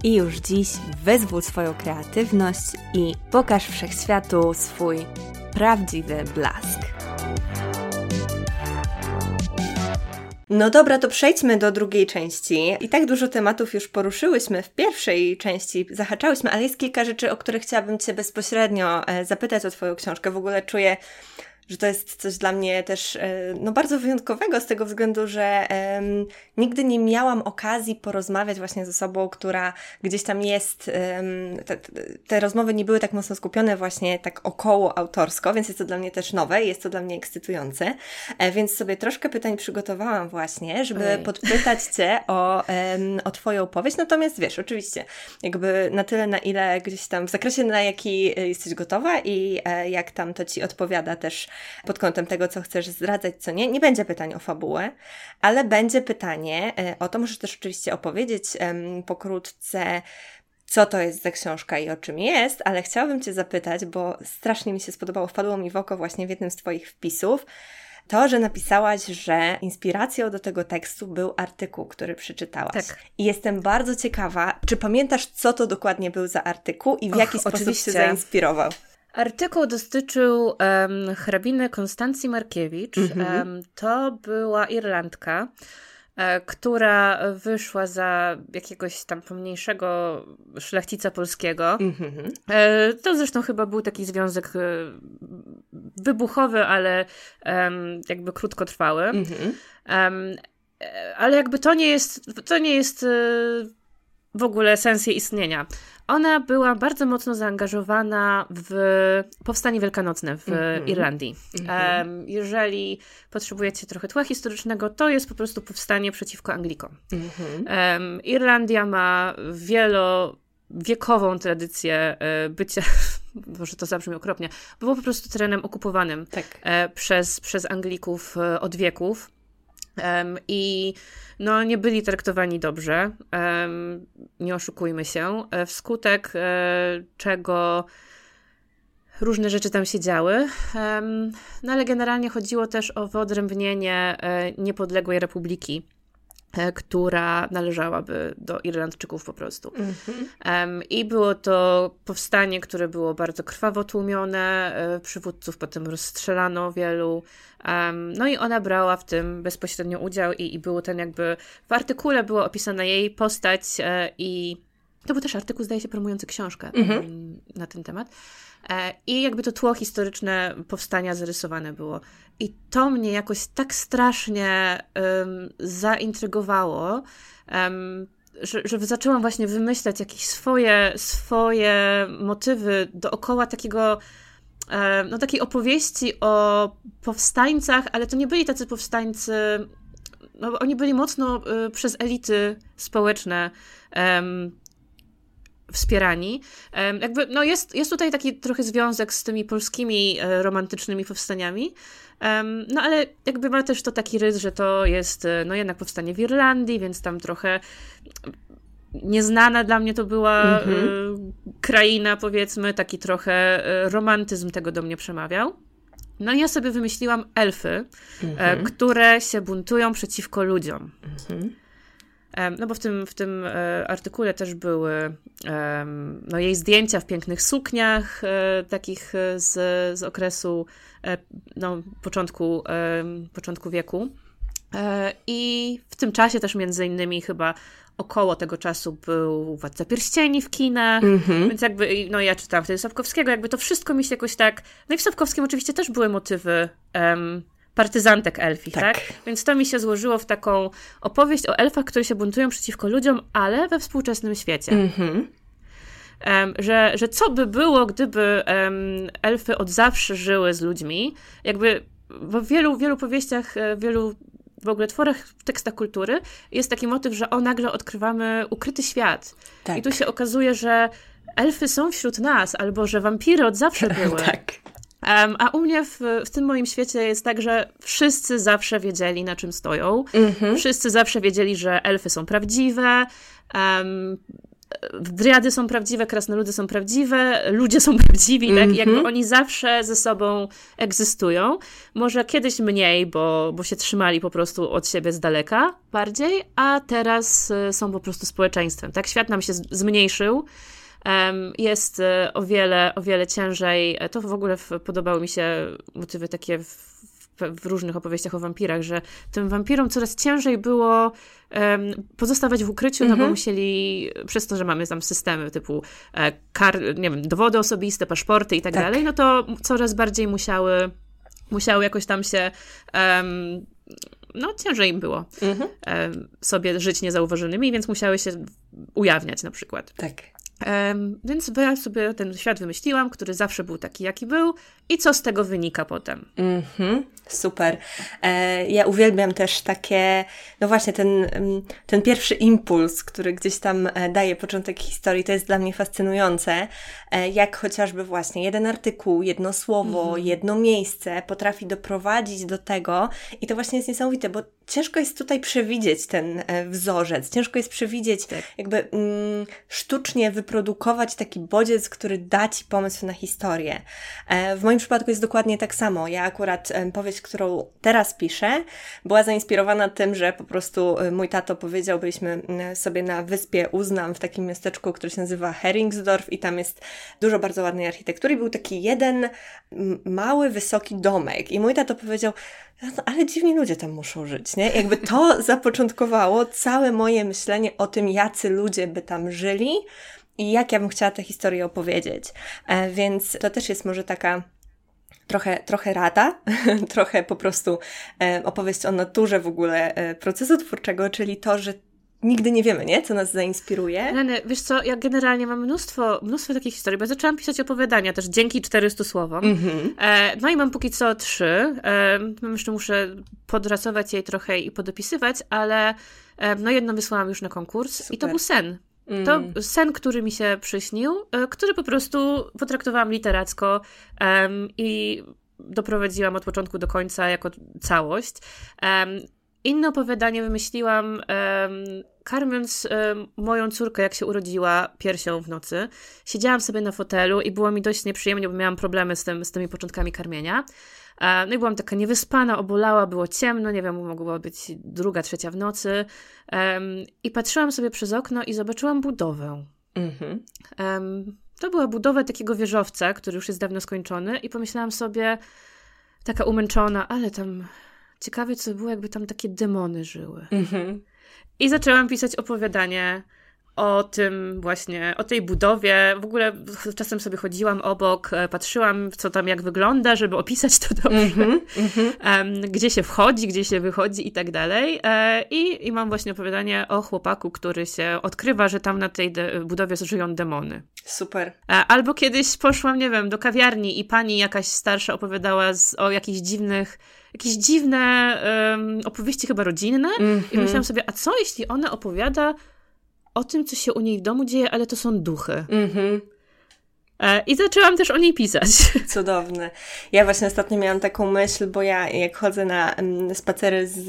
i już dziś wyzwól swoją kreatywność i pokaż wszechświatu swój prawdziwy blask. No dobra, to przejdźmy do drugiej części. I tak dużo tematów już poruszyłyśmy w pierwszej części, zahaczałyśmy, ale jest kilka rzeczy, o które chciałabym Cię bezpośrednio e, zapytać o Twoją książkę. W ogóle czuję że to jest coś dla mnie też e, no, bardzo wyjątkowego z tego względu, że nigdy nie miałam okazji porozmawiać właśnie z osobą, która gdzieś tam jest. Te, te, rozmowy nie były tak mocno skupione właśnie tak około autorsko, więc jest to dla mnie też nowe i jest to dla mnie ekscytujące. E, więc sobie troszkę pytań przygotowałam właśnie, żeby podpytać Cię o, o Twoją opowieść. Natomiast wiesz, oczywiście, jakby na tyle, na ile gdzieś tam w zakresie, na jaki jesteś gotowa i e, jak tam to Ci odpowiada też pod kątem tego, co chcesz zdradzać, co nie. Nie będzie pytań o fabułę, ale będzie pytanie e, o to, możesz też oczywiście opowiedzieć pokrótce, co to jest za książka i o czym jest, ale chciałabym Cię zapytać, bo strasznie mi się spodobało, wpadło mi w oko właśnie w jednym z Twoich wpisów, to, że napisałaś, że inspiracją do tego tekstu był artykuł, który przeczytałaś. Tak. I jestem bardzo ciekawa, czy pamiętasz, co to dokładnie był za artykuł i w Och, jaki sposób oczywiście. się zainspirował? Artykuł dotyczył um, hrabiny Konstancji Markiewicz. Um, to była Irlandka, która wyszła za jakiegoś tam pomniejszego szlachcica polskiego. Mm-hmm. E, to zresztą chyba był taki związek e, wybuchowy, ale jakby krótkotrwały. Mm-hmm. ale jakby to nie jest, to nie jest e, w ogóle sens jej istnienia. Ona była bardzo mocno zaangażowana w powstanie wielkanocne w mm -hmm. Irlandii. Mm -hmm. um, jeżeli potrzebujecie trochę tła historycznego, to jest po prostu powstanie przeciwko Anglikom. Mm -hmm. um, Irlandia ma wielowiekową tradycję e, bycia, może to zabrzmi okropnie, było po prostu terenem okupowanym tak. E, przez, przez Anglików e, od wieków. Um, I no, nie byli traktowani dobrze, um, nie oszukujmy się, e, wskutek e, czego różne rzeczy tam się działy. Um, no ale generalnie chodziło też o wyodrębnienie e, niepodległej republiki która należałaby do Irlandczyków po prostu. Um, I było to powstanie, które było bardzo krwawo tłumione, e, przywódców potem rozstrzelano wielu. No i ona brała w tym bezpośrednio udział i, i było ten jakby, w artykule była opisana jej postać e, i to był też artykuł, zdaje się, promujący książkę mm na ten temat. E, I jakby to tło historyczne powstania zarysowane było. I to mnie jakoś tak strasznie um, zaintrygowało, um, że, że zaczęłam właśnie wymyślać jakieś swoje, swoje motywy dookoła takiego e, no, takiej opowieści o powstańcach, ale to nie byli tacy powstańcy, no, oni byli mocno y, przez elity społeczne wspierani. Jakby, no jest, jest tutaj taki trochę związek z tymi polskimi e, romantycznymi powstaniami, no ale jakby ma też to taki rys, że to jest e, no jednak powstanie w Irlandii, więc tam trochę nieznana dla mnie to była mhm. kraina, powiedzmy, taki trochę romantyzm tego do mnie przemawiał. No i ja sobie wymyśliłam elfy, mhm. które się buntują przeciwko ludziom. Mhm. No bo w tym, w tym e, artykule też były no, jej zdjęcia w pięknych sukniach, e, takich e, z, z okresu no, początku, początku wieku. I w tym czasie też między innymi chyba około tego czasu był Władca Pierścieni w kinach, mm-hmm. więc jakby, no ja czytałam wtedy Sapkowskiego, jakby to wszystko mi się jakoś tak, no i w Sapkowskim oczywiście też były motywy um, partyzantek elfich, tak. tak. Więc to mi się złożyło w taką opowieść o elfach, które się buntują przeciwko ludziom, ale we współczesnym świecie. Mm-hmm. Um, że, że co by było, gdyby um, elfy od zawsze żyły z ludźmi, jakby w wielu, wielu powieściach, e, wielu w ogóle tworach, w tekstach kultury jest taki motyw, że o nagle odkrywamy ukryty świat. Tak. I tu się okazuje, że elfy są wśród nas, albo że wampiry od zawsze były. tak. Um, a u mnie w, w tym moim świecie jest tak, że wszyscy zawsze wiedzieli, na czym stoją. Mm-hmm. Wszyscy zawsze wiedzieli, że elfy są prawdziwe. Um, Driady są prawdziwe, krasnoludy są prawdziwe, ludzie są prawdziwi, mm-hmm. tak? Jakby mhm. oni zawsze ze sobą egzystują. Może kiedyś mniej, bo, bo się trzymali po prostu od siebie z daleka bardziej, a teraz y, są po prostu społeczeństwem, tak? Świat nam się zmniejszył, jest e, o wiele, o wiele ciężej. E, to w ogóle podobały mi się motywy takie w, różnych opowieściach o wampirach, że tym wampirom coraz ciężej było um, pozostawać w ukryciu, no bo mhm. musieli, przez to, że mamy tam systemy typu e, kar, nie wiem, dowody osobiste, paszporty i tak, tak, dalej, no to coraz bardziej musiały, musiały jakoś tam się um, no ciężej im było mhm. um, sobie żyć niezauważonymi, więc musiały się ujawniać na przykład. Tak. Więc ja sobie ten świat wymyśliłam, który zawsze był taki, jaki był, i co z tego wynika potem. Mhm, super. E, ja uwielbiam też takie, no właśnie, ten, ten pierwszy impuls, który gdzieś tam e, daje początek historii, to jest dla mnie fascynujące, e, jak chociażby właśnie jeden artykuł, jedno słowo, mhm. jedno miejsce potrafi doprowadzić do tego, i to właśnie jest niesamowite, bo ciężko jest tutaj przewidzieć ten e, wzorzec, ciężko jest przewidzieć, tak. jakby mm, sztucznie wyprodukować taki bodziec, który da Ci pomysł na historię. E, w moim przypadku jest dokładnie tak samo. Ja akurat e, powieść, którą teraz piszę, była zainspirowana tym, że po prostu mój tato powiedział, byliśmy sobie na wyspie Uznam, w takim miasteczku, które się nazywa Heringsdorf i tam jest dużo bardzo ładnej architektury. Był taki jeden mały, wysoki domek i mój tato powiedział, no, ale dziwni ludzie tam muszą żyć, nie? Jakby to zapoczątkowało całe moje myślenie o tym, jacy ludzie by tam żyli i jak ja bym chciała tę historię opowiedzieć. E, więc to też jest może taka trochę, trochę rada, trochę po prostu e, opowieść o naturze w ogóle e, procesu twórczego, czyli to, że nigdy nie wiemy, nie? Co nas zainspiruje. Leny, wiesz co, ja generalnie mam mnóstwo, mnóstwo takich historii, bo zaczęłam pisać opowiadania też dzięki 400 słowom. Mm-hmm. E, no i mam póki co trzy. E, jeszcze muszę podrasować jej trochę i podopisywać, ale e, no jedno wysłałam już na konkurs Super. i to był sen. To mm. sen, który mi się przyśnił, e, który po prostu potraktowałam literacko i doprowadziłam od początku do końca jako całość. Inne opowiadanie wymyśliłam, um, karmiąc um, moją córkę, jak się urodziła piersią w nocy. Siedziałam sobie na fotelu i było mi dość nieprzyjemnie, bo miałam problemy z, tym, z tymi początkami karmienia. no i byłam taka niewyspana, obolała, było ciemno, nie wiem, mogła być druga, trzecia w nocy. Um, I patrzyłam sobie przez okno i zobaczyłam budowę. Mhm. to była budowa takiego wieżowca, który już jest dawno skończony i pomyślałam sobie, taka umęczona, ale tam ciekawe, co by było, jakby tam takie demony żyły. Mhm. I zaczęłam pisać opowiadanie o tym właśnie, o tej budowie. W ogóle czasem sobie chodziłam obok, e, patrzyłam, co tam jak wygląda, żeby opisać to dobrze. Mm -hmm, gdzie się wchodzi, gdzie się wychodzi i tak dalej. E, I, I mam właśnie opowiadanie o chłopaku, który się odkrywa, że tam na tej budowie żyją demony. Super. Albo kiedyś poszłam, nie wiem, do kawiarni i pani jakaś starsza opowiadała z, o jakichś dziwnych, jakieś dziwne um, opowieści chyba rodzinne mm -hmm. i myślałam sobie, a co jeśli ona opowiada o tym, co się u niej w domu dzieje, ale to są duchy. Mhm. E, I zaczęłam też o niej pisać. Cudowne. Ja właśnie ostatnio miałam taką myśl, bo ja jak chodzę na mm, spacery z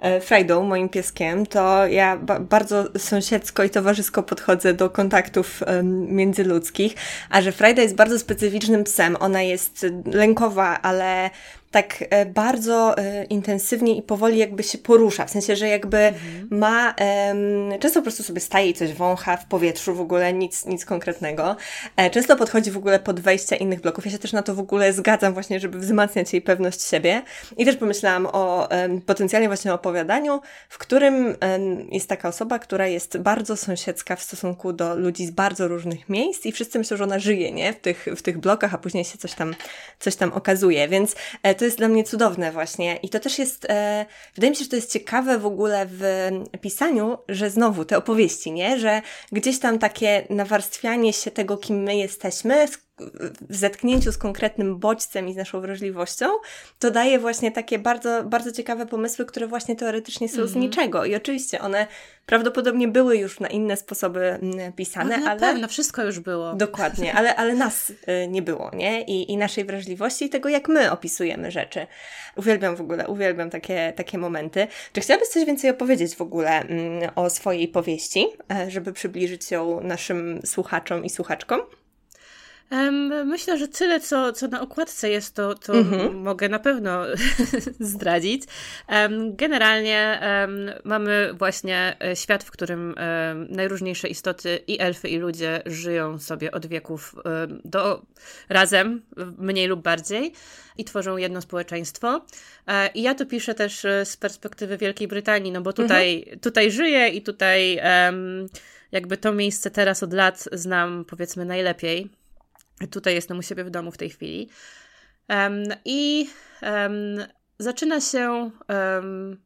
e, Frajdą, moim pieskiem, to ja ba bardzo sąsiedzko i towarzysko podchodzę do kontaktów um, międzyludzkich, a że Frajda jest bardzo specyficznym psem. Ona jest lękowa, ale tak e, bardzo e, intensywnie i powoli jakby się porusza, w sensie, że jakby mhm. ma, często po prostu sobie staje i coś wącha w powietrzu, w ogóle nic, nic konkretnego. E, często podchodzi w ogóle pod wejścia innych bloków. Ja się też na to w ogóle zgadzam właśnie, żeby wzmacniać jej pewność siebie. I też pomyślałam o potencjalnie właśnie opowiadaniu, w którym jest taka osoba, która jest bardzo sąsiedzka w stosunku do ludzi z bardzo różnych miejsc i wszyscy myślą, że ona żyje, nie? W tych, w tych blokach, a później się coś tam, coś tam okazuje. Więc to jest dla mnie cudowne właśnie. I to też jest, e, wydaje mi się, że to jest ciekawe w ogóle w pisaniu, że znowu te opowieści, nie? Że gdzieś tam takie nawarstwianie się tego, kim my jesteśmy, w zetknięciu z konkretnym bodźcem i z naszą wrażliwością, to daje właśnie takie bardzo, bardzo ciekawe pomysły, które właśnie teoretycznie są mm z mhm. niczego. I oczywiście one prawdopodobnie były już na inne sposoby mm, pisane, no, ale... pewno, wszystko już było. Dokładnie, ale, ale nas y, nie było, nie? I, I naszej wrażliwości i tego, jak my opisujemy rzeczy. Uwielbiam w ogóle, uwielbiam takie, takie momenty. Czy chciałabyś coś więcej opowiedzieć w ogóle mm, o swojej powieści, e, żeby przybliżyć ją naszym słuchaczom i słuchaczkom? Myślę, że tyle, co, co na okładce jest, to, to mhm. mogę na pewno zdradzić. Generalnie mamy właśnie e, świat, w którym najróżniejsze istoty i elfy, i ludzie żyją sobie od wieków do, razem, mniej lub bardziej, i tworzą jedno społeczeństwo. E, I ja to piszę też e, z perspektywy Wielkiej Brytanii, no bo tutaj, mhm. tutaj żyję i tutaj jakby to miejsce teraz od lat znam powiedzmy najlepiej Tutaj jestem u siebie w domu w tej chwili. Um, I um, zaczyna się um,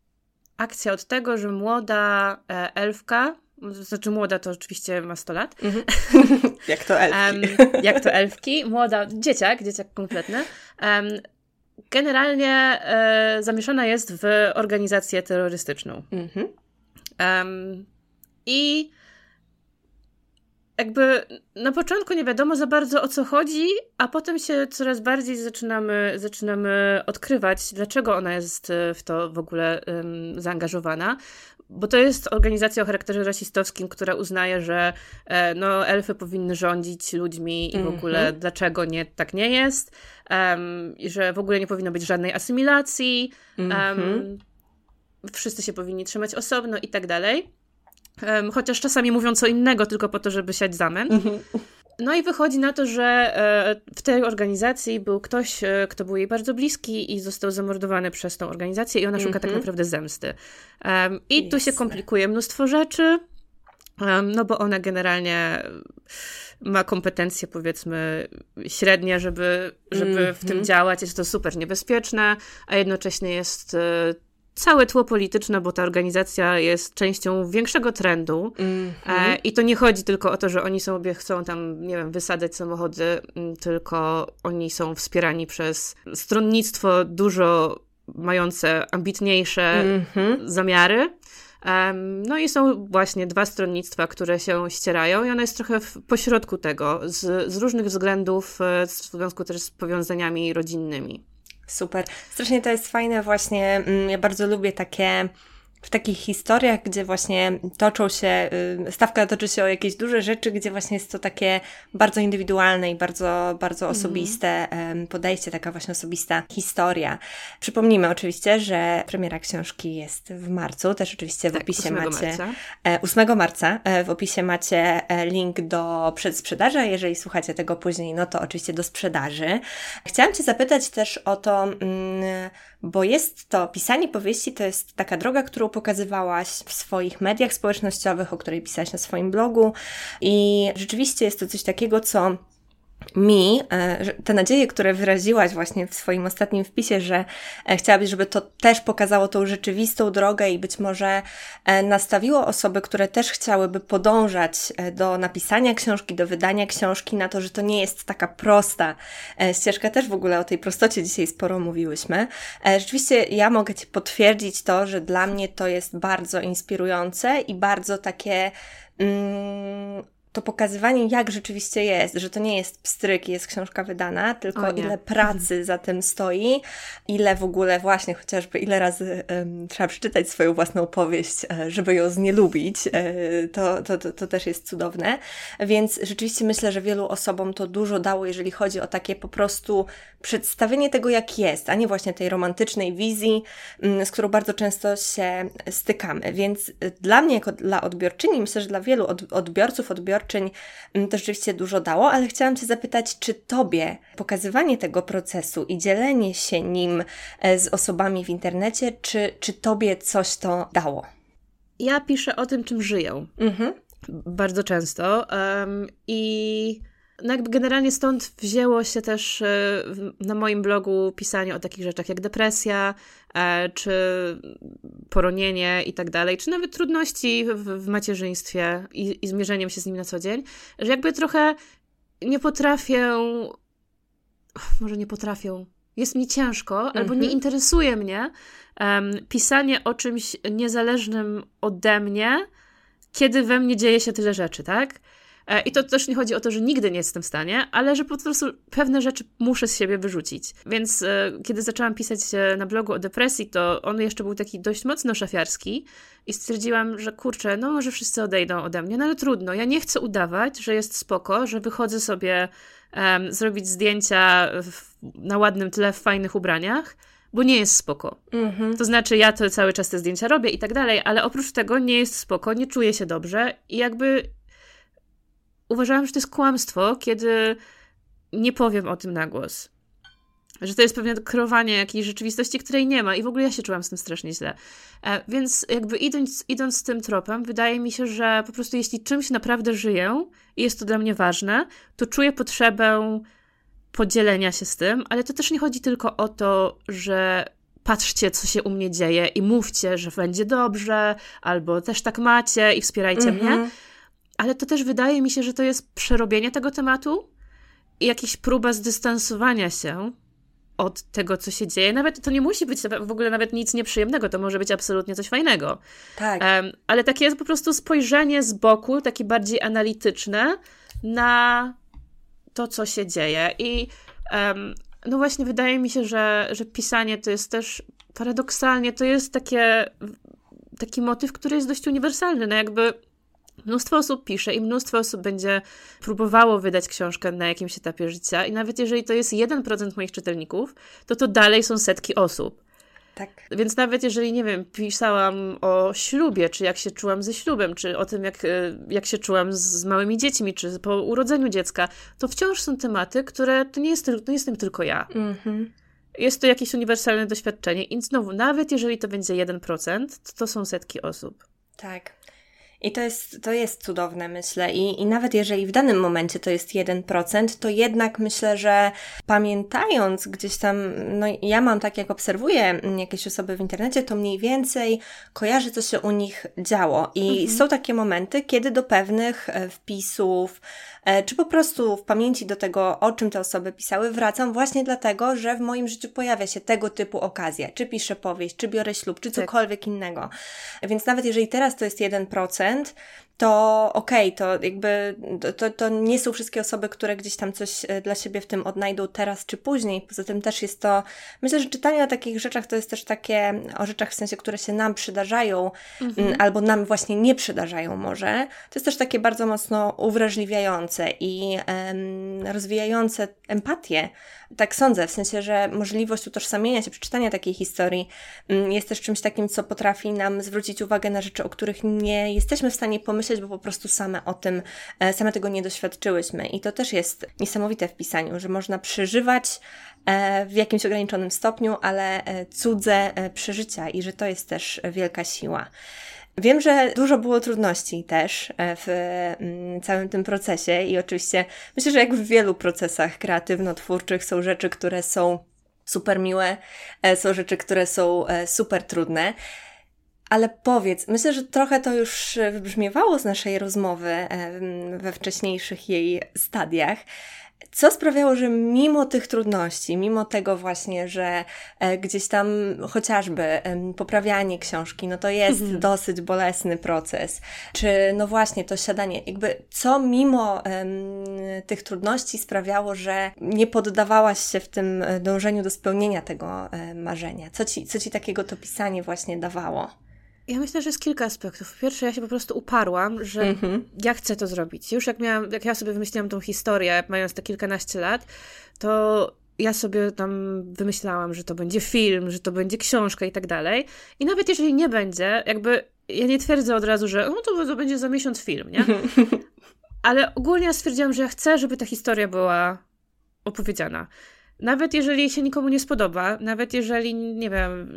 akcja od tego, że młoda e, elfka, znaczy młoda to oczywiście ma 100 lat. Mm -hmm. jak to elfki. jak to elfki. Młoda, dzieciak, dzieciak kompletny. generalnie e, zamieszana jest w organizację terrorystyczną. Mm -hmm. I jakby na początku nie wiadomo za bardzo o co chodzi, a potem się coraz bardziej zaczynamy, zaczynamy odkrywać, dlaczego ona jest e, w to w ogóle um, zaangażowana. Bo to jest organizacja o charakterze rasistowskim, która uznaje, że e, no, elfy powinny rządzić ludźmi i w ogóle mm -hmm. dlaczego nie, tak nie jest. Um, I że w ogóle nie powinno być żadnej asymilacji. Um, mm -hmm. Wszyscy się powinni trzymać osobno i tak dalej. Chociaż czasami mówią co innego, tylko po to, żeby siać zamęt. Mhm. No i wychodzi na to, że e, w tej organizacji był ktoś, e, kto był jej bardzo bliski i został zamordowany przez tą organizację i ona szuka tak mhm. naprawdę zemsty. I tu się komplikuje mnóstwo rzeczy, no bo ona generalnie ma kompetencje powiedzmy średnie, żeby, żeby w tym mhm. działać. Jest to super niebezpieczne, a jednocześnie jest e, całe tło polityczne, bo ta organizacja jest częścią większego trendu. Mm -hmm. I to nie chodzi tylko o to, że oni sobie chcą tam, nie wiem, wysadzać samochody, tylko oni są wspierani przez stronnictwo dużo mające ambitniejsze mm -hmm. zamiary. No i są właśnie dwa stronnictwa, które się ścierają i ona jest trochę w pośrodku tego, z, z różnych względów, e, w związku też z powiązaniami rodzinnymi. Super. Strasznie to jest fajne właśnie. Mm, ja bardzo lubię takie w takich historiach, gdzie właśnie toczą się, y, stawka toczy się o jakieś duże rzeczy, gdzie właśnie jest to takie bardzo indywidualne i bardzo, bardzo mhm. osobiste podejście, taka właśnie osobista historia. Przypomnijmy oczywiście, że premiera książki jest w marcu, też oczywiście w tak, opisie 8 macie marca. 8 marca e, w opisie macie e, link do przedsprzedaży, a jeżeli słuchacie tego później, no to oczywiście do sprzedaży. Chciałam Cię zapytać też o to, mm, bo jest to, pisanie powieści to jest taka droga, którą pokazywałaś w swoich mediach społecznościowych, o której pisałaś na swoim blogu. I rzeczywiście jest to coś takiego, co mi e, te nadzieje, które wyraziłaś właśnie w swoim ostatnim wpisie, że e, chciałabyś, żeby to też pokazało tą rzeczywistą drogę i być może e, nastawiło osoby, które też chciałyby podążać do napisania książki, do wydania książki, na to, że to nie jest taka prosta ścieżka. Też w ogóle o tej prostocie dzisiaj sporo mówiłyśmy. Rzeczywiście ja mogę Ci potwierdzić to, że dla mnie to jest bardzo inspirujące i bardzo takie. Mm, to pokazywanie, jak rzeczywiście jest, że to nie jest pstryk i jest książka wydana, tylko ile pracy za tym stoi, ile w ogóle właśnie chociażby ile razy um, trzeba przeczytać swoją własną powieść, e, żeby ją znielubić, e, to, to, to, to też jest cudowne. Więc rzeczywiście myślę, że wielu osobom to dużo dało, jeżeli chodzi o takie po prostu przedstawienie tego, jak jest, a nie właśnie tej romantycznej wizji, mm, z którą bardzo często się stykamy. Więc dla mnie, jako dla odbiorczyni, myślę, że dla wielu odbiorców, odbiorców, odbiorczyń mm, to rzeczywiście dużo dało, ale chciałam Cię zapytać, czy Tobie pokazywanie tego procesu i dzielenie się nim e, z osobami w internecie, czy, czy Tobie coś to dało? Ja piszę o tym, czym żyję. Mhm. Bardzo często. Um, I no jakby generalnie stąd wzięło się też e, na moim blogu pisanie o takich rzeczach jak depresja, czy poronienie i tak dalej, czy nawet trudności w, w macierzyństwie i, i zmierzeniem się z nimi na co dzień, że jakby trochę nie potrafię, może nie potrafię, jest mi ciężko, mhm. albo nie mhm. interesuje mnie um, pisanie o czymś niezależnym ode mnie, kiedy we mnie dzieje się tyle rzeczy, tak? E, I to też nie chodzi o to, że nigdy nie jestem w stanie, ale że po prostu pewne rzeczy muszę z siebie wyrzucić. Więc e, kiedy zaczęłam pisać na blogu o depresji, to on jeszcze był taki dość mocno szafiarski i stwierdziłam, że kurczę, no może wszyscy odejdą ode mnie, no ale trudno. Ja nie chcę udawać, że jest spoko, że wychodzę sobie um, zrobić zdjęcia w, na ładnym tle w fajnych ubraniach bo nie jest spoko. Mm-hmm. To znaczy, ja to cały czas te zdjęcia robię i tak dalej, ale oprócz tego nie jest spoko, nie czuję się dobrze i jakby uważałam, że to jest kłamstwo, kiedy nie powiem o tym na głos. Że to jest pewne kreowanie jakiejś rzeczywistości, której nie ma, i w ogóle ja się czułam z tym strasznie źle. E, więc, jakby idąc, idąc z tym tropem, wydaje mi się, że po prostu jeśli czymś naprawdę żyję i jest to dla mnie ważne, to czuję potrzebę podzielenia się z tym, ale to też nie chodzi tylko o to, że patrzcie, co się u mnie dzieje i mówcie, że będzie dobrze, albo też tak macie i wspierajcie mnie ale to też wydaje mi się, że to jest przerobienie tego tematu i jakaś próba zdystansowania się od tego, co się dzieje. Nawet to nie musi być w ogóle nawet nic nieprzyjemnego, to może być absolutnie coś fajnego. Tak. Um, ale takie jest po prostu spojrzenie z boku, takie bardziej analityczne na to, co się dzieje. I um, no właśnie, wydaje mi się, że, że pisanie to jest też paradoksalnie, to jest takie, taki motyw, który jest dość uniwersalny. No jakby Mnóstwo osób pisze i mnóstwo osób będzie próbowało wydać książkę na jakimś etapie życia, i nawet jeżeli to jest 1% moich czytelników, to to dalej są setki osób. Tak. Więc nawet jeżeli, nie wiem, pisałam o ślubie, czy jak się czułam ze ślubem, czy o tym, jak, e, jak się czułam z małymi dziećmi, czy po urodzeniu dziecka, to wciąż są tematy, które to nie, jest, to nie jestem tylko ja. Mhm. Jest to jakieś uniwersalne doświadczenie i znowu, nawet jeżeli to będzie 1%, to to są setki osób. Tak. I to jest, to jest cudowne, myślę. I, I nawet jeżeli w danym momencie to jest 1%, to jednak myślę, że pamiętając gdzieś tam, no ja mam tak, jak obserwuję jakieś osoby w internecie, to mniej więcej kojarzy, co się u nich działo. I mhm. są takie momenty, kiedy do pewnych e, wpisów, czy po prostu w pamięci do tego, o czym te osoby pisały, wracam właśnie dlatego, że w moim życiu pojawia się tego typu okazja. Czy piszę powieść, czy biorę ślub, czy tak. cokolwiek tak. innego. Więc nawet jeżeli teraz to jest 1%, to okej, okay, to jakby to, to nie są wszystkie osoby, które gdzieś tam coś e, dla siebie w tym odnajdą teraz czy później. Poza tym też jest to, myślę, że czytanie o takich rzeczach to jest też takie, o rzeczach w sensie, które się nam przydarzają mhm. albo nam właśnie nie przydarzają może. To jest też takie bardzo mocno uwrażliwiające i em, rozwijające empatię tak sądzę, w sensie, że możliwość utożsamienia się, przeczytania takiej historii mm, jest też czymś takim, co potrafi nam zwrócić uwagę na rzeczy, o których nie jesteśmy w stanie pomyśleć, bo po prostu same o tym, e, same tego nie doświadczyłyśmy. I to też jest niesamowite w pisaniu, że można przeżywać e, w jakimś ograniczonym stopniu, ale e, cudze przeżycia i że to jest też wielka siła. Wiem, że dużo było trudności też e, w mm, całym tym procesie i oczywiście myślę, że jak w wielu procesach kreatywno-twórczych są rzeczy, które są super miłe, e, są rzeczy, które są e, super trudne. Ale powiedz, myślę, że trochę to już wybrzmiewało z naszej rozmowy we wcześniejszych jej stadiach, co sprawiało, że mimo tych trudności, mimo tego właśnie, że e, gdzieś tam chociażby poprawianie książki, no to jest mhm. dosyć bolesny proces, czy no właśnie to siadanie, jakby co mimo e, tych trudności sprawiało, że nie poddawałaś się w tym e, dążeniu do spełnienia tego e, marzenia? Co ci, co ci takiego to pisanie właśnie dawało? Ja myślę, że jest kilka aspektów. Po pierwsze, ja się po prostu uparłam, że mm-hmm. ja chcę to zrobić. Już jak miałam, jak ja sobie wymyśliłam tą historię, mając te kilkanaście lat, to ja sobie tam wymyślałam, że to będzie film, że to będzie książka i tak dalej. I nawet jeżeli nie będzie, jakby ja nie twierdzę od razu, że no to, to będzie za miesiąc film, nie? Ale ogólnie ja stwierdziłam, że ja chcę, żeby ta historia była opowiedziana. Nawet jeżeli się nikomu nie spodoba, nawet jeżeli, nie wiem,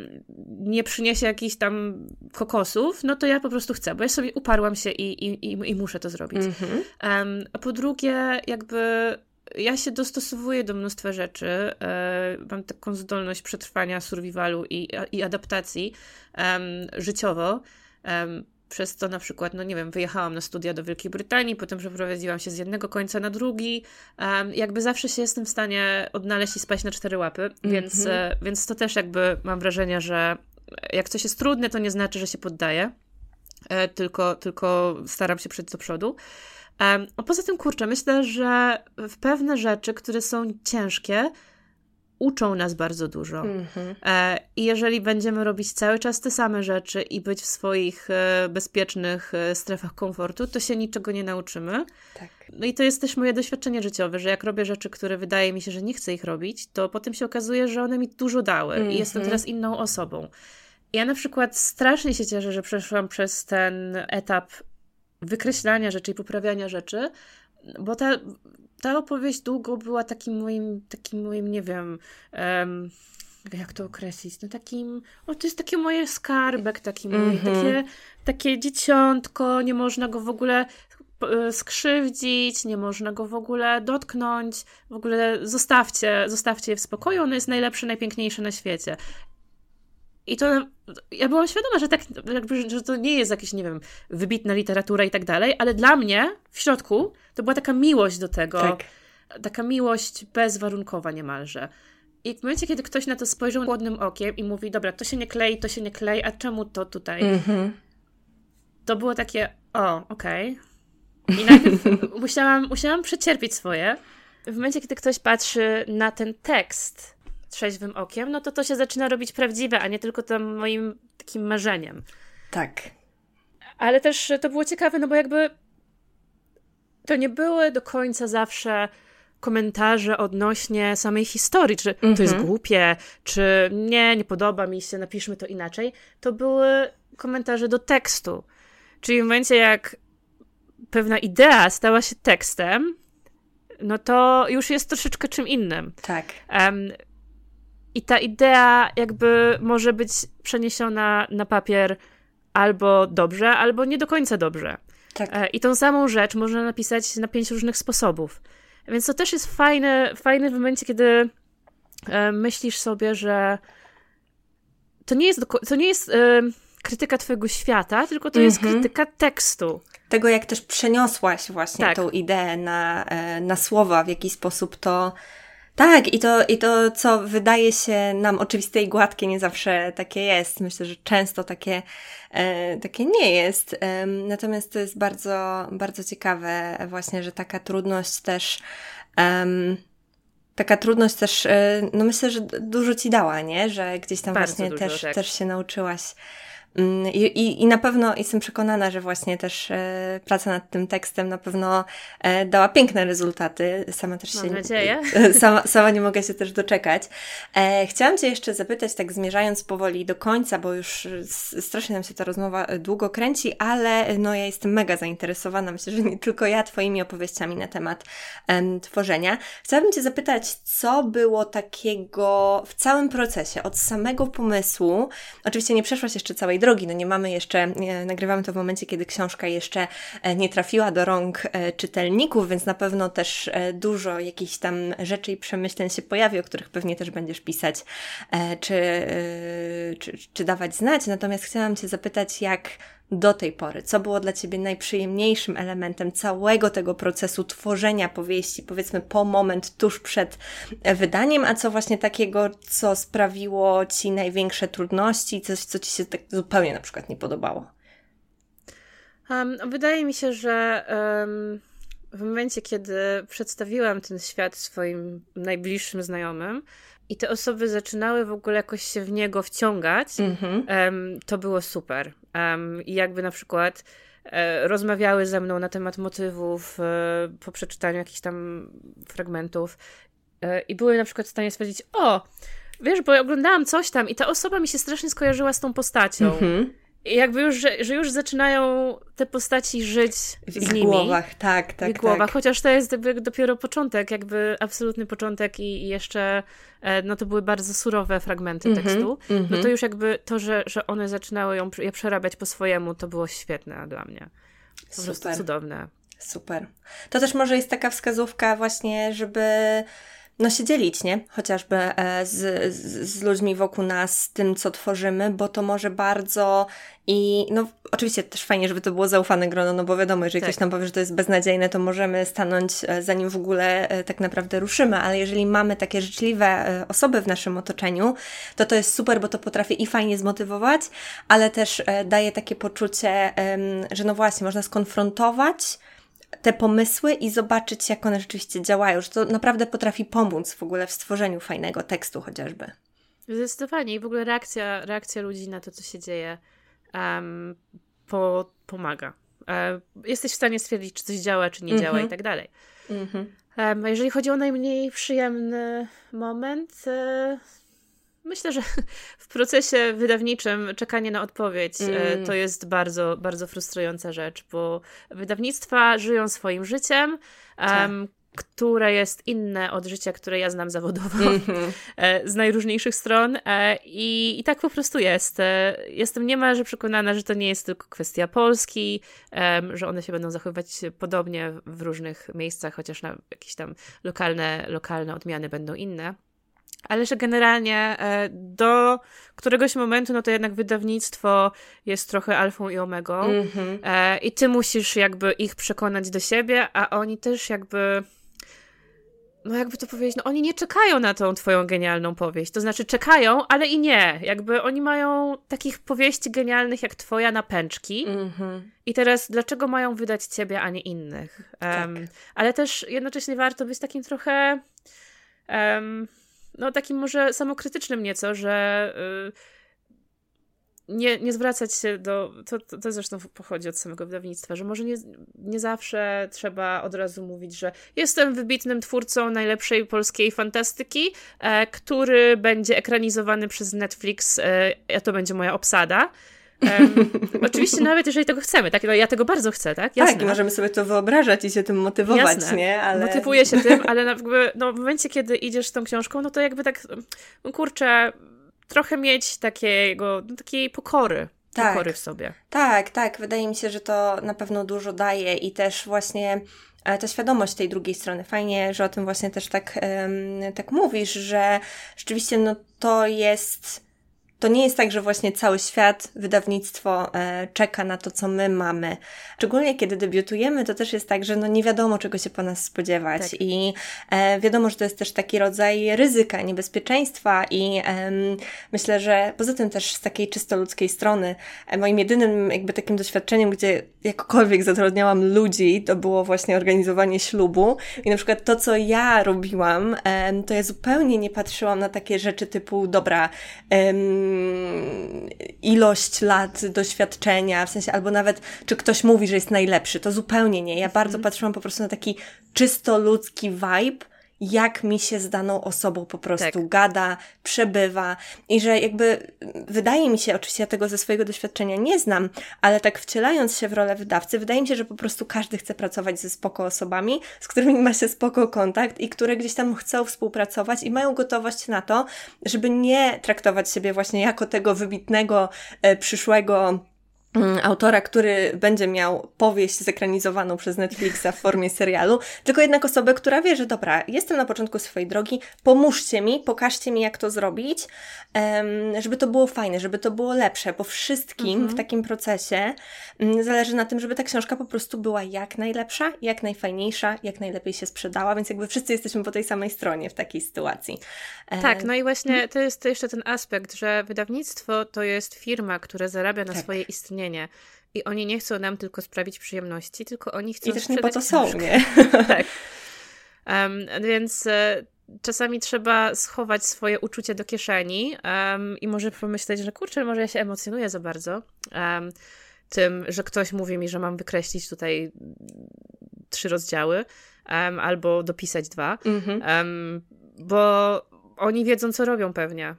nie przyniesie jakichś tam kokosów, no to ja po prostu chcę, bo ja sobie uparłam się i, i, i, i muszę to zrobić. Mm-hmm. Um, a po drugie, jakby ja się dostosowuję do mnóstwa rzeczy. E, mam taką zdolność przetrwania, survivalu i, i adaptacji um, życiowo. Um, przez to na przykład, no nie wiem, wyjechałam na studia do Wielkiej Brytanii, potem przeprowadziłam się z jednego końca na drugi. Um, jakby zawsze się jestem w stanie odnaleźć i spać na cztery łapy, mm -hmm. więc, mhm. e, więc to też jakby mam wrażenie, że jak coś jest trudne, to nie znaczy, że się poddaję, e, tylko, tylko staram się przejść do przodu. Um, a poza tym, kurczę, myślę, że w pewne rzeczy, które są ciężkie, uczą nas bardzo dużo. Mm-hmm. I jeżeli będziemy robić cały czas te same rzeczy i być w swoich e, bezpiecznych e, strefach komfortu, to się niczego nie nauczymy. Tak. No i to jest też moje doświadczenie życiowe, że jak robię rzeczy, które wydaje mi się, że nie chcę ich robić, to potem się okazuje, że one mi dużo dały mm-hmm. i jestem mhm. teraz inną osobą. Ja na przykład strasznie się cieszę, że przeszłam przez ten etap wykreślania rzeczy i poprawiania rzeczy, bo ta ta opowieść długo była takim moim, takim moim, nie wiem, um, jak to określić, no takim, o to jest takie moje skarbek, taki mm -hmm. takie, takie dzieciątko, nie można go w ogóle e, skrzywdzić, nie można go w ogóle dotknąć, w ogóle zostawcie, zostawcie je w spokoju, ono jest najlepsze, najpiękniejsze na świecie. I to ja byłam świadoma, że tak, jakby, że to nie jest jakaś, nie wiem, wybitna literatura i tak dalej, ale dla mnie w środku to była taka miłość do tego. Tak. Taka miłość bezwarunkowa niemalże. I w momencie, kiedy ktoś na to spojrzał chłodnym okiem i mówi, dobra, to się nie klei, to się nie klei, a czemu to tutaj? Mm-hmm. To było takie, o, okej. Okay. I najpierw musiałam, musiałam przecierpieć swoje. W momencie, kiedy ktoś patrzy na ten tekst, trzeźwym okiem, no to to się zaczyna robić prawdziwe, a nie tylko tym moim takim marzeniem. Tak. Ale też to było ciekawe, no bo jakby to nie były do końca zawsze komentarze odnośnie samej historii, czy to jest mhm. głupie, czy nie, nie podoba mi się, napiszmy to inaczej. To były komentarze do tekstu. Czyli w momencie, jak pewna idea stała się tekstem, no to już jest troszeczkę czym innym. Tak. Um, i ta idea jakby może być przeniesiona na papier albo dobrze, albo nie do końca dobrze. Tak. E, I tą samą rzecz można napisać na pięć różnych sposobów. Więc to też jest fajne, fajne w momencie, kiedy e, myślisz sobie, że to nie jest, to nie jest e, krytyka twojego świata, tylko to jest mhm. krytyka tekstu. Tego, jak też przeniosłaś właśnie tak. tą ideę na, na słowa, w jaki sposób to tak, i to, i to, co wydaje się nam oczywiste i gładkie, nie zawsze takie jest. Myślę, że często takie, e, takie nie jest. E, natomiast to jest bardzo, bardzo ciekawe, właśnie, że taka trudność też. taka trudność też, e, no myślę, że dużo ci dała, nie? Że gdzieś tam bardzo właśnie dużo, też, tak. też się nauczyłaś I, i, I na pewno jestem przekonana, że właśnie też e, praca nad tym tekstem na pewno e, dała piękne rezultaty. Sama też Mam się. nadzieję. Sama, sama nie mogę się też doczekać. E, chciałam Cię jeszcze zapytać, tak zmierzając powoli do końca, bo już strasznie nam się ta rozmowa e, długo kręci, ale no ja jestem mega zainteresowana. Myślę, że nie tylko ja Twoimi opowieściami na temat em, tworzenia. Chciałabym Cię zapytać, co było takiego w całym procesie, od samego pomysłu. Oczywiście nie przeszłaś jeszcze całej drogi. No nie mamy jeszcze, nagrywamy to w momencie, kiedy książka jeszcze nie trafiła do rąk czytelników, więc na pewno też dużo jakichś tam rzeczy i przemyśleń się pojawi, o których pewnie też będziesz pisać czy, czy, czy dawać znać. Natomiast chciałam Cię zapytać, jak do tej pory? Co było dla Ciebie najprzyjemniejszym elementem całego tego procesu tworzenia powieści, powiedzmy po moment tuż przed wydaniem, a co właśnie takiego, co sprawiło Ci największe trudności, coś, co Ci się tak zupełnie na przykład nie podobało? Um, wydaje mi się, że um, w momencie, kiedy przedstawiłam ten świat swoim najbliższym znajomym, i te osoby zaczynały w ogóle jakoś się w niego wciągać, mm-hmm. um, to było super. Um, I jakby na przykład e, rozmawiały ze mną na temat motywów e, po przeczytaniu jakichś tam fragmentów e, i były na przykład w stanie stwierdzić, o, wiesz, bo oglądałam coś tam i ta osoba mi się strasznie skojarzyła z tą postacią. Mm-hmm. Jakby już, że, że, już zaczynają te postaci żyć w ich nimi. głowach, tak, tak. W ich głowach, tak. chociaż to jest jakby dopiero początek, jakby absolutny początek i, i jeszcze e, no to były bardzo surowe fragmenty mm -hmm, tekstu. Mm -hmm. No to już jakby to, że, że one zaczynały ją je przerabiać po swojemu, to było świetne dla mnie. Po Super. prostu cudowne. Super. To też może jest taka wskazówka właśnie, żeby no się dzielić, nie? Chociażby e, z, z, z, ludźmi wokół nas, tym, co tworzymy, bo to może bardzo i no oczywiście też fajnie, żeby to było zaufane grono, no bo wiadomo, jeżeli tak. ktoś nam powie, że to jest beznadziejne, to możemy stanąć, e, zanim w ogóle e, tak naprawdę ruszymy, ale jeżeli mamy takie życzliwe osoby w naszym otoczeniu, to to jest super, bo to potrafi i fajnie zmotywować, ale też daje takie poczucie, że no właśnie, można skonfrontować te pomysły i zobaczyć, jak one rzeczywiście działają, że to naprawdę potrafi pomóc w ogóle w stworzeniu fajnego tekstu chociażby. Zdecydowanie i w ogóle reakcja, reakcja ludzi na to, co się dzieje, um, po, pomaga. Um, jesteś w stanie stwierdzić, czy coś działa, czy nie mm -hmm. działa i tak dalej. Mm -hmm. um, jeżeli chodzi o najmniej przyjemny moment, e, Myślę, że w procesie wydawniczym czekanie na odpowiedź e, mm. to jest bardzo, bardzo frustrująca rzecz, bo wydawnictwa żyją swoim życiem. Um, które jest inne od życia, które ja znam zawodowo, mm-hmm. z najróżniejszych stron. E, I, I tak po prostu jest. Jestem niemalże przekonana, że to nie jest tylko kwestia Polski, że one się będą zachowywać podobnie w różnych miejscach, chociaż na jakieś tam lokalne, lokalne odmiany będą inne ale że generalnie e, do któregoś momentu, no to jednak wydawnictwo jest trochę alfą i omegą mm-hmm. i ty musisz jakby ich przekonać do siebie, a oni też jakby no jakby to powiedzieć, no oni nie czekają na tą twoją genialną powieść, to znaczy czekają, ale i nie, jakby oni mają takich powieści genialnych jak twoja na pęczki mm-hmm. i teraz dlaczego mają wydać ciebie, a nie innych? Um, tak. Ale też jednocześnie warto być takim trochę um, no takim może samokrytycznym nieco, że yy, nie, nie zwracać się do, to, to, to zresztą pochodzi od samego wydawnictwa, że może nie, nie zawsze trzeba od razu mówić, że jestem wybitnym twórcą najlepszej polskiej fantastyki, e, który będzie ekranizowany przez Netflix, e, a to będzie moja obsada. Um, oczywiście nawet jeżeli tego chcemy, tak? No, ja tego bardzo chcę, tak? Jasne. Tak, możemy sobie to wyobrażać i się tym motywować, Jasne. nie? Ale... Motywuję się tym, ale jakby, no, w momencie, kiedy idziesz z tą książką, no to jakby tak, no kurczę, trochę mieć takiego, no, takiej pokory. Tak, pokory w sobie. Tak, tak. Wydaje mi się, że to na pewno dużo daje i też właśnie e, ta świadomość tej drugiej strony. Fajnie, że o tym właśnie też tak, um, tak mówisz, że rzeczywiście no, to jest to nie jest tak, że właśnie cały świat, wydawnictwo e, czeka na to, co my mamy. Szczególnie kiedy debiutujemy, to też jest tak, że no nie wiadomo, czego się po nas spodziewać. Tak. I e, wiadomo, że to jest też taki rodzaj ryzyka, niebezpieczeństwa i myślę, że poza tym też z takiej czysto ludzkiej strony, e, moim jedynym jakby takim doświadczeniem, gdzie jakkolwiek zatrudniałam ludzi, to było właśnie organizowanie ślubu. I na przykład to, co ja robiłam, to ja zupełnie nie patrzyłam na takie rzeczy typu, dobra, ilość lat doświadczenia, w sensie, albo nawet czy ktoś mówi, że jest najlepszy, to zupełnie nie. Ja bardzo mhm. patrzyłam po prostu na taki czysto ludzki vibe jak mi się z daną osobą po prostu Tak. gada, przebywa i że jakby wydaje mi się, oczywiście ja tego ze swojego doświadczenia nie znam, ale tak wcielając się w rolę wydawcy, wydaje mi się, że po prostu każdy chce pracować ze spoko osobami, z którymi ma się spoko kontakt i które gdzieś tam chcą współpracować i mają gotowość na to, żeby nie traktować siebie właśnie jako tego wybitnego, e, przyszłego autora, który będzie miał powieść zekranizowaną przez Netflixa w formie serialu, tylko jednak osobę, która wie, że dobra, jestem na początku swojej drogi, pomóżcie mi, pokażcie mi, jak to zrobić, żeby to było fajne, żeby to było lepsze, bo wszystkim w takim procesie mm, zależy na tym, żeby ta książka po prostu była jak najlepsza, jak najfajniejsza, jak najlepiej się sprzedała, więc jakby wszyscy jesteśmy po tej samej stronie w takiej sytuacji. E, Tak, no i właśnie to jest jeszcze ten aspekt, że wydawnictwo to jest firma, która zarabia na Tak. swoje istnienie. I oni nie chcą nam tylko sprawić przyjemności, tylko oni chcą I też nie po to są, książkę. nie? tak. Em, więc e, czasami trzeba schować swoje uczucie do kieszeni em, i może pomyśleć, że kurczę, może ja się emocjonuję za bardzo em, tym, że ktoś mówi mi, że mam wykreślić tutaj trzy rozdziały em, albo dopisać dwa, Mhm. em, bo oni wiedzą, co robią pewnie.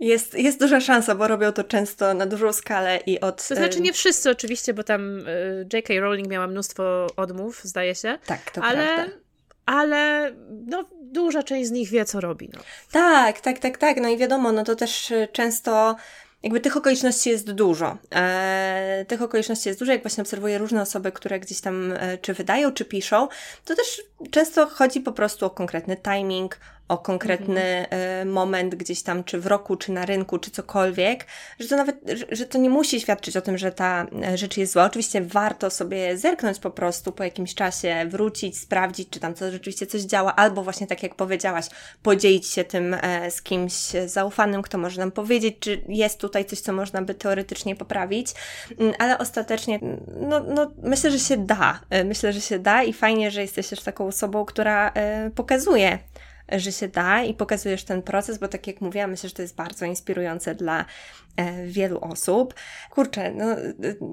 Jest, jest duża szansa, bo robią to często na dużą skalę i od... To znaczy em, nie wszyscy oczywiście, bo tam y, J.K. Rowling miała mnóstwo odmów, zdaje się, Tak, to ale, prawda. ale no, duża część z nich wie, co robi. No. Tak, tak, tak, tak. No i wiadomo, no to też y, często jakby tych okoliczności jest dużo. E, tych okoliczności jest dużo, jak właśnie obserwuję różne osoby, które gdzieś tam e, czy wydają, czy piszą, to też często chodzi po prostu o konkretny timing, o konkretny e, moment gdzieś tam, czy w roku, czy na rynku, czy cokolwiek, że to nawet, że, to nie musi świadczyć o tym, że ta e, rzecz jest zła. Oczywiście warto sobie zerknąć po prostu po jakimś czasie, wrócić, sprawdzić, czy tam to rzeczywiście coś działa, albo właśnie tak jak powiedziałaś, podzielić się tym e, z kimś zaufanym, kto może nam powiedzieć, czy jest tutaj coś, co można by teoretycznie poprawić, Mm, ale ostatecznie, no, no myślę, że się da. Myślę, że się da i fajnie, że jesteś też taką osobą, która pokazuje, że się da i pokazujesz ten proces, bo tak jak mówiłam, myślę, że to jest bardzo inspirujące dla e, wielu osób. Kurczę, no e,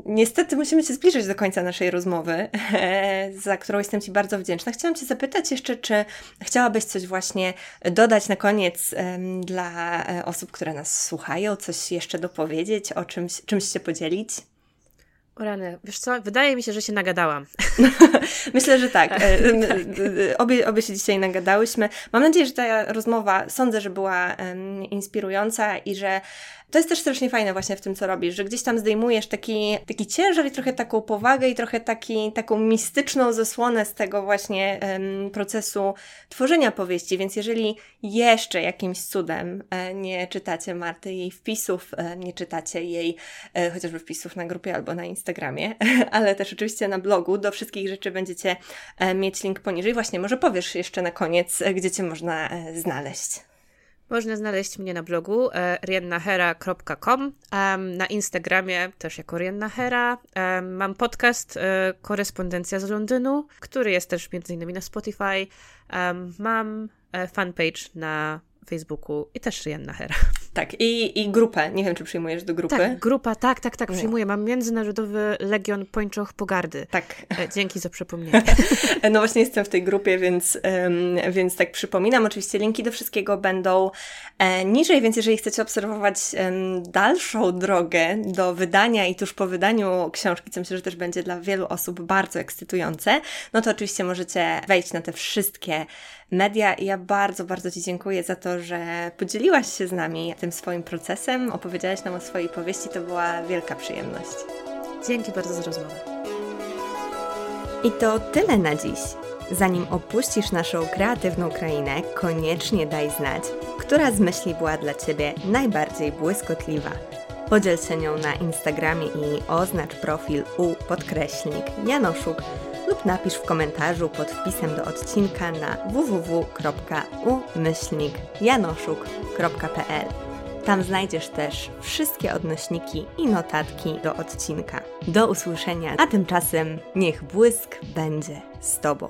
niestety musimy się zbliżyć do końca naszej rozmowy, za którą jestem Ci bardzo wdzięczna. Chciałam Cię zapytać jeszcze, czy chciałabyś coś właśnie dodać na koniec dla e, osób, które nas słuchają, coś jeszcze dopowiedzieć, o czymś, czymś się podzielić? O rany, wiesz co, wydaje mi się, że się nagadałam. Myślę, że tak. M, e, Obie, obie się dzisiaj nagadałyśmy. Mam nadzieję, że ta rozmowa, sądzę, że była inspirująca i że to jest też strasznie fajne właśnie w tym, co robisz, że gdzieś tam zdejmujesz taki, taki ciężar i trochę taką powagę i trochę taki, taką mistyczną zasłonę z tego właśnie procesu tworzenia powieści, więc jeżeli jeszcze jakimś cudem e, nie czytacie Marty jej wpisów, e, nie czytacie jej e, chociażby wpisów na grupie albo na Instagramie, ale też oczywiście na blogu, do wszystkich rzeczy będziecie e, mieć link poniżej. Właśnie, może powiesz jeszcze na koniec, e, gdzie Cię można e, znaleźć. Można znaleźć mnie na blogu e, riennahera.com, na Instagramie też jako riennahera. Mam podcast e, Korespondencja z Londynu, który jest też między innymi na Spotify. Mam e, fanpage na Facebooku i też riennahera. Tak, i, i grupę. Nie wiem, czy przyjmujesz do grupy. Tak, grupa, tak, tak, tak, przyjmuję. Mam Międzynarodowy Legion Pończoch Pogardy. Tak. E, dzięki za przypomnienie. No właśnie jestem w tej grupie, więc, więc tak przypominam. Oczywiście linki do wszystkiego będą e, niżej, więc jeżeli chcecie obserwować dalszą drogę do wydania i tuż po wydaniu książki, co myślę, że też będzie dla wielu osób bardzo ekscytujące, no to oczywiście możecie wejść na te wszystkie media ja bardzo, bardzo Ci dziękuję za to, że podzieliłaś się z nami tym swoim procesem, opowiedziałaś nam o swojej powieści, to była wielka przyjemność. Dzięki bardzo za rozmowę. I to tyle na dziś. Zanim opuścisz naszą kreatywną krainę, koniecznie daj znać, która z myśli była dla Ciebie najbardziej błyskotliwa. Podziel się nią na Instagramie i oznacz profil u podkreślnik Janoszuk lub napisz w komentarzu pod wpisem do odcinka na www.umyślnikjanoszuk.pl. Tam znajdziesz też wszystkie odnośniki i notatki do odcinka. Do usłyszenia, a tymczasem niech błysk będzie z Tobą.